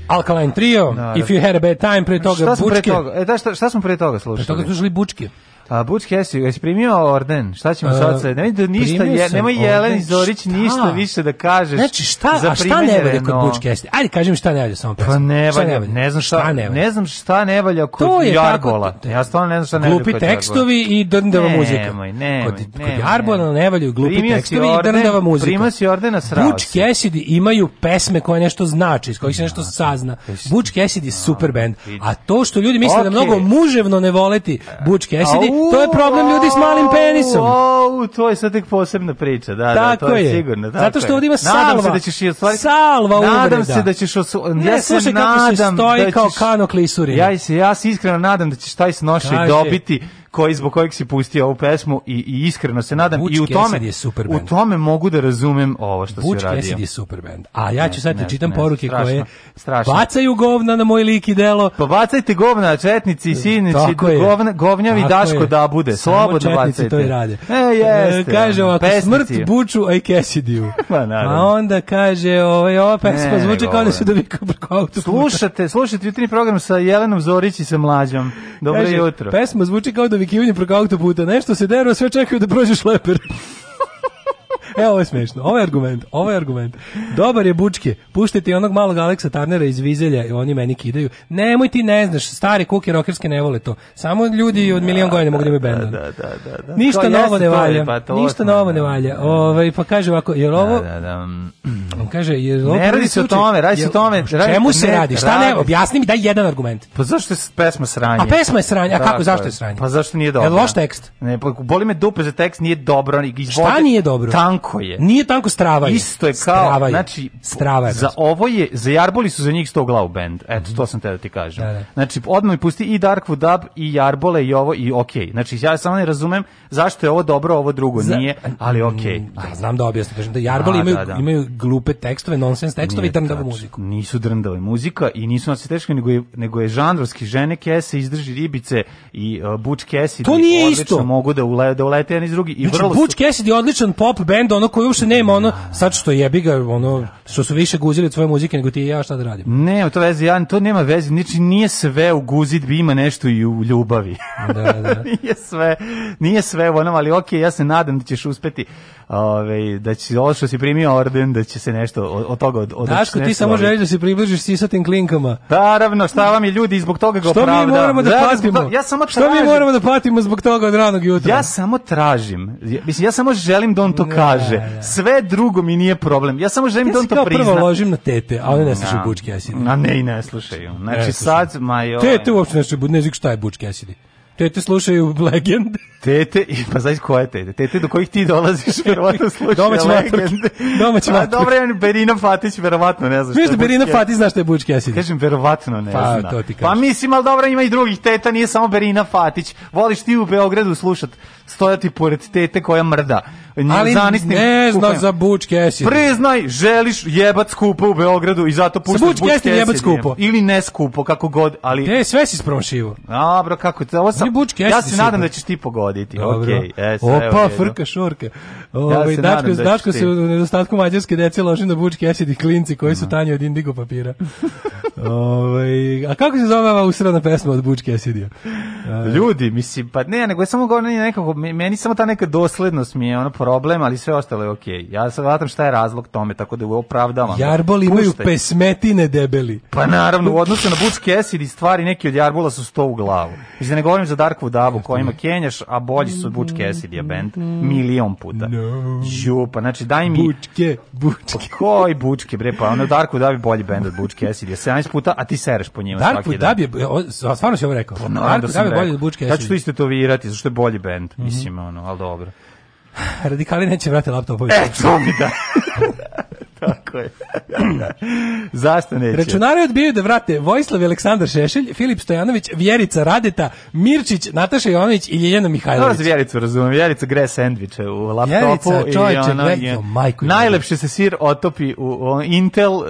Alkaline Trio, Naravno. Da, If da. You Had a Bad Time, pre toga šta Bučke. Pre toga? E, da, šta, šta smo pre toga slušali? Pre toga slušali Bučke. A Butch Cassidy, jesi primio orden? Šta ćemo uh, sad e, sad? Nemoj da ništa, je, nemoj Jelen Zorić šta? ništa više da kažeš. Znači šta, za a šta ne valja kod Butch Cassidy? Ajde kaži mi šta ne valja samo pesma. Pa ne valja, ne znam šta, šta ne, valja. ne znam šta ne valja kod to je Jargola. Tako, ja stvarno ne znam šta ne valja kod Glupi tekstovi i drndava muzika. Nemoj, nemoj. Kod, kod Jargola ne valjaju glupi tekstovi orden, i drndava muzika. Prima si ordena srao Butch Cassidy imaju pesme koje nešto znači, iz kojih se nešto znači, sazna. Butch Cassidy super band. A to što ljudi misle da mnogo muževno ne voleti e, Butch Cassidy, U, to je problem ljudi s malim penisom. O, to je sad tek posebna priča, da, tako da, to je, je sigurno. Tako Zato što ovdje ima salva. Nadam se da ćeš i ostvariti. Salva uvreda. Nadam se da ćeš ostvariti. Ja se nadam kako da se stoji da ćeš, kao kano klisuri. Ja se, ja se iskreno nadam da ćeš taj snošaj dobiti koji zbog kojeg si pustio ovu pesmu i, i iskreno se nadam Buč i u tome je super band. u tome mogu da razumem ovo što Buč si radio. Buč je super band. A ja ću sad ne, čitam ne, poruke strašno, koje strašno. bacaju govna na moj lik i delo. Pa bacajte govna četnici i e, sinici, govna, govnjavi Tako Daško je. da bude. Slobodno bacajte. to i rade. E, jeste. E, kaže ovako, smrt Buču, aj i Kesidiju. Ma naravno. A onda kaže, ovaj, ova pesma zvuči kao da se dovika preko Slušate, slušate jutri program sa Jelenom Zorić i sa Mlađom. Dobro jutro. Pesma zvuči kao da podvikivanje preko autoputa, nešto se dero, sve čekaju da prođeš leper. Evo, ovo je smešno. Ovo je argument, ovo je argument. Dobar je Bučke, puštajte onog malog Aleksa Tarnera iz Vizelja, i oni meni kidaju. Nemoj ti ne znaš, stare kuke rokerske ne vole to. Samo ljudi od milion godina mogu da imaju da, benda. Da, da, da, da. Ništa novo ne valja. Pa Ništa novo da, ne da, valja. Ove, ovaj, pa kaže ovako, jer ovo... Da, da, da. On Kaže, jer ovo ne radi se o tome, radi se o tome. Radi, čemu se ne, radi? Šta ne? Objasni mi, daj jedan argument. Pa zašto je pesma sranje? A pesma je sranje, a kako, zašto je sranje? Pa zašto nije dobro? Je loš tekst? Ne, pa boli me dupe za tekst, nije dobro. Šta nije dobro? Tanko tanko je. Nije tanko strava je. Isto je kao, strava je. znači, strava je. Za ovo je, za Jarboli su za njih sto glavu band. Eto, mm -hmm. to sam te da ti kažem. Da, da. Znači, odmah mi pusti i Darkwood Dub, i Jarbole, i ovo, i okej. Okay. Znači, ja samo ne razumem zašto je ovo dobro, ovo drugo za, nije, ali mm, okej. Okay. Da, znam da objasnim, kažem da Jarboli da, imaju, da, da. imaju glupe tekstove, nonsense tekstove i drndavu tač, muziku. Nisu drndave muzika i nisu nas teško, nego je, nego je žandrovski žene kese, izdrži ribice i uh, buč kese. To nije isto. Mogu da, ule, da ulete jedan iz drugi. I znači, vrlo buč kese je odličan pop band ono koji uopšte nema ono sad što jebi ga ono što su više guzili tvoje muzike nego ti i ja šta da radim. Ne, to veze, ja to nema veze, znači nije sve u guzidbi ima nešto i u ljubavi. Da, da. nije sve, nije sve ono, ali okej, okay, ja se nadam da ćeš uspeti ovaj da će ovo što si primio orden da će se nešto od, od toga od od Daško ti samo želiš da se približiš tim klinkama. Naravno, šta vam je ljudi zbog toga ga opravda. Što mi moramo da, da patimo? Da, ja samo tražim. Što mi moramo da patimo zbog toga od ranog jutra? Ja samo tražim. Ja, mislim ja samo želim da on to ne, kaže drže. Da, da. Sve drugo mi nije problem. Ja samo želim ja da on to prizna. Ja prvo ložim na tete, a one ne slušaju da. bučke asidi. A ne i ne slušaju. Znači ne sad, majo... Tete uopšte ne slušaju, ne znam šta je bučke asidi. Tete slušaju legende. Tete, pa znaš koje tete? Tete do kojih ti dolaziš, verovatno slušaju Domaći legende. Domaći vatruk. Pa dobro, Berina Fatić, verovatno ne znaš. šta je Bučki da Berina Fatić zna šta je Bučki Asid. Kažem, verovatno ne pa, zna. To ti pa mislim, ali dobro, ima i drugih teta, nije samo Berina Fatić. Voliš ti u Beogradu slušat, stojati pored tete koja mrda ali zanisnim ne zna za buč kesir. Preznaj, želiš jebac skupo u Beogradu i zato puštaš buč, buč kesir. skupo. Ili ne skupo, kako god, ali... Ne, sve si spromašivo. Dobro, kako te... Ovo sam, ja se nadam da ćeš ti pogoditi. Dobro. Okay, yes, Opa, evo, frka, šurke. Ove, ja se ovaj, dačko, da dačko se u nedostatku mađarske dece loži na buč kesir i klinci koji su da. tanji od indigo papira. Ove, ovaj, a kako se zove ova usrana pesma od buč kesirija? Ljudi, mislim, pa ne, nego je samo govorim nekako, meni samo ta neka doslednost mi je ono problem, ali sve ostalo je okej. Okay. Ja se vratim šta je razlog tome, tako da je opravdavam. Jarbol imaju pesmetine debeli. Pa naravno, u odnosu na Butch Cassidy stvari neki od Jarbola su sto u glavu. I da ne govorim za Darkwood Dabu ima Kenjaš, a bolji su Butch Cassidy band milion puta. No. Ju, pa znači daj mi... Bučke, bučke. Pa koji bučke, bre, pa ono Darkwood Dab bolji band od Butch Cassidy, 17 puta, a ti sereš po njima svaki dan. Darkwood Dab je, stvarno si ovo rekao, Pa, Darkwood Dab je bolji od Butch Cassidy. Ja ću to isto to virati, zašto je bolji band, mhm. mislim, ono, ali dobro. Radikali neće vratiti laptop. E, to mi da. Tako je. Zašto neće? Računari odbijaju da vrate Vojislav i Aleksandar Šešelj, Filip Stojanović, Vjerica Radeta, Mirčić, Nataša Jovanović i Ljeljana Mihajlović. No, Vjericu razumem, Vjerica gre sendviče u laptopu. Vjerica, čovječe, ona, je, majko. Najlepše se sir otopi u, Intel uh,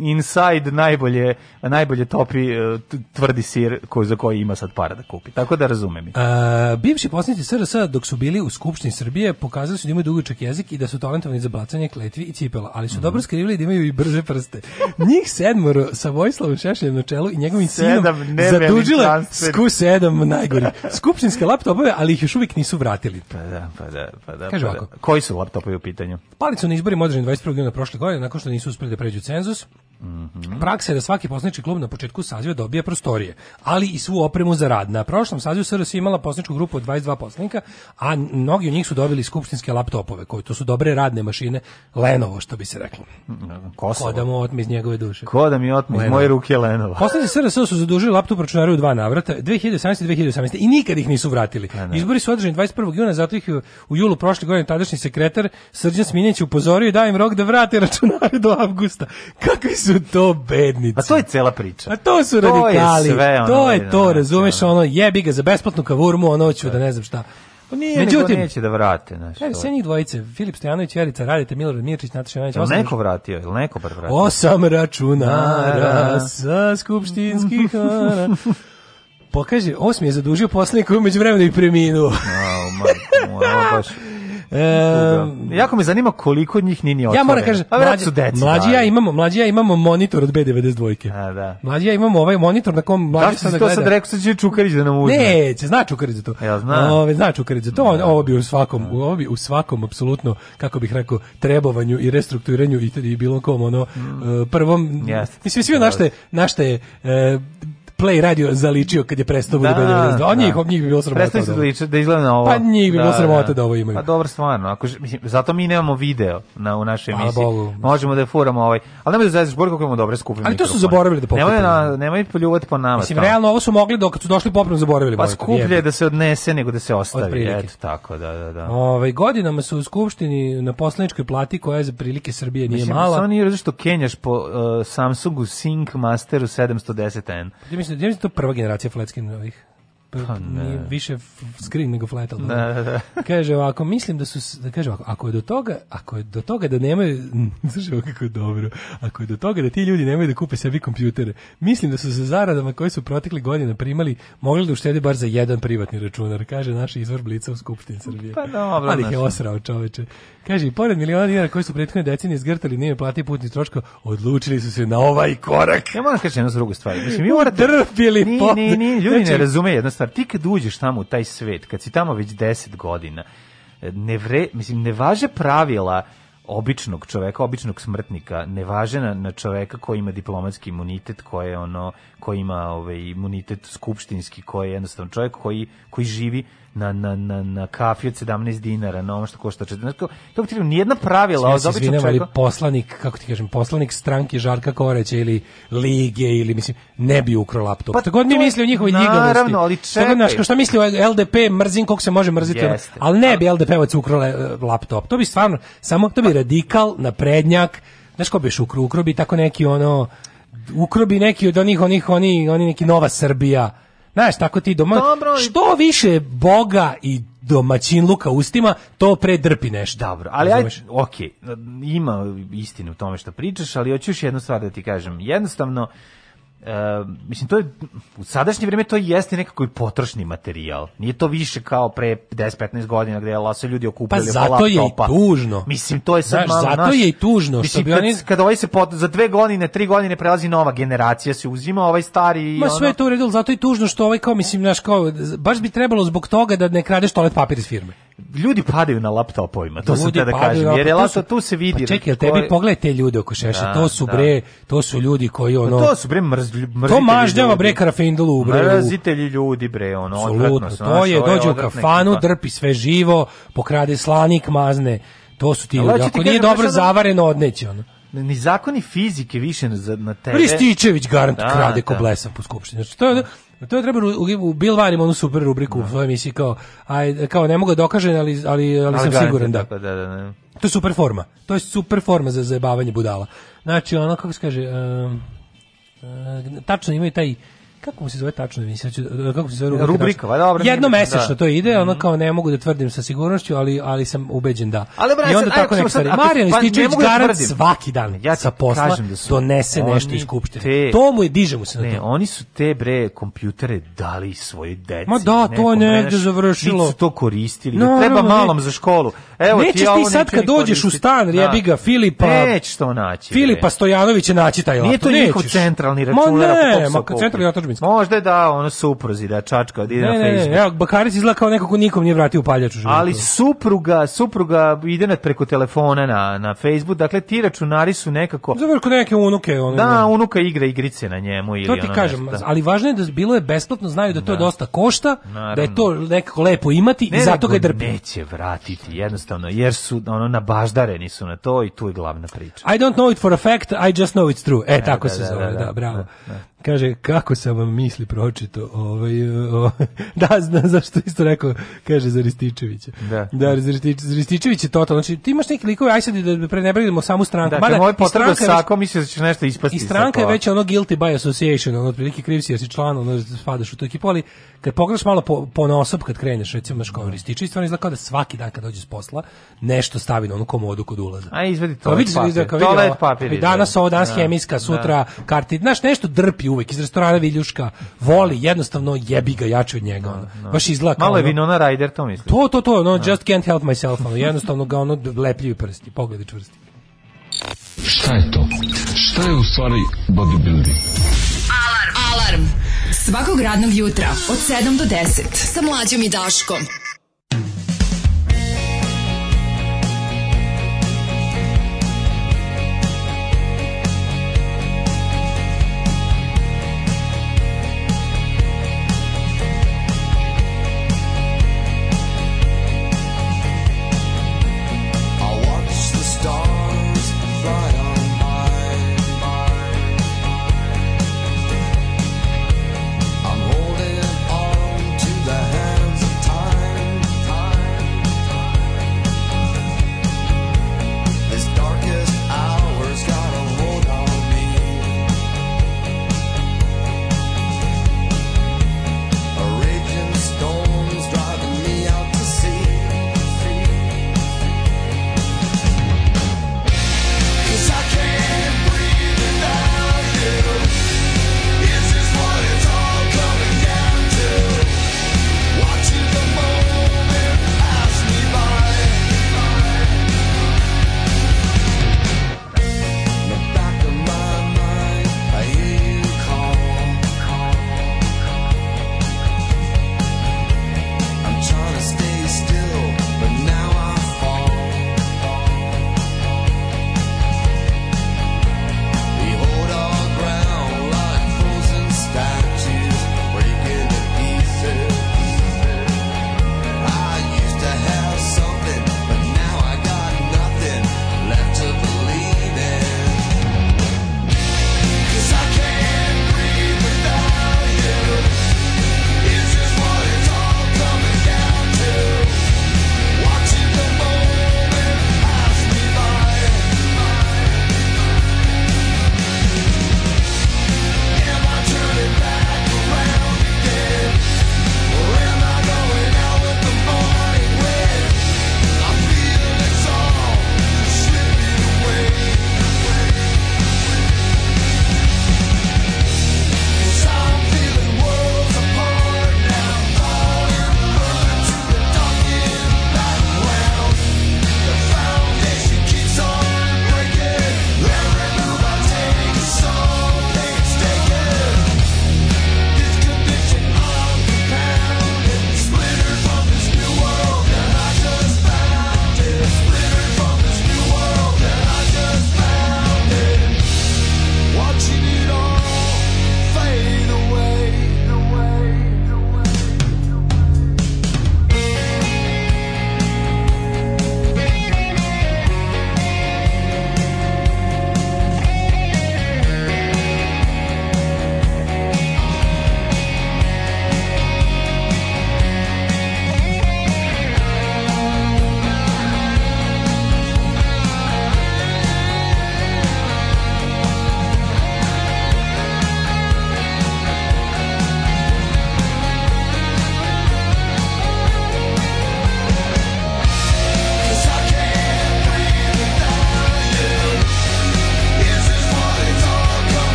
Inside najbolje, najbolje topi uh, tvrdi sir koji, za koji ima sad para da kupi. Tako da razumem. Uh, bivši poslanici SRS dok su bili u Skupštini Srbije pokazali su da imaju dugočak jezik i da su talentovani za bacanje kletvi i cipela ali su mm -hmm. dobro skrivili da imaju i brže prste. Njih sedmoro sa Vojislavom Šešeljem na čelu i njegovim sinom zadužila sku sedam najgori. Skupštinske laptopove, ali ih još uvijek nisu vratili. Pa da, pa da, pa da. Kaže pa da. ovako. Da. Koji su laptopovi u pitanju? Palicu na izborima održani 21. juna prošle godine, nakon što nisu uspeli da pređu cenzus. Mm -hmm. Praksa je da svaki poslanički klub na početku saziva dobije prostorije, ali i svu opremu za rad. Na prošlom sazivu SRS imala poslaničku grupu od 22 poslanika, a mnogi od njih su dobili skupštinske laptopove, koji to su dobre radne mašine, Lenovo, što bi se reklo. Mm, Kosovo. Ko da mu otme iz njegove duše. Ko da mi otme iz moje da. ruke Lenova. Poslednji SRS su zadužili laptop računaru u dva navrata, 2017. 2018. i nikad ih nisu vratili. Lenova. Izbori su održani 21. juna, zato ih u julu prošle godine tadašnji sekretar Srđan Sminjeć upozorio i dao im rok da vrate računare do avgusta. Kakvi su to bednici? A to je cela priča. A to su to radikali. Je sve ono to je to, znači, razumeš, ono jebi ga za besplatnu kavurmu, ono ću da, da ne znam šta. Pa nije, Međutim, neće da vrate. Znači, evo, sve njih dvojice, Filip Stojanović, Jelica, Radite, Milorad Mirčić, Nataša Jovanović. Jel neko vratio, ili neko bar vratio? Osam računara da, da, da. sa skupštinskih hara. Pokaže, osmi je zadužio poslanika, umeđu vremenu i preminuo. Au, majko, baš... E, jako me zanima koliko od njih nini otvore. Ja moram kažem, pa mlađi, su mlađi, ja da, imamo, mlađi ja imamo monitor od B92. A, da. Mlađi ja imamo ovaj monitor na kom mlađi sam da gleda. Da, sad rekao, sad će Čukarić da nam uzme. Neće, zna Čukarić za to. Ja znam. Ove, zna Čukarić za to, on, da. ovo bi u svakom, da. ovo bi u svakom, apsolutno, kako bih rekao, trebovanju i restrukturiranju i, i bilo kom, ono, mm. E, prvom, yes. mislim, svi da. našte, našte, e, Play radio zaličio kad je prestao da, bude 92. Da, on da. njih, njih bi bilo sramota. Prestao da liče, da izgleda na ovo. Pa njih bi da, bilo da. sramota da, da ovo imaju. Pa dobro stvarno, ako mislim zato mi nemamo video na u našoj emisiji. Možemo da je furamo ovaj. Al nemoj da zajezeš bor kako imamo dobre skupine. Ali to su zaboravili da pokupe. Nemoj nemoj poljuvati po nama. Mislim realno ovo su mogli dok su došli poprim zaboravili. Pa skuplje da se odnese nego da se ostavi. Eto tako, da, da, da. Ovaj godinama su u skupštini na poslaničkoj plati koja je za prilike Srbije nije mala. Mislim, samo nije što Kenjaš po uh, Samsungu Sync Masteru 710N mislim, ja da to prva generacija Fletskin ovih Pa, pa, nije više screen nego flat, ali da, da. da. kaže ovako, mislim da su, da kaže ovako, ako je do toga, ako je do toga da nemaju, znaš kako je dobro, ako je do toga da ti ljudi nemaju da kupe sebi kompjutere, mislim da su sa zaradama koje su protekli godine primali, mogli da uštede bar za jedan privatni računar, kaže naš izvor Blica u Skupštini Srbije. Pa dobro, Ali je osrao čoveče. Kaže, i pored miliona dinara koje su prethodne decenije zgrtali, nije platili putni troško, odlučili su se na ovaj korak. Ja moram da kaži jednu drugu stvar. Mislim, vi morate... Trpili ni, ni, ni, ljudi znači, ne razume jednu stvar, ti kad uđeš tamo u taj svet, kad si tamo već 10 godina, ne vre, mislim, ne važe pravila običnog čoveka, običnog smrtnika, ne važe na, na čoveka koji ima diplomatski imunitet, koji je ono koji ima ovaj imunitet skupštinski, koji je jednostavno čovek koji koji živi na, na, na, na kafi od 17 dinara, na ono što košta 14. To, to potrebno nijedna pravila od običnog čovjeka. ali poslanik, kako ti kažem, poslanik stranke Žarka Koreća ili Lige ili mislim, ne bi ukro laptop. Pa, Tako god mi misli o njihovoj naravno, Naravno, ali čekaj. Tako, što misli o LDP, mrzim koliko se može mrziti. Jeste. Ali ne bi LDP-ovac ukro e, laptop. To bi stvarno, samo to bi radikal, naprednjak, znaš ko bi šukru, ukro bi tako neki ono, ukro bi neki od onih, onih, oni, oni neki Nova Srbija, Znaš, tako ti doma... Dobro. Što više Boga i domaćin luka ustima, to predrpi nešto. Dobro, ali aj, ok, ima istinu u tome što pričaš, ali hoću još jednu stvar da ti kažem. Jednostavno, E, mislim, to je, u sadašnje vrijeme to jeste nekako i potrošni materijal. Nije to više kao pre 10-15 godina gdje se ljudi okupili pa, zato je i tužno. Mislim, to je sad Znaš, malo, zato naš, je i tužno. Mislim, što kad, oni... kad ovaj se pot, za dve godine, tri godine prelazi nova generacija, se uzima ovaj stari... Ma ono... sve je to uredilo, zato je tužno što ovaj kao, mislim, naš kao, baš bi trebalo zbog toga da ne kradeš toalet papir iz firme. Ljudi padaju na laptopovima, to ljudi sam da kažem, jer je laptop, tu se vidi. Pa čekaj, tebi pogledaj te ljude oko šeša, to su da, bre, da. to su ljudi koji pa ono... to su bre mrz to mažnjava bre karafindulu bre. Mrzitelji ljudi bre, ono, odvratno su. To je e, dođe u kafanu, drpi sve živo, pokrade slanik, mazne. To su ti ljudi. Ako nije dobro zavareno, odneće ono ni zakoni fizike više na, na tebe. Rističević garant da, krade da. ko blesav po skupštini. Znači, to je, to je treba u, u Bill Varim onu super rubriku da. u svojoj emisiji kao, aj, kao ne mogu da dokažem, ali, ali, ali, sam siguran da. da, da, da. To je super forma. To je super forma za zajebavanje budala. Znači, ono, kako se kaže... Um, 呃，大致因为在。kako se zove tačno emisija, e, kako se zove rubrika, va, pa dobro. Jedno mesečno da. to ide, ono mhm. kao ne mogu da tvrdim sa sigurnošću, ali ali sam ubeđen da. Ali, I onda tako neka stvari. Marijan pa Rističević da garant svaki dan ja sa posla kažem da su donese nešto iz skupštine. To mu je diže mu se na to. Ne, oni su te bre kompjutere dali svoje deci. Ma da, to je negde završilo. Nisu to koristili, da no, treba malom za školu. Evo ti ovo. Nećeš ti sad kad dođeš u stan, jebi ga Filipa. Nećeš to naći. Filipa Stojanović će naći taj laptop. Nije to njihov centralni računar, Ma ne, ma centralni Čurbinska. Možda da, ono supruzi da čačka ide ne, na Facebook. Ne, ne, ja, Bakarić izgleda kao neko nikom nije vratio paljač u životu. Ali supruga, supruga ide na preko telefona na, na Facebook, dakle ti računari su nekako... Zavrko neke unuke. Ono, da, unuka igra igrice na njemu. Ili to ti ono kažem, nešto. Da. ali važno je da bilo je besplatno, znaju da to da. dosta košta, Naravno. da je to nekako lepo imati ne, i zato ga je drpi. Neće vratiti, jednostavno, jer su ono na nabaždareni nisu na to i tu je glavna priča. I don't know it for a fact, I just know it's true. E, ne, da, tako da, se da, zove, da, da, da bravo. Kaže, kako sam vam misli pročito? Ovaj, e, o, da, zna, zašto isto rekao, kaže za Rističevića. Da, da za Rističević je totalno. Znači, ti imaš neki likove, aj sad da pre ne samu stranku. Da, Mada, moj potrebno sako, misliš da ćeš nešto ispasti. I stranka je već ono guilty by association, ono, otprilike kriv si, jer si član, ono, spadaš u to ekipu, ali kad pogledaš malo po, po na kad kreneš, recimo, znaš, kao Rističević, stvarno izgleda kao da svaki dan kad dođe s posla, nešto stavi na onu komodu kod ulaza. A izvedi toalet papir. Toalet papir. Danas ovo, danas da, hemijska, da. sutra da. karti, znaš, nešto drpi uvek, iz restorana Viljuška, voli, jednostavno jebi ga jače od njega. No, no. Da, da. Baš izlaka. Malo je Vinona Ryder, to misliš? To, to, to, ono, no. Da. just can't help myself, ono, jednostavno ga ono lepljuju prsti, pogledi čvrsti. Šta je to? Šta je u stvari bodybuilding? Alarm! Alarm! Svakog radnog jutra od 7 do 10 sa mlađom i Daškom.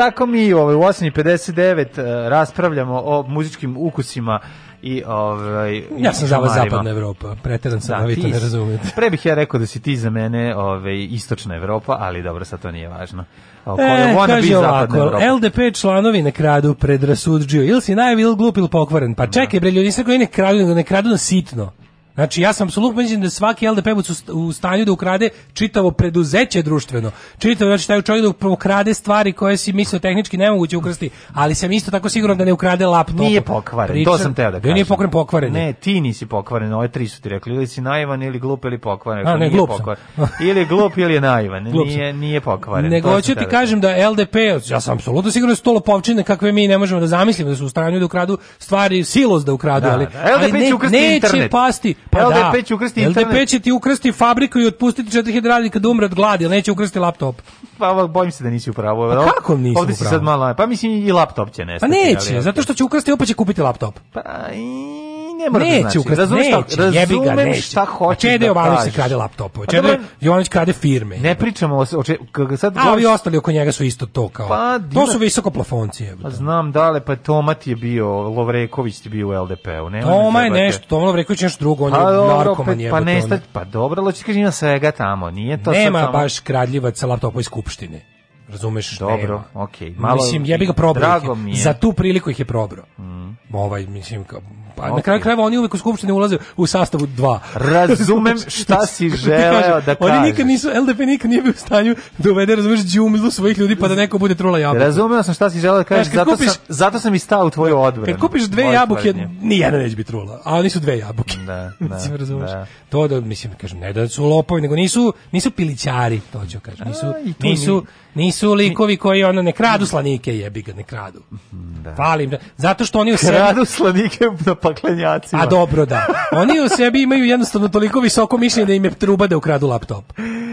tako mi ovaj, u 8.59 eh, raspravljamo o muzičkim ukusima i ovaj ja sam za vas zapadna Evropa preteran sam da, da vi to ne razumete pre bih ja rekao da si ti za mene ovaj istočna Evropa ali dobro sad to nije važno e, kaže ovako, LDP članovi ne kradu rasudžio, ili si najavi ili glup ili pokvaren pa da. čekaj bre ljudi sve koji ne kradu ne kradu na sitno Znači, ja sam apsolutno mislim da svaki LDP u stanju da ukrade čitavo preduzeće društveno. Čitavo, znači, taj čovjek da ukrade stvari koje si mislio tehnički nemoguće ukrasti, ali sam isto tako siguran da ne ukrade laptop. Nije pokvaren, Priča, to sam teo da, da kažem. Nije pokvaren, pokvaren. Ne, ti nisi pokvaren, ove tri su ti rekli, ili si naivan, ili glup, ili pokvaren. A, ne, nije glup pokvaren. ili je glup, ili je naivan, nije, nije pokvaren. Nego hoću ti da kažem da LDP, ja sam apsolutno siguran da su to lopovčine kakve mi ne možemo da zamislimo, da su u stanju da ukradu stvari, silos da ukradu, da, ali, da. LDP ali ne, će neće internet. pasti Pa LDP da. da. će ukrsti da internet. LDP će ti ukrsti fabriku i otpustiti 4000 radnika da umre od gladi, ali neće ukrsti laptop. Pa bojim se da nisi u pravu. Pa da? kako nisi Ovdje si sad malo, pa mislim i laptop će pa nestati. Pa neće, ali, zato što će ukrsti opet će kupiti laptop. Pa i ne mora da neće znači. da znači. Razumeš razumem neće, šta, razumem ga, neće. šta hoće Čede da Jovanović se krađe laptopove, pa Čede znači, Jovanović krađe firme. Ne pričamo o, o če, sad... A ovi ostali oko njega su isto to kao. Pa, to su visoko plafonci. Pa znam, dale, pa Toma je bio, Lovreković je bio u LDP-u. ne? Toma je nešto, Toma Lovreković je nešto drugo, on je narkoman jebote. Pa ne, pa dobro, pa- pa loći da kaže ima svega tamo, nije to Nema baš kradljivac sa laptopa iz Skupštine. Razumeš? Dobro, okej. Okay. mislim, jebi ga probao. Za tu priliku ih je probro. Mm. Ovaj, mislim, Pa okay. na kraju krajeva oni uvek u skupštini ulaze u sastavu 2. Razumem znači, šta si znači, želeo da kažeš. Oni nikad nisu LDP nikad nije bio u stanju da uvede razumeš džumlu svojih ljudi pa da neko bude trula jabuka. Razumeo sam šta si želeo da kažeš, Znaš, zato kupiš, sam zato sam i stao u tvoju odbranu. Kad kupiš dve jabuke, ni jedna neće biti trula, a nisu dve jabuke. Da, da. razumeš. Da. To da mislim kažem ne da su lopovi, nego nisu nisu pilićari, to ću kažem. Nisu a, nisu nisu likovi koji ono ne kradu slanike, jebi ga, ne kradu. Da. Falim, da. zato što oni u sebi kradu slanike na paklenjacima. A dobro, da. Oni u sebi imaju jednostavno toliko visoko mišljenje da im je truba da ukradu laptop.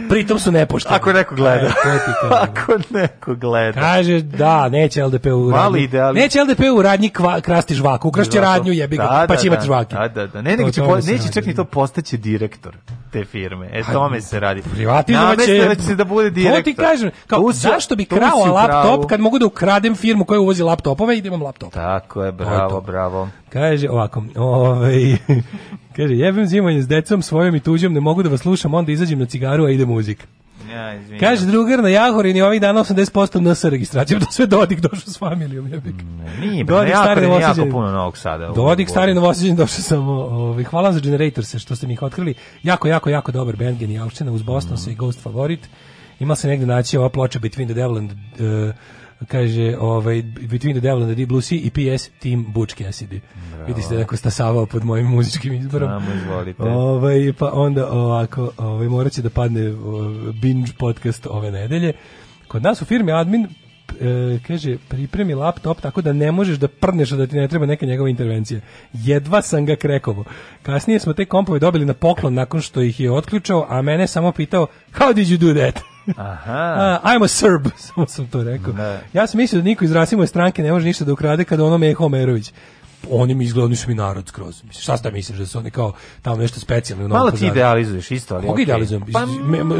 Pritom su nepošteni. Ako neko gleda. E, Ako neko gleda. Kaže, da, neće LDP u radnji. Neće LDP u radnji kva, krasti žvaku. Ukrašće da, radnju, jebi ga, da, pa da, će imati da, žvake. Da, da, da. Ne, neće, će, neće čak ni to postaće direktor te firme. E, pa, tome se radi. Privatizovat će... se da bude direktor. To ti kažem, kao, tu zašto bi krao laptop kad mogu da ukradem firmu koja uvozi laptopove i da imam laptop? Tako je, bravo, bravo. Kaže ovako, ovaj, Kaže, jebem zimanje s decom svojom i tuđom, ne mogu da vas slušam, onda izađem na cigaru, a ide muzika. Ja, izvinjam. Kaže drugar na Jahorini ovih dana 80% NS registracija, da sve Dodik došao s familijom, jebik. Mm, nije, Dodik ja, stari ja, jako puno Novog Sada. Dodik stari Novosađen došao samo. Ovaj hvala za Generators što ste mi ih otkrili. Jako, jako, jako dobar bend genijalština uz Boston mm. i Ghost Favorite. Ima se negde naći ova ploča Between the Devil and uh, kaže, ovaj, Between the Devil and the Deep Blue Sea i PS Team Butch Cassidy. Bravo. Vidi ste kako stasavao pod mojim muzičkim izborom. Samo izvolite. Ovaj, pa onda ovako, ovaj, moraće da padne binge podcast ove nedelje. Kod nas u firmi admin E, kaže, pripremi laptop tako da ne možeš da prneš da ti ne treba neka njegova intervencija. Jedva sam ga krekovo. Kasnije smo te kompove dobili na poklon nakon što ih je otključao, a mene samo pitao, how did you do that? Aha. Uh, I'm a Serb, samo sam to rekao. Ne. Ja sam mislio da niko iz Rasimoje stranke ne može ništa da ukrade kada ono je Homerović. oni mi izgledali su mi narod skroz. Mislim, šta ste misliš da su oni kao tamo nešto specijalno? Malo ti idealizuješ isto, ali Koga okay. idealizujem? Pa,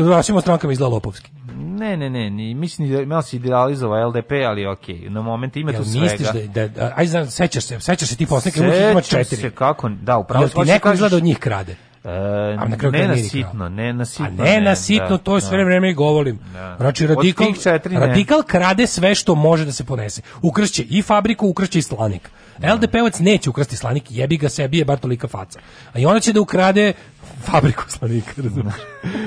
Rasimo stranka mi izgleda lopovski. Ne, ne, ne, ni, mislim da imao si idealizova LDP, ali okej, okay, na moment ima Jel, tu svega. Misliš da, da, da- aj, znam, sećaš se, sećaš se ti posle, kad imaš četiri. Sećaš se kako, da, upravo. Jel ti neko izgleda da od njih krade? E, a na kraju ne nasitno, ne nasitno. A ne, ne nasitno, da, to je da. sve da. vreme i govorim. Da. Znači, radikal, radikal krade sve što može da se ponese. Ukršće i fabriku, ukršće i slanik. Da. LDP-ovac neće ukrasti slanik, jebi ga sebi, je bar tolika faca. A i ona će da ukrade fabriku slanika, razumiješ?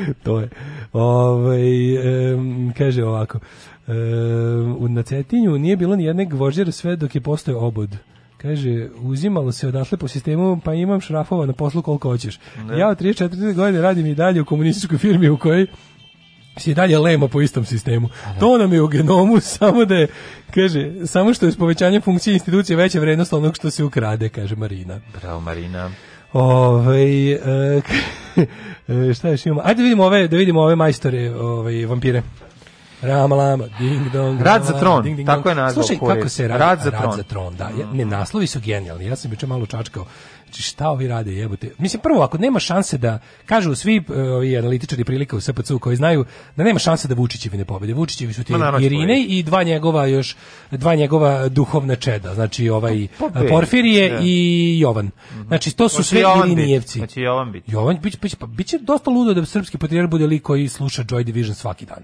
Da. to je. Ove, ovaj, um, kaže ovako, um, na Cetinju nije bilo ni jedne gvožđera sve dok je postoje obod. Kaže, uzimalo se odatle po sistemu, pa imam šrafova na poslu koliko hoćeš. Ne. Da. Ja od 34 godine radim i dalje u komunističkoj firmi u kojoj si dalje lemo po istom sistemu. Ne. Da. To nam je u genomu, samo da je, kaže, samo što je s povećanjem funkcije institucije veća vrednost onog što se ukrade, kaže Marina. Bravo, Marina. Ove, ovaj, e, šta još imamo? Ajde da vidimo ove, da vidimo ove majstore, ove ovaj, vampire. Rama lama, ding dong. Rad za tron, ding, ding, tako je nazvao. Slušaj, kako se rad, rad, za, rad tron. za tron. Da, mm. ne, naslovi su genijalni. Ja sam juče malo čačkao. Znači šta ovi rade jebote? Mislim prvo ako nema šanse da kažu svi e, ovi analitičari prilika u SPC koji znaju da nema šanse da Vučićevi ne pobede. Vučićevi su ti da Irine i dva njegova još dva njegova duhovna čeda, znači ovaj pa, pa e, Pobedi, Porfirije da. i Jovan. Mhm. Znači to su sve Irinijevci. Znači Jovan biće. Jovan biće, biće, biće dosta ludo da srpski patrijarh bude lik koji sluša Joy Division svaki dan.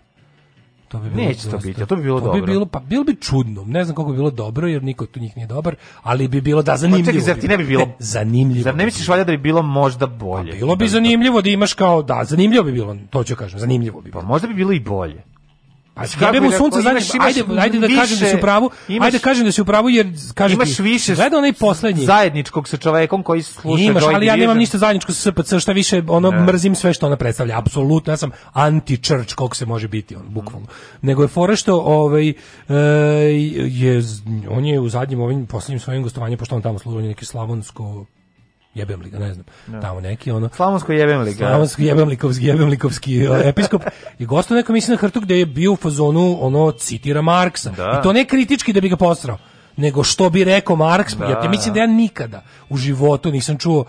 To bi bilo Neće to biti, to bi bilo to dobro. Bi bilo, pa bilo bi čudno, ne znam kako bi bilo dobro, jer niko tu njih nije dobar, ali bi bilo da zanimljivo. Pa čekaj, zar ti ne bi bilo... Ne, zanimljivo. Zar ne misliš valjda da bi bilo možda pa bolje? Pa bilo bi da zanimljivo da imaš kao, da, zanimljivo bi bilo, to ću kažem, zanimljivo bi pa bilo. Pa možda bi bilo i bolje. Pa jebe mu sunce, znaš, ajde, ajde da više, kažem da si u pravu, imaš, ajde da kažem da si u pravu, jer kažem imaš ti, više gleda onaj poslednji. zajedničkog sa čovekom koji sluša Imaš, Joy ali ja nemam ništa zajedničko sa SPC, šta više, ono, ne. Da. mrzim sve što ona predstavlja, apsolutno, ja sam anti-church, koliko se može biti, on, bukvalno. Nego je fora što, ovaj, e, je, on je u zadnjim ovim poslednjim svojim gostovanjem, pošto on tamo služi, neki slavonsko jebem li, ne znam, no. Da. tamo neki ono. Slavonsko jebem li. Slavonsko jebem likovski, jebem likovski e, episkop i gosto neko mislim na hrtu gde je bio u fazonu ono citira Marksa. Da. I to ne kritički da bi ga posrao, nego što bi rekao Marks, da. ja te mislim da ja nikada u životu nisam čuo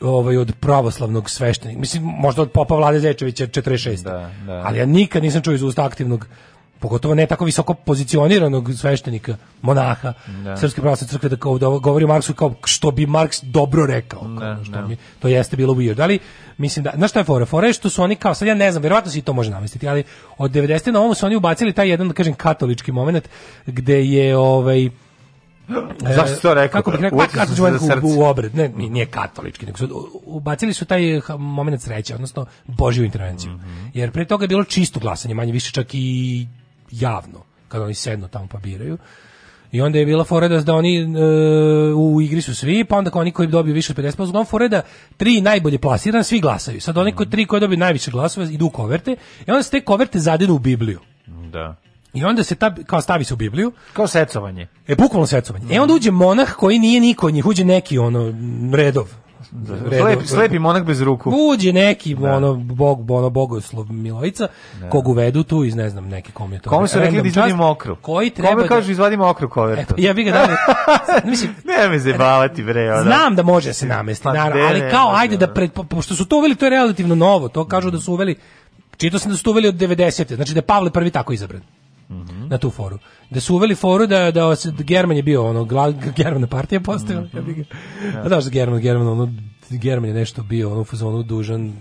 ovaj od pravoslavnog sveštenika. Mislim možda od popa Vlade Zečevića 46. Da, da. Ali ja nikad nisam čuo iz usta aktivnog pogotovo ne tako visoko pozicioniranog sveštenika, monaha da. Srpske pravoslavne crkve da kao da govori Marksu kao što bi Marks dobro rekao, kao, da, što da. Mi, to jeste bilo weird. Ali mislim da na šta je fora? Fora je što su oni kao sad ja ne znam, verovatno se i to može namestiti, ali od 90 na ovom su oni ubacili taj jedan da kažem katolički momenat gde je ovaj E, Zašto si to e, rekao? Kako bih rekao, pa u, u obred, ne, nije katolički, nego su, ubacili su taj eh, moment sreće, odnosno Božju intervenciju. Mm -hmm. Jer pre toga je bilo čisto glasanje, manje više čak i javno, kad oni sedno tamo pa biraju. I onda je bila foreda da oni e, u igri su svi, pa onda oni koji dobiju više od 50%, pa uglavnom foreda tri najbolje plasirana, svi glasaju. Sad oni koji tri koji dobiju najviše glasova idu u koverte i onda se te koverte zadenu u Bibliju. Da. I onda se ta, kao stavi se u Bibliju. Kao secovanje. E, bukvalno secovanje. Mm. E onda uđe monah koji nije niko od njih, uđe neki ono redov Slep, slepi monak bez ruku. Uđe neki da. ono bog ono bogoslov Milojica, da. kog uvedu tu iz ne znam neke kom je to. Kome su rekli da izvadimo okru? Koji treba Kome da- kažu izvadimo okru kovertu? E, ja bih ga dao. mislim, ne me zebavati bre, ona. Znam da može da se pa namesti, naravno, ali kao ajde da pred pošto su to uveli, to je relativno novo, to kažu da su uveli Čito sam da su to uveli od 90. Znači da je Pavle prvi tako izabran. -hmm. na tu foru. Da su uveli foru da da German je bio ono German partija postojala, mm -hmm. ja Da, da German, German, ono German je nešto bio ono u fazonu dužan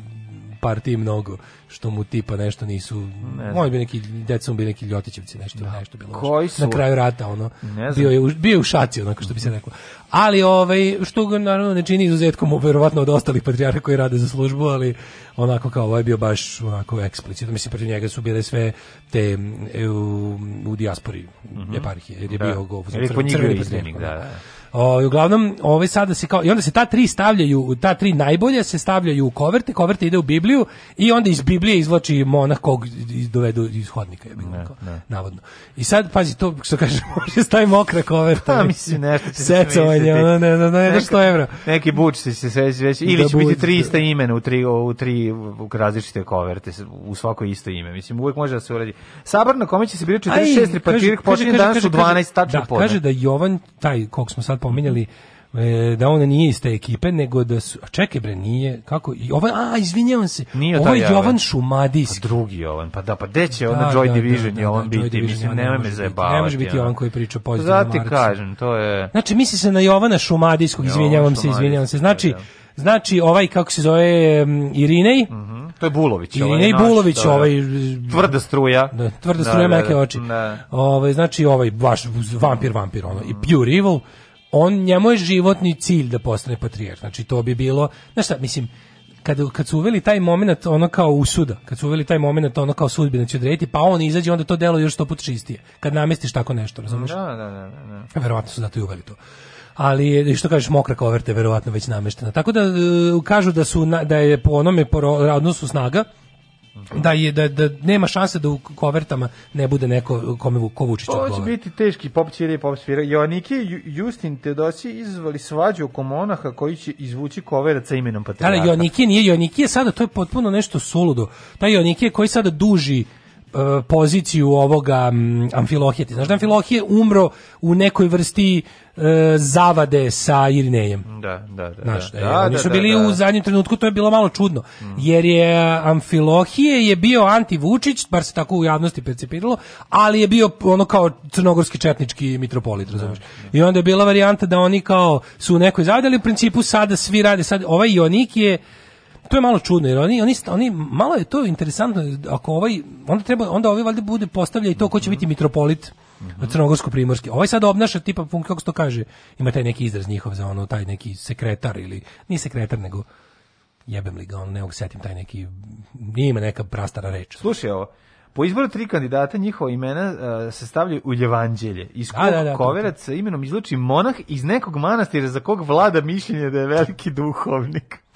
partiji mnogo što mu tipa nešto nisu ne moj bi neki decom bi neki ljotićevci nešto da. nešto bilo Koji su? na kraju rata ono bio je bio u šaci onako što bi se reklo ali ovaj što ga naravno ne čini izuzetkom verovatno od ostalih patrijarha koji rade za službu ali onako kao ovaj bio baš onako eksplicitno mislim protiv njega su bile sve te u, u dijaspori mm -hmm. eparhije jer je da. bio gov za crveni, crveni da, da. O, ovaj, uglavnom, ove ovaj sada se kao i onda se ta tri stavljaju, ta tri najbolje se stavljaju u koverte, koverte ide u Bibliju i onda iz Biblije izvlači monah kog dovedu iz hodnika, je bilo ne, navodno. I sad pazi to što kaže, može da stavi mokra koverta. Pa mislim nešto će se secovanje, ono ne, ne, ne, ne, što evra. Neki buč se se već da ili da će buč, biti 300 imena u tri u tri u koverte u svako isto ime. Mislim uvek može da se uradi. Sabar na kome će se bilo 46 repačirih počinje danas u 12 tačno da, podne. Kaže da Jovan taj kog smo sad pominjali e, da on nije iz te ekipe, nego da su... A čekaj bre, nije, kako... I ovaj, a, izvinjavam se, nije ovo je Jovan, Šumadijski. Pa drugi Jovan, pa da, pa gde će onda da, Joy da, Division da, da Jovan biti? Division, mislim, nemoj me zajebavati. Ne može biti Jovan koji priča pozitivno Marksu. Zato kažem, to je... Znači, misli se na Jovana Šumadijskog, izvinjavam se, izvinjavam se. Znači, Znači, ovaj, kako se zove, Irinej, mm -hmm. to je Bulović. Ovaj Irinej ovaj, Bulović, da, ovaj... Tvrda struja. Da, tvrda da, struja, da, meke oči. Da. Ovaj, znači, ovaj, vaš vampir, vampir, ono, i Pure Evil on njemu je životni cilj da postane patrijarh. Znači to bi bilo, znaš šta, mislim, kad, kad su uveli taj moment ono kao usuda, kad su uveli taj moment ono kao sudbina će odrediti, pa on izađe onda to delo još sto put čistije. Kad namestiš tako nešto, razumeš? Da, da, da, da, da. Verovatno su zato i uveli to. Ali što kažeš mokra koverte verovatno već nameštena. Tako da e, kažu da su da je po onome po odnosu snaga Mhm. da je da, da nema šanse da u kovertama ne bude neko kome ko Vučić odgovara. Hoće biti teški pop cire i pop svira. Joniki Justin Tedosi izvali svađu oko monaha koji će izvući koverat sa imenom patrijarha. Da, da Joniki nije Joniki je sada to je potpuno nešto suludo. Taj Joniki koji sada duži E, poziciju ovoga Amfilohije. Ti znaš da Amfilohije umro u nekoj vrsti e, zavade sa Irinejem. Da, da, da. Znaš, da, da, da, oni da, su da, bili da, da. u zadnjem trenutku, to je bilo malo čudno, mm. jer je Amfilohije je bio anti-Vučić, bar se tako u javnosti percipiralo, ali je bio ono kao crnogorski četnički mitropolit, razumiješ. Da, I onda je bila varijanta da oni kao su u nekoj zavade, ali u principu sada svi rade, sad ovaj Jonik je to je malo čudno jer oni oni oni malo je to interesantno ako ovaj onda treba onda ovaj valjda bude postavlja i to ko će biti mitropolit Mm -hmm. crnogorsko-primorski. Ovaj sad obnaša tipa funkciju, kako se to kaže, ima taj neki izraz njihov za ono, taj neki sekretar ili, nije sekretar, nego jebem li ga, ono, ne mogu taj neki, nije ima neka prastara reč. Slušaj ovo, po izboru tri kandidata njihova imena uh, se stavljaju u Ljevanđelje, iz da, kog da, da, koverac sa imenom izluči monah iz nekog manastira za kog vlada mišljenje da je veliki duhovnik.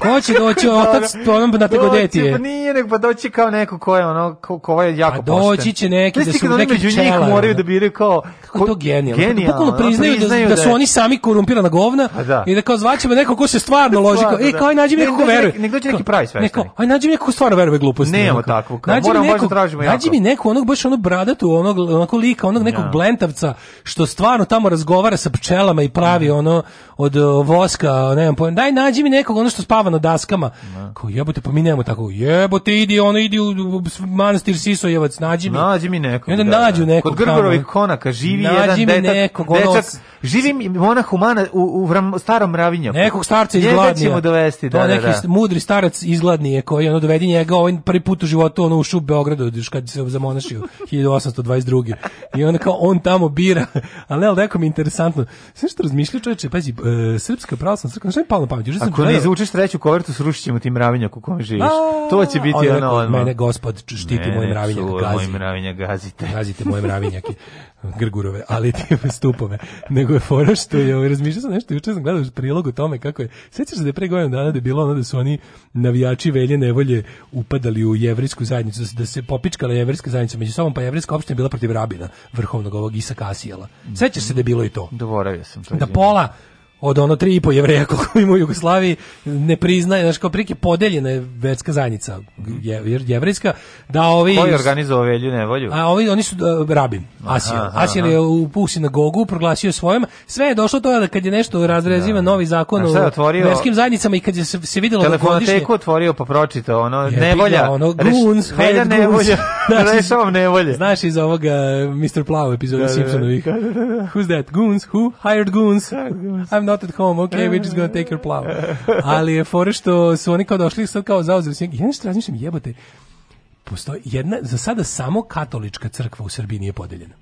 Ko će doći otac onom na te godetije? Pa nije, nego pa doći kao neko ko je ono ko, ko je jako pa doći će neki da su da neki čela. Ljudi moraju da biraju kao Kako je to genijalno? genijalno Bukvalno da priznaju, da, priznaju da, da, su da oni sami korumpirana govna pa da. i da kao zvaćemo neko ko se stvarno loži. Kao, e, da. kao aj nađi mi neko ko veruje. Nek će neki pravi sve. Neko, aj nađi mi neko ko stvarno veruje gluposti. Nema takvog. Nađi mi neko, tražimo jako. Nađi mi neko onog baš onog bradatu, onog onako lika, onog nekog blentavca što stvarno tamo razgovara sa pčelama i pravi ono od voska, ne znam, daj nađi mi nekog ono što spava na daskama. Kao jebote, pa mi nemamo tako. Jebote, idi, ono idi u manastir Sisojevac, nađi mi. Nađi mi nekog. I onda nađu nekog. Kod Grgorovih konaka živi živi Nađi jedan detak, nekog, ono, dečak, živi ona humana u, u vram, starom ravinju. Nekog starca izgladnija. Njega ćemo dovesti, da, da, da, neki mudri starac izgladnije koji ono dovedi njega ovaj prvi put u životu ono u u Beogradu kad se zamonašio 1822. I onda kao on tamo bira. Ali ne, ali neko mi je interesantno. Sve što razmišlja čoveče, pazi, e, srpska pravoslavna crkva, šta mi palo na pamet? Ako sam ne gledao... izvučeš treću kovertu, srušit ćemo ti mravinjak u kom živiš. A, to će biti ono... Mene, gospod, štiti moj mravinjak, gazite. Moj mravinjak, gazite. Gazite moje mravinjake. Grgurove, ali ti stupove, nego je fora što je, ovaj, razmišljao sam nešto, juče sam gledao prilog o tome kako je, sećaš se da je pre godinu dana da je bilo ono da su oni navijači velje nevolje upadali u jevrijsku zajednicu, da se, popičkala jevrijska zajednica među sobom, pa jevrijska opština je bila protiv rabina, vrhovnog ovog Isa Kasijela. Sećaš se da je bilo i to? Dovoravio sam to. Da pola, od ono tri i po jevreja koliko ima u Jugoslaviji ne priznaje, znači kao prike podeljena je verska zajednica je, jevrejska da ovi Ko je organizovao velju nevolju? A ovi oni su uh, rabin, Asija. Asija je u, na Gogu, proglasio svojom. Sve je došlo to da kad je nešto razreziva da. novi zakon o verskim zajednicama i kad je se, se videlo da godišnje otvorio pa pročitao ono je, nevolja. Ono guns, reš, velja nevolja. Rešavam nevolje. Znaš iz ovoga Mr. Plow epizoda da, da, Simpsonovih. Who's that? Goons? who hired goons? I'm not not at home, okay, we're just gonna take your plow. Ali je fora što su oni kao došli sad kao zauzeli snijeg. Ja što razmišljam, jebote, postoji jedna, za sada samo katolička crkva u Srbiji nije podeljena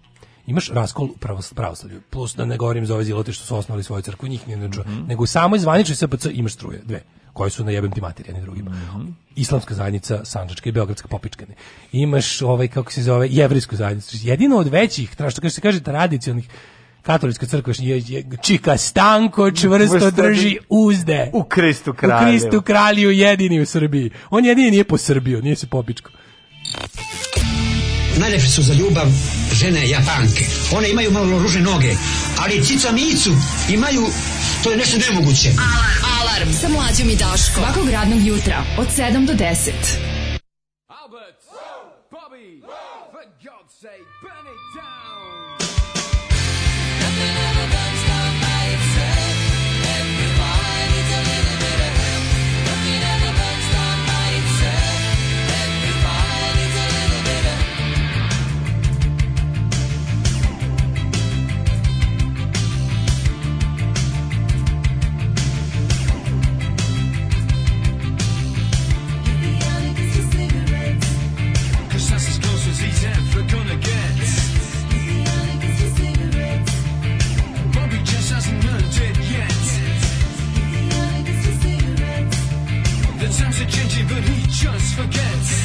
imaš raskol u pravoslavlju. Plus da ne govorim za ove zilote što su osnovali svoju crkvu, njih nije nečuo. Mm -hmm. Nego samo zvanični SPC imaš struje, dve, koje su na jebem ti materi, jedni drugima. Mm -hmm. Islamska zajednica, Sanđačka i Beogradska popičkane. Imaš ovaj, kako se zove, jevrijsku zajednicu. Jedino od većih, tra, što kaže se kaže tradicionalnih katolička crkva je, je čika stanko čvrsto drži uzde. U Kristu kralju. U Kristu kralju jedini u Srbiji. On jedini nije po Srbiju, nije se popičko. Najlepše su za ljubav žene japanke. One imaju malo ruže noge, ali cica micu imaju, to je nešto nemoguće. Alarm, alarm, sa mlađom i Daško. Svakog radnog jutra, od 7 do 10. Albert, Bobby, for God's sake. just forgets.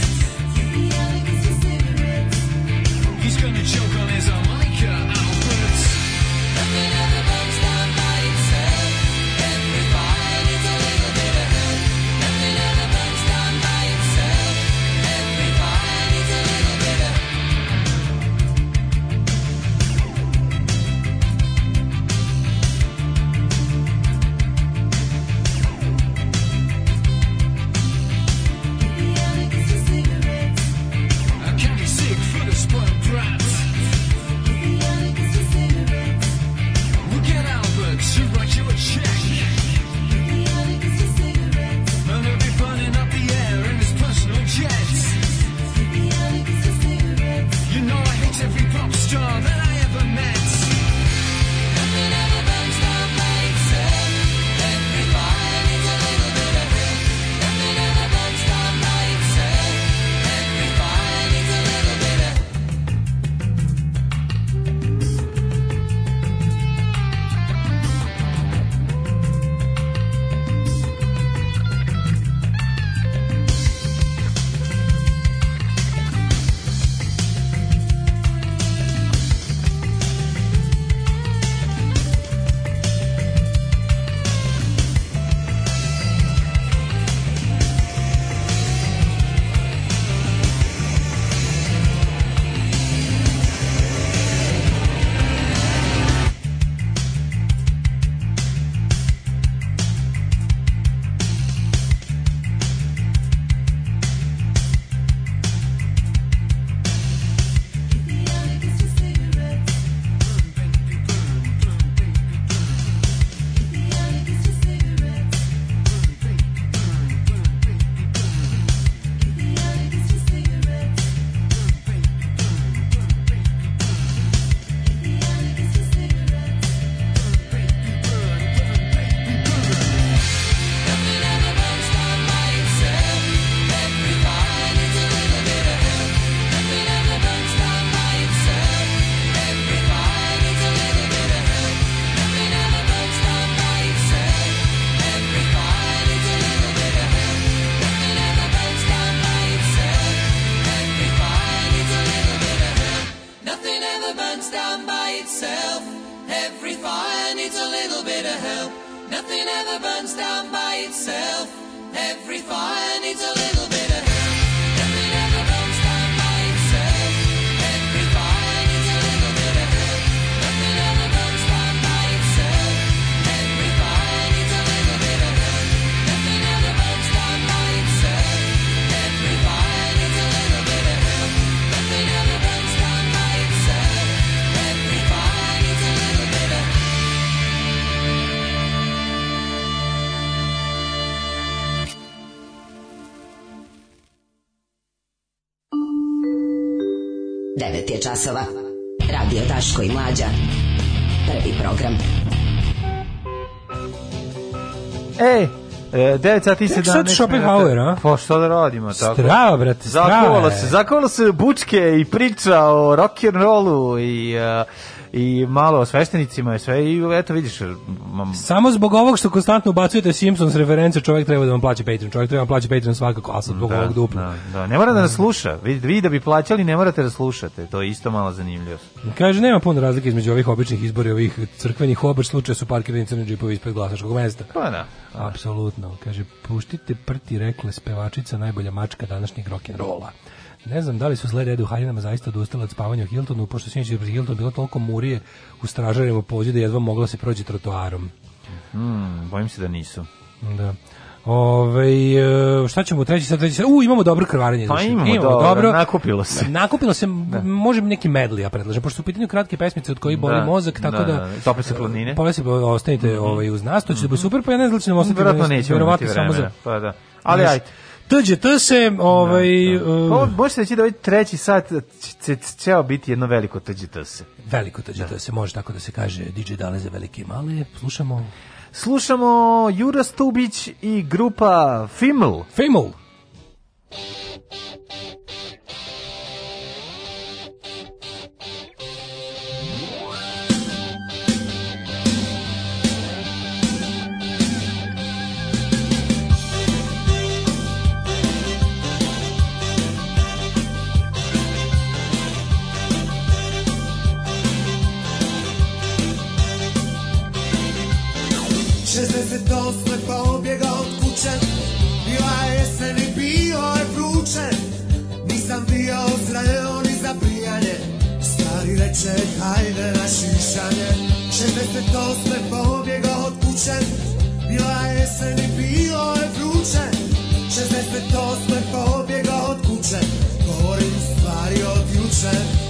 je časova. Radio Taško i Mlađa. Prvi program. Ej, 9 e, sati se dan. Sad Schopenhauer, a? Pa što da radimo tako? Strava, brate, strava. Zakovalo se, zakovalo se bučke i priča o rock and rollu i uh, i malo o sveštenicima i sve i eto vidiš mam... samo zbog ovog što konstantno ubacujete Simpsons reference čovjek treba da vam plaća Patreon čovjek treba da vam plaća Patreon svakako a sad zbog da, ovog dupla da, da, ne mora da nas sluša vi, vi da bi plaćali ne morate da slušate to je isto malo zanimljivo kaže nema puno razlike između ovih običnih izbora i ovih crkvenih obaš slučaja su parkirani da crni džipovi ispred glasačkog mesta pa da apsolutno kaže puštite prti rekle pevačica najbolja mačka današnjeg rock and rolla Ne znam da li su zle redu u haljinama zaista odustale od spavanja u Hiltonu, pošto sinoć da je Hiltonu bilo toliko murije u stražarima pođe da jedva mogla da se prođe trotoarom. Mm, bojim se da nisu. Da. Ove, e, šta ćemo treći sad treći sad? U, imamo dobro krvarenje. Pa imamo, imamo dobro, dobro, nakupilo se. Nakupilo se, da. možem neki medli ja predlažem, pošto su u pitanju kratke pesmice od koji boli da, mozak, tako da... da, da. Tope se planine. E, pa se ostanite mm -hmm. ovaj, uz nas, to će mm -hmm. da bude mhm. super, pa ja ne znam da će nam ostati. Vjerojatno nećemo imati vremena. Samo za... Pa da. Ali ajde. TGT se, ovaj... Da, da. Um, pa Ovo, možete reći da ovaj treći sat će, ceo biti jedno veliko TGT se. Veliko TGT da. se, može tako da se kaže DJ Dale za velike i male. Slušamo... Slušamo Jura Stubić i grupa Fiml. Fiml. 68. pa objega od kuće Bila je jesen i bilo je vruće Nisam bio zreo ni za pijanje Stari reče hajde na šišanje 68. pa objega od kuće Bila je jesen i bilo je vruće 68. pa objega od kuće Govorim stvari od juče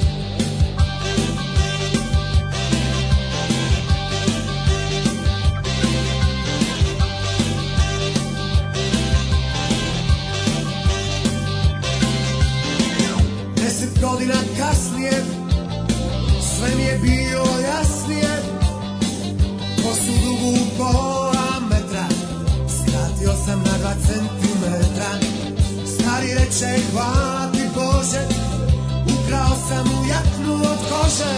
godina kasnije sve mi je bilo jasnije ko su dugu pola metra skratio sam na dva centimetra stari reče hvala ti Bože ukrao sam mu jaknu od kože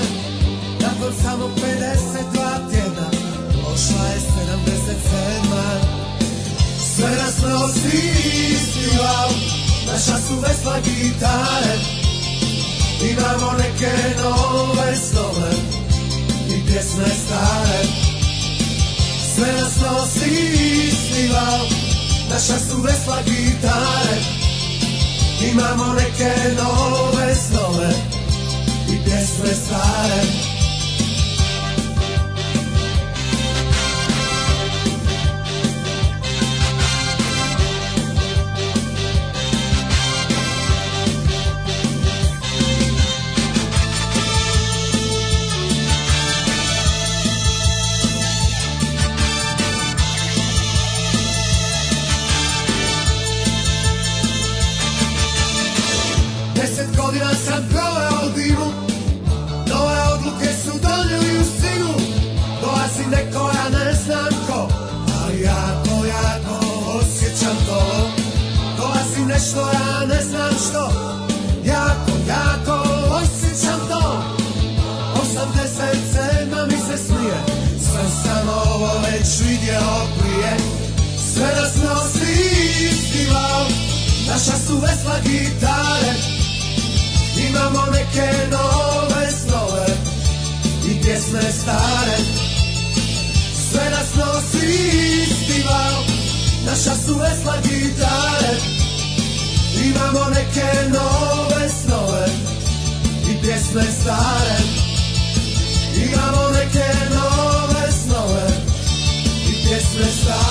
nakon samo 52 tjedna prošla je 77 sve nas nosi istiva naša su vesla gitare Imamo neke nove snove i pjesme stare Sve nas nosi isti val, naša su vesla gitare Imamo neke nove snove i pjesme stare već vidjelo prije Sve da nas nosi isti val Naša su vesla gitare Imamo neke nove snove I pjesme stare Sve da nas nosi isti val Naša su vesla gitare Imamo neke nove snove I pjesme stare Imamo neke nove Christmas.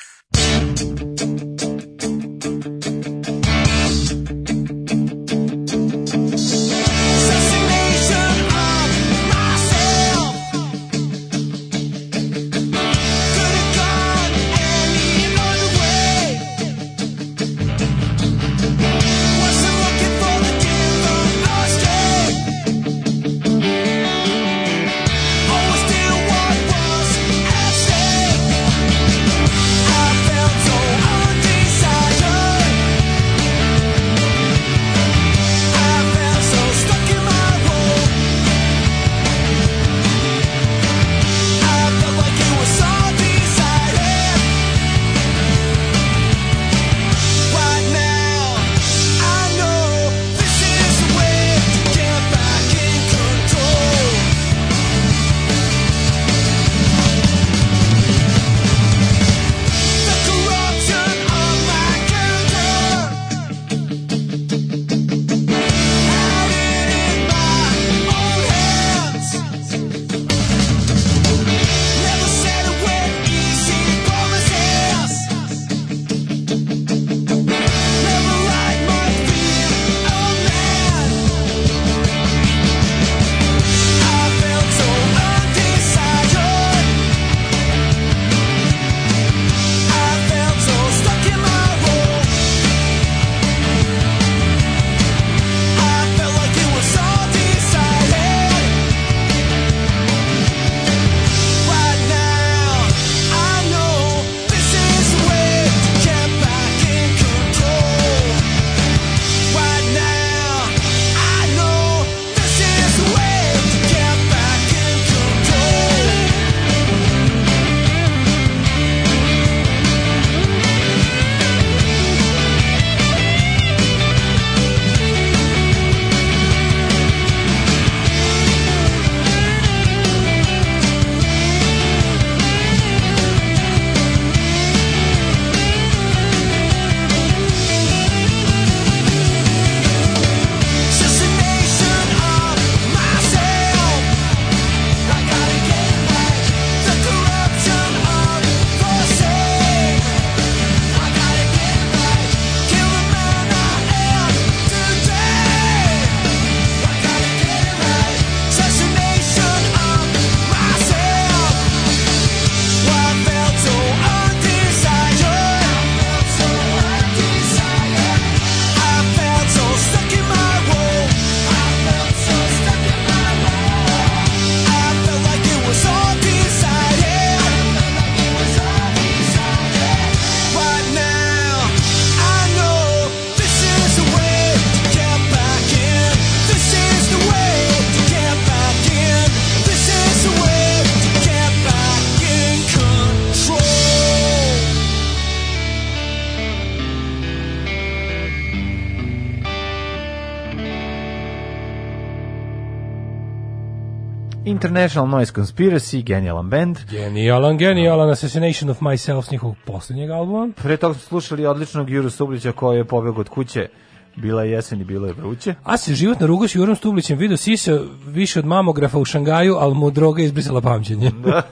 International Noise Conspiracy, genijalan band. Genijalan, genijalan Assassination of Myself s njihovog posljednjeg albuma. Pre toga smo slušali odličnog Juru Sublića koji je pobjeg od kuće. Bila je jesen i bilo je vruće. A se život na rugu s Jurom Stublićem video sisa više od mamografa u Šangaju, ali mu droga izbrisala pamćenje. Da.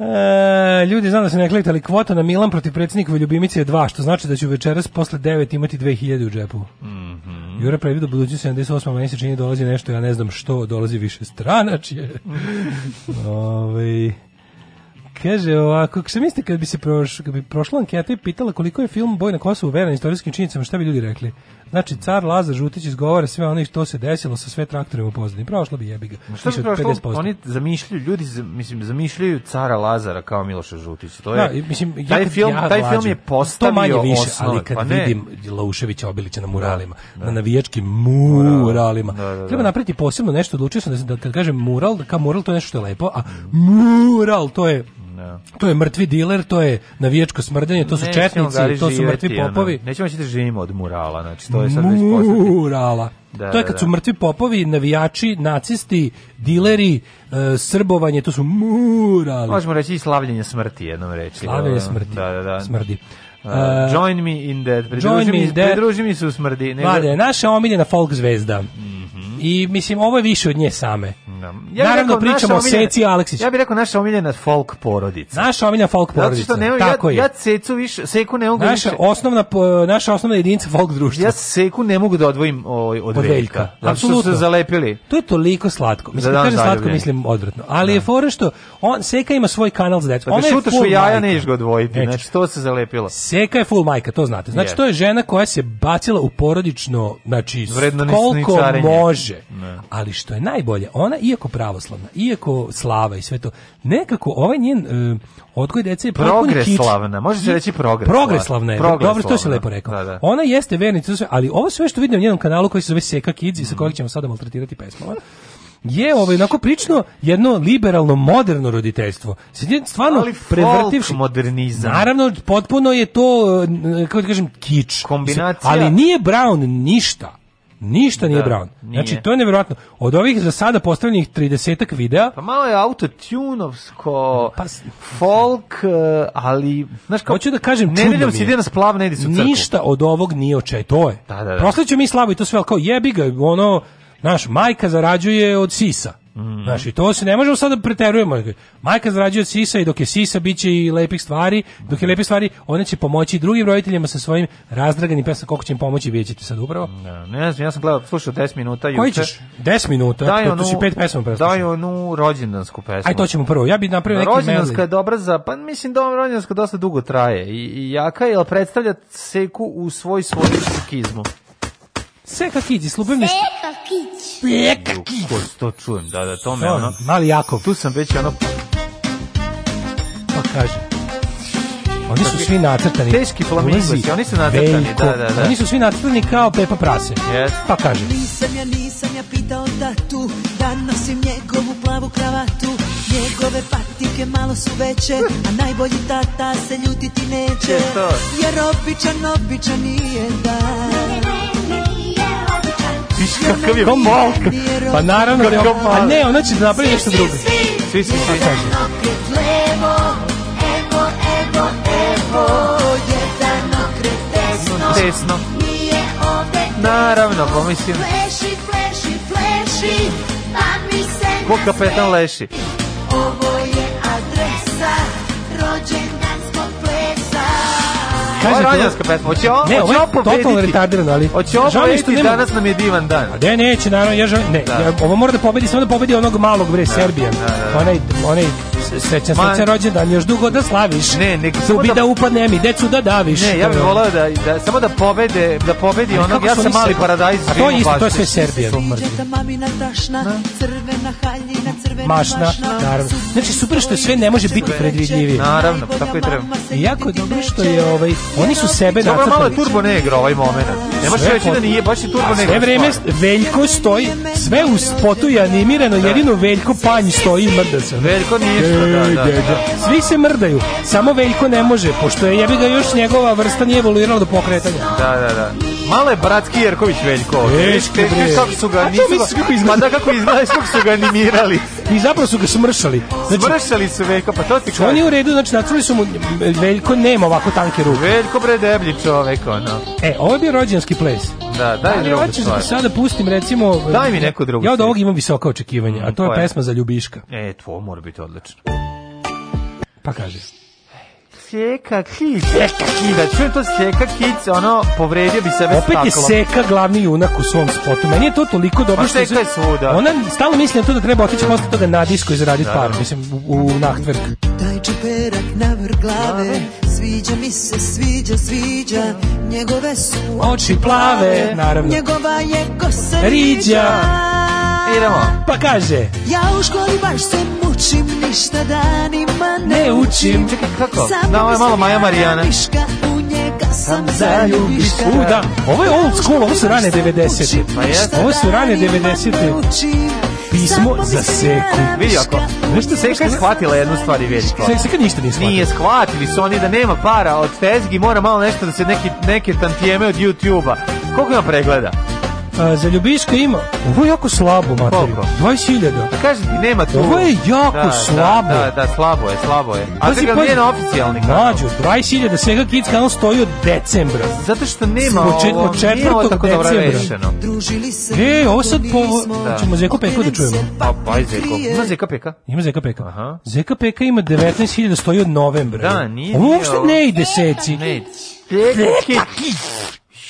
E, ljudi, znam da se ne kletali kvota na Milan protiv predsjednikove ljubimice je dva, što znači da ću večeras posle 9 imati 2000 u džepu. Mm -hmm. Jura previd u 78. meni se dolazi nešto, ja ne znam što, dolazi više stranačje. Ove, ovaj, kaže ovako, kako se mislite kad bi se proš, kad bi prošla anketa i pitala koliko je film Boj na Kosovu veran istorijskim činjenicama, šta bi ljudi rekli? Znači, car Laza Žutić izgovara sve ono što se desilo sa sve traktorima u pozadini. Prošlo bi jebiga. Šta bi prošlo? Oni zamišljaju, ljudi mislim, zamišljaju cara Lazara kao Miloša Žutića. To je, da, mislim, ja taj, film, ja taj film je postavio to manje više, osnov, ali kad pa vidim Lauševića Obilića na muralima, da, da. na navijačkim muralima, da, da, da. treba napraviti posebno nešto, odlučio sam da, da, kažem mural, da kao mural to je nešto što je lepo, a mural to je Da. To je mrtvi diler, to je navijačko smrdanje, to su nećemo četnici, to su mrtvi živjeti, popovi. Nećemo da živimo od murala, znači to je sad već Murala. Da, to je da, kad da. su mrtvi popovi, navijači, nacisti, dileri, e, srbovanje, to su murali. Možemo reći i slavljenje smrti, jednom reći. Slavljenje smrti, da, da, da. smrdi. Uh, uh, join me in that. Pridruži, me mi, that. pridruži mi se u smrdi. Nego... Mlade, naša omiljena folk zvezda. Mm -hmm. I mislim, ovo je više od nje same. Da. Ja Naravno, rekao, pričamo o Ceci Aleksić. Ja bih rekao naša omiljena folk porodica. Naša omiljena folk porodica, Zato što tako ja, je. Ja Secu više, Seku ne mogu naša više. Osnovna, naša osnovna jedinica folk društva. Ja Seku ne mogu da odvojim od, ovaj, od, od veljka. Apsolutno. Što su zalepili. To je toliko slatko. Mislim, da, da kažem da, slatko, mislim odvratno. Ali da. je fora što on, Seka ima svoj kanal za decu. Pa da šutaš u jaja ne ga odvojiti. Znači, to se zalepilo. Čeka je full majka, to znate. Znači, to je žena koja se bacila u porodično, znači, Vredno koliko može. Ne. Ali što je najbolje, ona, iako pravoslavna, iako slava i sve to, nekako ovaj njen uh, odgoj dece je progreslavna. Može se reći progreslavna. Progreslavna je, progreslavna. dobro, to si lepo rekao. Da, da. Ona jeste vernica, ali ovo sve što vidim u njenom kanalu koji se zove Seka Kids i sa kojeg ćemo sada maltretirati pesmama, je ovaj onako prično jedno liberalno moderno roditeljstvo. Stvarno prevrtivši modernizam. Naravno potpuno je to eh, kako da kažem kič. Kombinacija. Ali nije Brown ništa. Ništa da, nije Brown. Nije. Znači, to je nevjerojatno. Od ovih za sada postavljenih 30 ak videa... Pa malo je autotunovsko, pa, folk, eh, ali... Znaš kao, hoću da kažem, ne vidim se ide na splav, ne ide se u Ništa od ovog nije očaj, to je. Da, da, da. Prosto mi slabo i to sve, ali kao jebi ga, ono, Naš majka zarađuje od sisa. Mm. Znaš, i to se ne možemo sada da preterujemo. Majka zarađuje od sisa i dok je sisa biće i lepih stvari, dok je mhm. lepih stvari, ona će pomoći drugim roditeljima sa svojim razdraganim pesama, koliko će im pomoći, vidjet ćete sad upravo. Ne, da, ne znam, ja sam gledao, slušao 10 minuta. Koji ćeš? 10 minuta? Daj pa to, onu, to si pet pesama Daj onu rođendansku pesmu. Aj, to ćemo prvo. Ja bih napravio neki Rođendanska je dobra za, pa mislim da rođendanska dosta dugo traje i, i jaka je, ali predstavlja seku u svoj svoj skizmu. Seka Kić iz Lubavništa. Seka Kić. Seka Kić. to čujem, da, da, to me ono... Mali Jakov. Tu sam već ono... Pa kaže. Oni su svi nacrtani. Teški flamingosi, oni su nacrtani, da, da, da. Oni su svi nacrtani kao Pepa Prase. Yes. Pa kaže. Nisam ja, nisam ja pitao tatu, da nosim njegovu plavu kravatu. Njegove patike malo su veće, a najbolji tata se ljutiti neće. Jer običan, običan nije da. Ne, ne, ne, Kakav je Ko Pa naravno da je on, A ne, ona će da napravi nešto drugo. Svi, svi, svi. Tesno. Naravno, pomislim. Fleši, fleši, fleši, pa mi se... Ko kapetan leši? Ovo je Kaže rođendanska pesma. Hoće ovo, ne, hoće ovo pobediti. Totalno retardirano, ali hoće ovo pobediti nema... danas nam je divan dan. A ne, neće, naravno, ja želim, ne, da. ja, ovo mora da pobedi, samo da pobedi onog malog bre da, Serbijan. Da, da, da, onaj, onaj srećan srećan rođendan, još dugo da slaviš. Ne, nek Zubi da, da upadne mi, decu da daviš. Ne, ja bih volao da, da samo da pobede, da pobedi onog, ja sam mali paradajz. A to je isto, to je sve Serbijan. Mamina tašna, crvena haljina, mašna, naravno. Znači, super što sve ne može biti predvidljivije. Naravno, pa tako i treba. I jako je dobro što je, ovaj, oni su sebe nacrtali. Dobro, malo je turbo negra ovaj moment. Ne možeš reći da nije, baš je turbo negra. Sve vreme Veljko stoji, sve u spotu je animirano, da. jedino Veljko panj stoji i mrda se. Veljko nije e, da, da, da, Svi se mrdaju, samo Veljko ne može, pošto je jebi ga još njegova vrsta nije evoluirala do pokretanja. Da, da, da. Male bratski Jerković Veljko. Teško, teško, kako su ga, nisu ga, pa da kako izgleda, kako su ga animirali i zapravo su ga smršali. Znači, smršali su Veljko, pa to ti kažem. On u redu, znači nacrali su mu, Veljko nema ovako tanke ruke. Veljko bre deblji čovek, ono. E, ovo je bio rođenski ples. Da, daj da, drugu stvar. Da sada pustim, recimo... Daj mi neku drugu Ja od ovog imam visoka očekivanja, a to je pesma za Ljubiška. E, to mora biti odlično. Pa kaže. Sjeka Kids. Sjeka Kids, da čujem to Sjeka Kids, ono, povredio bi sebe Opet je Seka glavni junak u svom spotu. Meni je to toliko dobro. Pa Seka je svuda. Ona stalno misli na to da treba otići posle toga na disko i zaraditi da, par, mislim, u, u nahtvrk. Taj čeperak na vrh glave, Sviđa mi se, sviđa, sviđa Njegove su oči plave Naravno Njegova je kosa riđa Idemo Pa kaže Ja u školi baš se mučim Ništa danima ne, ne učim Čekaj, kako? na ovo je malo Maja Marijana Miška u njega sam zaljubiš U, da Ovo je old school, ovo su rane 90. Da te pa Ovo su rane 90. te pismo za seku. Vidi ako, nešto seka je shvatila jednu stvar i vidi. Seka ništa nije shvatila. Nije shvatili su oni da nema para od tezgi, mora malo nešto da se neki, neke tantijeme od YouTube-a. Koliko ima pregleda? A, za Ljubiško ima. Ovo je jako slabo, materiju. 20.000. A kažem ti, nema tu. Ovo je jako da, da slabo. Da, da, da, slabo je, slabo je. A da ga pa... na oficijalni kanal. Mađo, 20.000, svega Kids kanal stoji od decembra. Zato što nema od ovo, četvrtog nije ovo tako decembra. dobro rešeno. E, ovo sad po... Da. Ćemo Zeka Peka da čujemo. Pa, pa, Zeka. Ima Zeka Peka? Ima Zeka Peka. Aha. Zeka Peka ima 19.000, stoji od novembra. Da, nije. Ovo uopšte ne ide seci. Ne ide. Zeka Kids.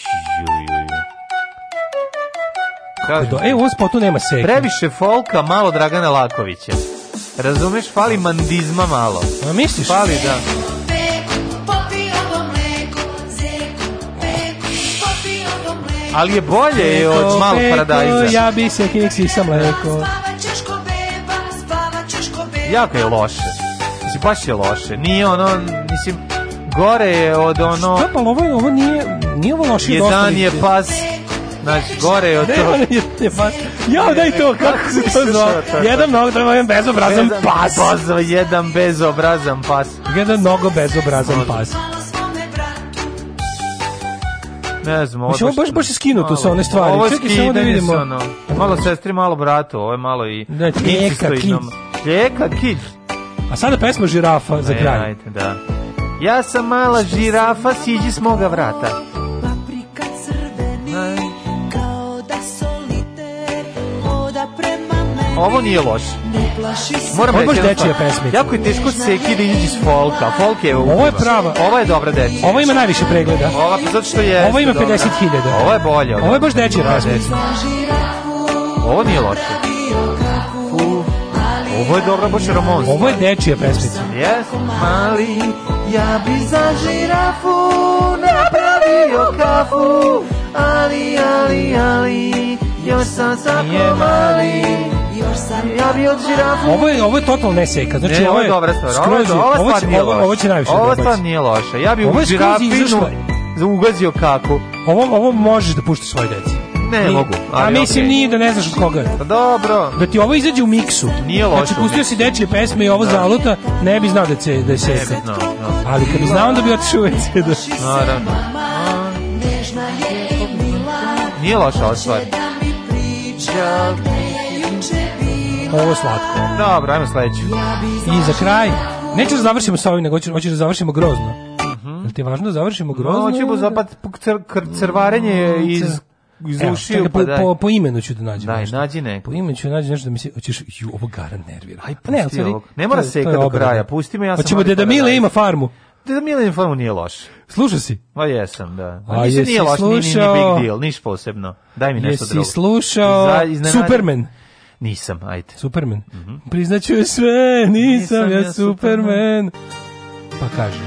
Juj, juj. Kažem. Pa do, e, u spotu nema seke. Previše folka, malo Dragana Lakovića. Razumeš, fali mandizma malo. A misliš? Fali, da. Ali je bolje je od malog paradajza. Ja bi se kinik sisam leko. Jako je loše. Mislim, baš je loše. Nije ono, mislim, gore je od ono... Šta, pa ovo, ovo nije, nije ovo loše. Jedan je pas, Znači, gore je od toga. Ja, daj to, kako se to zove? Jedan nogo, to je bezobrazan pas. Pozdrav, jedan bezobrazan pas. Jedan nogo bezobrazan pas. Ne znam, ovo baš... baš, baš skinuto sa one stvari. Ovo Čekaj, samo da vidimo. Ono, malo sestri, malo bratu, ovo je malo i... Da, tijeka, kić. Tijeka, kić. A sada pesma žirafa za e, kraj. Ajde, da. Ja sam mala žirafa, siđi s moga vrata. ovo nije loše. Moram ovo reći, dečija pesma. Jako je teško se kida iz folka. Folk je Ovo je prava. Ovo je dobra dečija. Ovo ima najviše pregleda. Ova zato što je Ovo ima 50.000. Ovo je bolje. Ovo, ovo je baš dečija pesma. Ovo nije loše. Ovo je dobra baš romanska. Ovo je dečija pesmica. Jes, mali, ja bi za žirafu napravio kafu, ali, ali, ali, još sam tako mali. Ja bi od žirafa. Ovo je ovo je totalno neseka. Znači ne, ovo je dobra stvar. Skroz, ovo, je, ovo, stvar ovo, ovo će najviše. Ovo stvar nije loše. Ja bi u žirafinu ugazio kako. Ovo ovo možeš da puštaš svoje deci. Ne Ni, mogu. Ali a mislim okay. nije da ne znaš od koga je. Pa dobro. Da ti ovo izađe u miksu. Nije loše. Znači pustio si dečje pesme i ovo da. zaluta, ne bi znao da se da je seka. Ne bi znao. No. Da. Ali kad bi znao da bi otišao u WC da. Naravno. Nije loša ova stvar ovo je slatko. Dobro, ajmo sledeću. I za kraj, neću da završimo sa ovim, nego hoću, hoću da završimo grozno. Mhm. Jel ti je važno da završimo grozno? No, hoćemo zapad cr, cr, crvarenje mm, iz iz ušiju pa po, po, po imenu ću da nađem daj, nešto. nađi neko. Po imenu ću da nađem nešto da mi se, hoćeš, ju, ovo garan nervira. Aj, pusti ne, ali, ovog. Ne mora se do kraja, pusti me, ja sam... Hoćemo Deda pa da Mile ima farmu. Deda Mile ima farmu nije loš. Slušao si? A jesam, da. A, A nisi, nije loš, slušao... nije, nije big deal, niš posebno. Daj mi nešto jesi drugo. Jesi slušao Za, Superman? Nisam, ajde. Superman. Mm -hmm. Priznaću je sve, nisam, nisam ja, ja Superman. Pa kaže.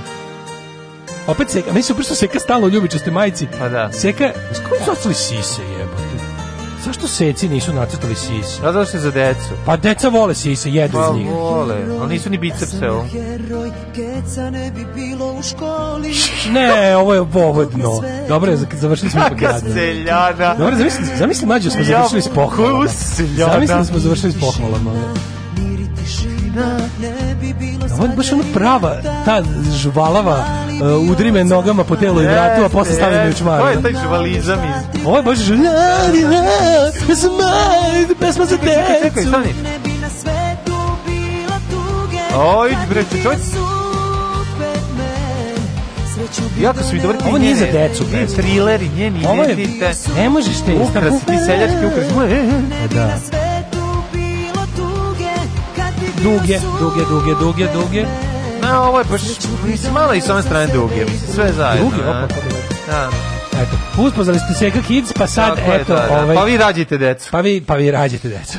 Opet seka, meni se upravo seka stalo u ljubičaste majici. Pa da. Seka, s kojim su ostali sise jebate? Zašto seci nisu nacrtali sise? A pa zašto za decu? Pa deca vole sise, jedu pa, iz njih. vole, ali nisu ni bicepse ovo. ne bi bilo u školi. Ne, ovo je povodno. Dobro, završili smo Kaka seljana. Dobro, zamisli, zamisli mlađo smo završili s pohvalama. Zamisli smo završili s pohvalama. Mir tišina, ne Ovo da, baš ono prava, ta žvalava uh, e, udri me nogama po telu i vratu, a posle stavi me u čmaru. To je taj žvalizam iz... Ovo je baš žvalava, pesma za decu. Čekaj, čekaj, stani. Oj, bre, čoj. Jako su mi dobri Ovo nije za decu, bre. Trileri, njeni, njeni, njeni, njeni, njeni, njeni, njeni, njeni, njeni, njeni, njeni, njeni, njeni, njeni, njeni, njeni, njeni, duge, duge, duge, duge, duge. Na, ovo je baš, mislim, malo i s one strane duge, mislim, sve zajedno. Duge, da. opa, da, da. Eto, uspozali ste Sega Kids, pa sad, Tako eto, da, da. ovaj... Pa vi rađite decu. Pa vi, pa vi rađite decu.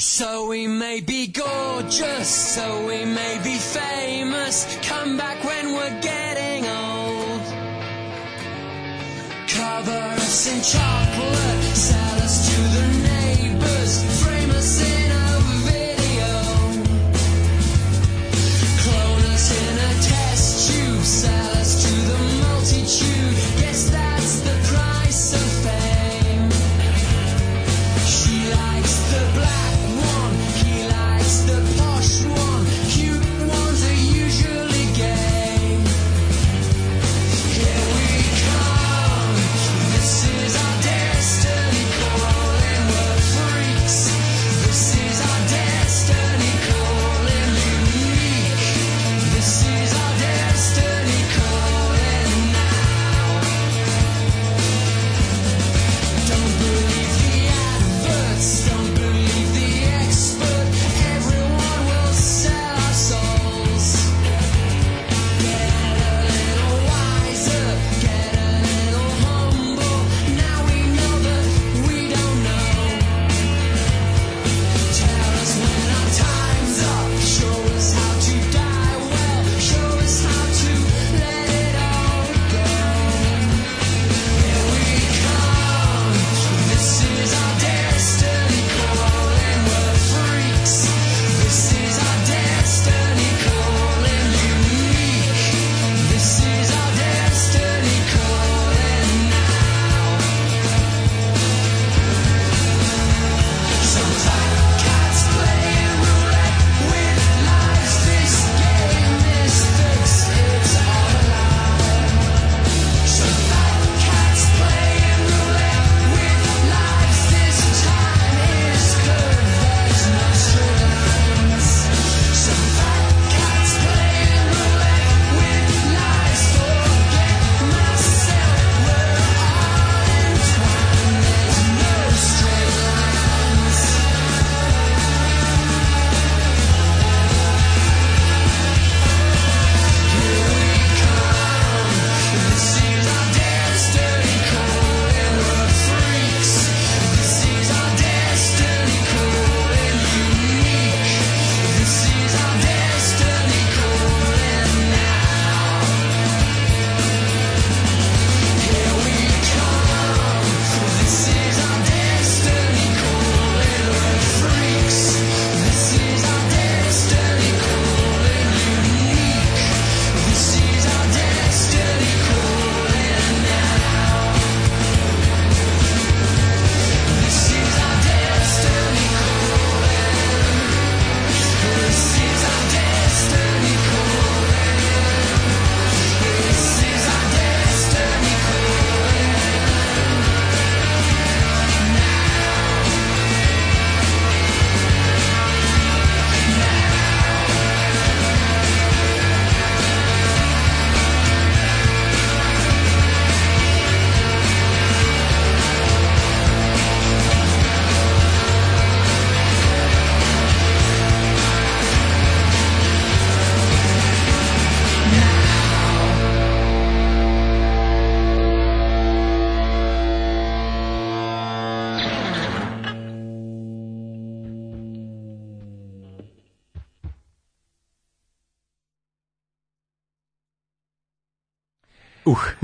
So we may be gorgeous, so we may be famous, come back when we're getting old. Cover us in chocolate, sell us to the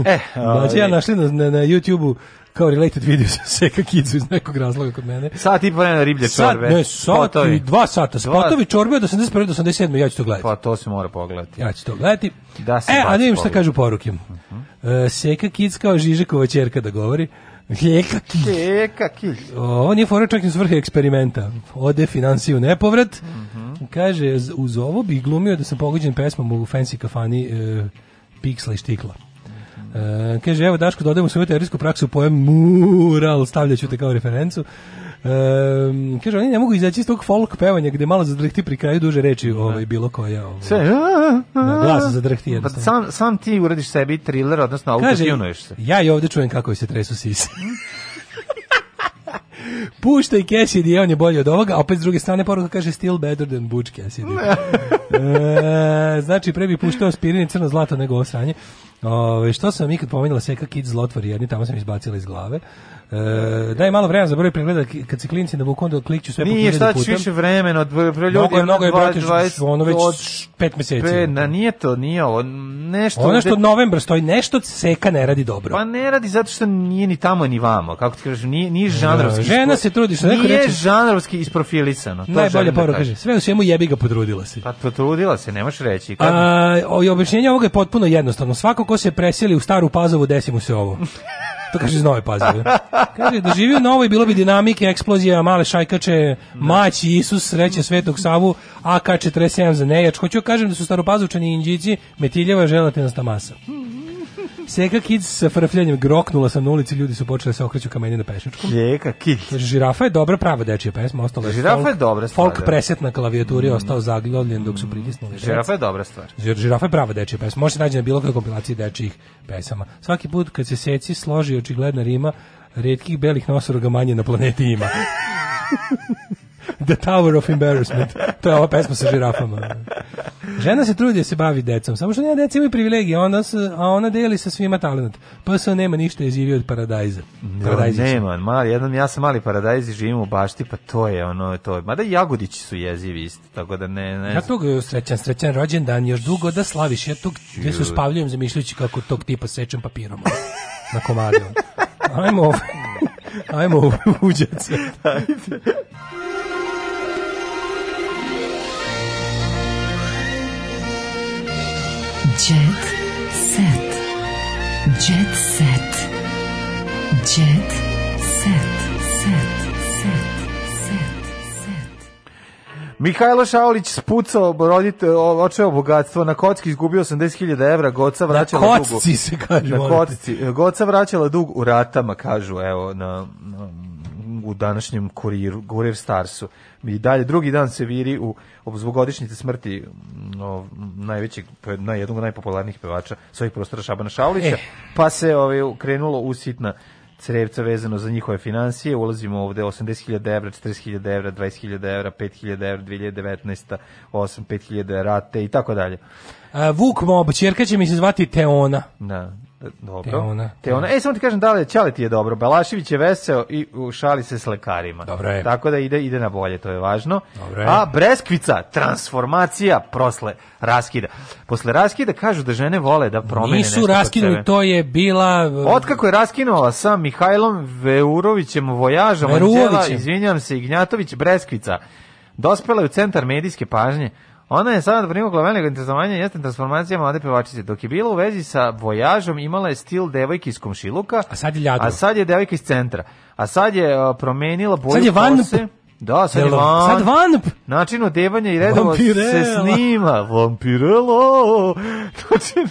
E, da, znači, ja našli na, na, na YouTube-u kao related video sa Seka Kidzu iz nekog razloga kod mene. Sat i po vremena riblje čorbe. Sat, ne, sat i dva sata. Spotovi čorbe od 81. do 87. Ja ću to gledati. Pa to se mora pogledati. Ja ću to gledati. Da se e, a ne da šta kažu poruke. Uh -huh. uh, Seka Kidz kao Žižekova čerka da govori. Heka Kidz. Heka Kidz. Ovo nije fora čak iz vrhe eksperimenta. Ode finansiju nepovrat. Uh mhm. -huh. Kaže, uz ovo bi glumio da sam pogođen pesmom u fancy kafani uh, e, Piksla i Štikla. E, kaže, evo Daško, dodajemo svoju teorijsku praksu pojem mural, stavljaću te kao referencu. Um, kaže, oni ne mogu izaći iz tog folk pevanja gde malo zadrhti pri kraju duže reči da. ovaj, bilo koja. Ovaj, Sve, a, a, na da, glas zadrhti pa jednostavno. Sam, sam ti uradiš sebi thriller, odnosno autotunuješ se. Ja i ovde čujem kako se tresu sise. Puštaj Cassidy, je on je bolji od ovoga, a opet s druge strane poruka kaže still better than Butch Cassidy. e, znači, pre bi puštao spirin crno zlato nego ovo sranje. Ove, što sam ikad pomenula Seka Kids Zlotvor, jedni tamo sam izbacila iz glave. E, daj malo vremena za broj pregleda kad se klinci na onda klikću sve po hiljadu puta. Nije šta više vremena od ljudi mnogo je mnogo je brate ono već 5 meseci. Pe, na nije to, nije ovo nešto. Ono što od novembra stoji nešto seka ne radi dobro. Pa ne radi zato što nije ni tamo ni vamo, kako ti kažeš, nije ni da, žanrovski. žena se trudi što neko reče. žanrovski isprofilisano. To Najbolje da poruka kaže. Sve u svemu jebi ga potrudila se. Pa potrudila se, nemaš reći. Kad... A, objašnjenje ovoga je potpuno jednostavno. Svako ko se preseli u staru pazovu desi mu se ovo. To kaže iz Nove Pazove. Kaže, doživio novo i bilo bi dinamike, eksplozija, male šajkače, maći, Isus, sreće Svetog Savu, AK-47 za nejač. Hoću da kažem da su staropazovčani i inđici, metiljeva želatina stamasa. masa. Seka Kids sa frfljanjem groknula sam na ulici, ljudi su počeli da se okreću ka meni na pešačku. Seka Kids. Žirafa je dobra, prava dečija pesma, ostalo je Žirafa folk, je dobra stvar. Folk da. preset na klavijaturi mm. ostao zaglodljen dok su pritisnuli. Žirafa je dobra stvar. Žirafa je prava dečija pesma, može se naći na bilo kakvoj kompilaciji dečijih pesama. Svaki put kad se seci složi očigledna rima, retkih belih nosoroga manje na planeti ima. The Tower of Embarrassment. To je ova pesma sa žirafama. Žena se trudi da se bavi decom, samo što nije deca imaju privilegije, ona se, a ona deli sa svima talent. Pa se nema ništa je od paradajza. No, nema, mali, jedan, ja sam mali paradajz i živim u bašti, pa to je ono, to je. Mada jagodići su jezivi isto, tako da ne... ne ja tog e, srećan, srećan rođendan, još dugo da slaviš, ja tog, gde se uspavljujem zamišljujući kako tog tipa sečem papirom na komadu. Ajmo, ovaj- ajmo ovaj uđac. Ajde. set, set, set, set, set. Mihajlo Šaulić spucao rodite, očeo bogatstvo, na kocki izgubio 80.000 evra, Goca vraćala dug. Na kocci dugu. se kaže. Na kocci. Goca vraćala dug u ratama, kažu, evo, na, na u današnjem kuriru, Gurir Starsu. I dalje, drugi dan se viri u obzvogodišnjice smrti no, najvećeg, na jednog najpopularnijih pevača svojih prostora Šabana Šaulića, eh. pa se ovaj, krenulo u sitna crevca vezano za njihove financije. Ulazimo ovde 80.000 evra, 40.000 evra, 20.000 evra, 5.000 evra, 2019. 8, 5.000 rate i tako dalje. Vuk Mob, čerka će mi se zvati Teona. Da. Dobro. Te ona. Te ona. E, samo ti kažem, da li je Ćale ti je dobro. Balašević je veseo i šali se s lekarima. Dobro je. Tako da ide, ide na bolje, to je važno. Dobro je. A Breskvica, transformacija prosle raskida. Posle raskida kažu da žene vole da promene Nisu nešto raskinuli, to je bila... Uh, Otkako je raskinula sa Mihajlom Veurovićem vojažom, Anđela, izvinjam se, Ignjatović, Breskvica. Dospela je u centar medijske pažnje Ona je sada primogla veliko interesovanje jeste transformacija mlade pevačice. Dok je bila u vezi sa vojažom, imala je stil devojke iz komšiluka, a sad je, ljadu. a sad je devojka iz centra. A sad je promenila boju sad je van, kose. Da, sad je van. Sad van. Način odevanja i redova se snima. Vampirelo. Način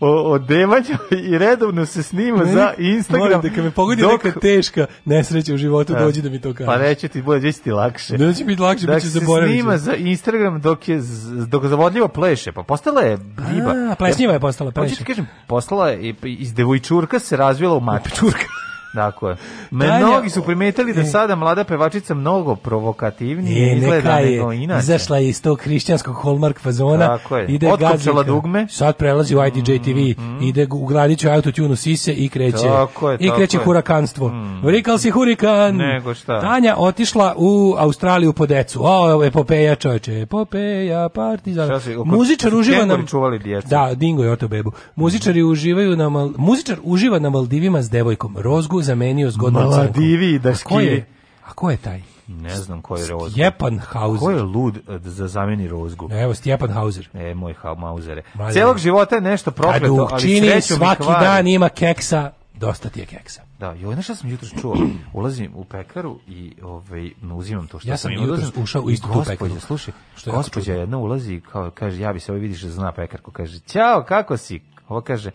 odevanja i redovno se snima Meni, za Instagram. Moram da kad me pogodi dok... neka teška nesreća u životu, da. dođi da mi to kaže. Pa reći ti, bude, će ti lakše. Da će biti lakše, dakle, biće zaboraviti. se snima za Instagram dok je dok zavodljivo pleše. Pa postala je riba. A, plesnjiva je postala, pleše. Hoću ti kažem, postala je iz devojčurka se razvila u mačurka. Dakle, mnogi su primetili da e. sada mlada pevačica mnogo provokativnije je, izgleda je, nego inače. Izašla je iz tog hrišćanskog Hallmark fazona. Tako Ide Otkopčala dugme. Sad prelazi u IDJ TV, mm, mm-hmm. ide u gladiću autotune sise i kreće. Tako je, I kreće tako hurakanstvo. Mm. Rikal si hurikan. Nego šta. Tanja otišla u Australiju po decu. O, epopeja čoveče, epopeja, partizan. Muzičar uživa nam... Čuvali djecu. Da, dingo je oto bebu. Muzičari uživaju na... Mal... Muzičar uživa na Maldivima s devojkom. Rozgu zamenio s godnom Maladivi da ski. A ko je, taj? Ne znam ko je Rozgu. Stjepan Hauser. Ko je lud e, da zameni Rozgu? Ne, evo Stjepan Hauser. E, moj Hausere. Celog života je nešto prokleto, ali čini svaki dan ima keksa, dosta ti je keksa. Da, joj, znaš šta sam jutro čuo? Ulazim u pekaru i ovaj, uzimam to što ja sam, sam jutro ušao u istu tu pekaru. Slušaj, što gospođa jedna ulazi i kao, kaže, ja bi se ovaj vidiš da zna pekarku. Kaže, ćao, kako si? Ovo kaže,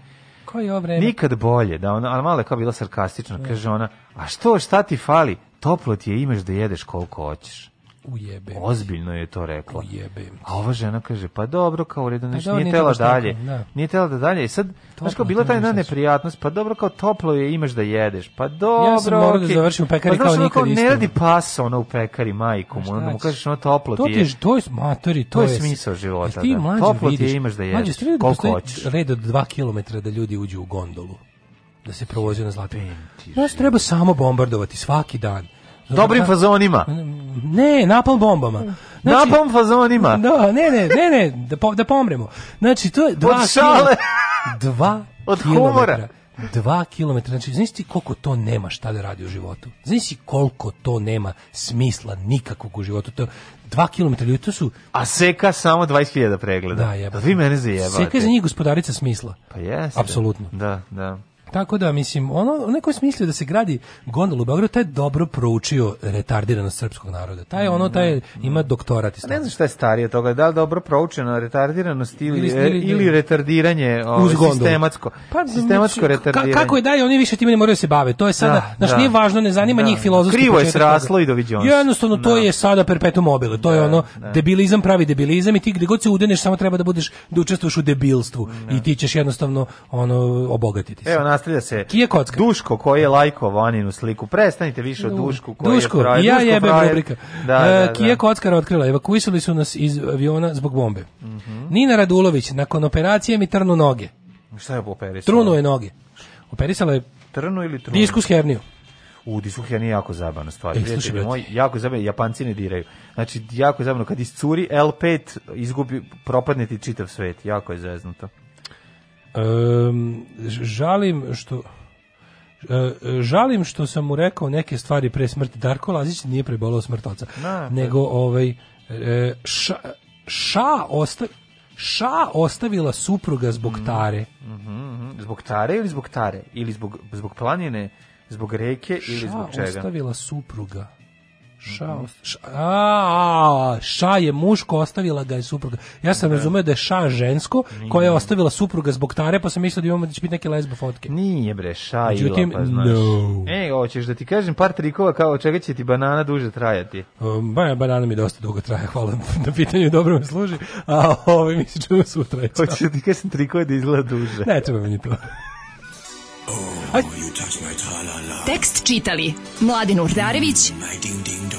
Ko ovo vreme? Nikad bolje, da ona, ali malo je kao bila sarkastična, kaže da. ona, a što, šta ti fali? Toplo ti je, imaš da jedeš koliko hoćeš ujebe. Ozbiljno je to rekla. Ujebem. A ova žena kaže, pa dobro, kao redan, pa da, nije, nije tela dalje. Da. Nije tela da dalje. I sad, znaš kao, bila taj jedna neprijatnost, pa dobro, kao toplo je, imaš da jedeš. Pa dobro, Ja sam morao da završim u pa pekari pa, kao nikad kao, Ne radi pas ono u pekari, majkom, pa onda mu kažeš, ono toplo ti je. To je, matori, to, je smisao života. Ti mlađe toplo ti je, imaš da jedeš, da koliko hoćeš. Red od 2 km da ljudi uđu u gondolu da se provozi na zlatu. Znaš, treba samo bombardovati svaki dan. Dobrim pa- fazonima. Ne, napalm bombama. Znači, napalm fazonima. Da, ne, ne, ne, ne, da, po, da pomremo. Znači, to je dva, Od šale. dva Od humora. 2 km. znači, znaš koliko to nema šta da radi u životu? Znaš koliko to nema smisla nikakvog u životu? To, dva kilometra ljudi, to su... A seka samo 20.000 pregleda. Da, jeba. Da vi mene zajebate. Seka je za njih gospodarica smisla. Pa jeste. Apsolutno. Da, da. Tako da, mislim, ono, onaj koji smislio da se gradi gondol u Beogradu, taj je dobro proučio retardiranost srpskog naroda. Taj je ono, taj ima doktorat. Ne znam šta je starije toga, da li dobro proučena retardiranost ili, ili, e, ili, ili retardiranje ovaj, sistematsko, pa, sistematsko znači, retardiranje. kako je dalje, oni više time ne moraju da se bave. To je sada, da, znaš, da. nije važno, ne zanima da. njih da. filozofski. Krivo je sraslo i doviđenje. Jednostavno, to da. je sada perpetuum mobile. To je ono, debilizam pravi debilizam i ti gdje god se udeneš, samo treba da budeš, da učestvuješ u debilstvu i ti ćeš jednostavno ono, obogatiti se. Evo, nastavlja se Kije kocka. Duško koji je lajkovao Aninu sliku. Prestanite više o Dušku koji Duško, je pravi. Ja Duško jebem pravi. rubrika. Da, e, da, da. Kije kockara otkrila, evakuisali su nas iz aviona zbog bombe. Mm -hmm. Nina Radulović, nakon operacije mi trnu noge. Šta je operisala? Trunuo je noge. Operisala je trnu ili trnu? Diskus herniju. U diskus je jako zabavno stvar. E, slušaj, moj, jako zabavno, Japanci ne diraju. Znači, jako zabavno, kad iscuri L5, izgubi, propadne ti čitav svet. Jako je zeznuto. Um, žalim što... E, žalim što sam mu rekao neke stvari pre smrti. Darko Lazić nije prebolao smrt oca. Na, nego ovaj, e, ša, ša, osta, ša ostavila supruga zbog mm, tare. Mm -hmm, Zbog tare ili zbog tare? Ili zbog, zbog planine? Zbog reke ili ša zbog čega? ša ostavila supruga Ša, ša, mhm. a, ša je muško, ostavila ga je supruga. Ja sam da. razumeo da je ša žensko, koja je ostavila supruga zbog tare, pa sam mislio da imamo da će biti neke lesbo fotke. Nije bre, ša i Međutim, pa znaš. No. E, hoćeš da ti kažem par trikova kao čega će ti banana duže trajati? Um, ba, banana mi dosta dugo traje, hvala na pitanju, dobro mi služi, a ovo ovaj, mi se čujemo sutra. Hoćeš da ti kažem trikova da izgleda duže? Ne, treba mi ni to. Oh, Aj. Tekst čitali Mladin Urdarević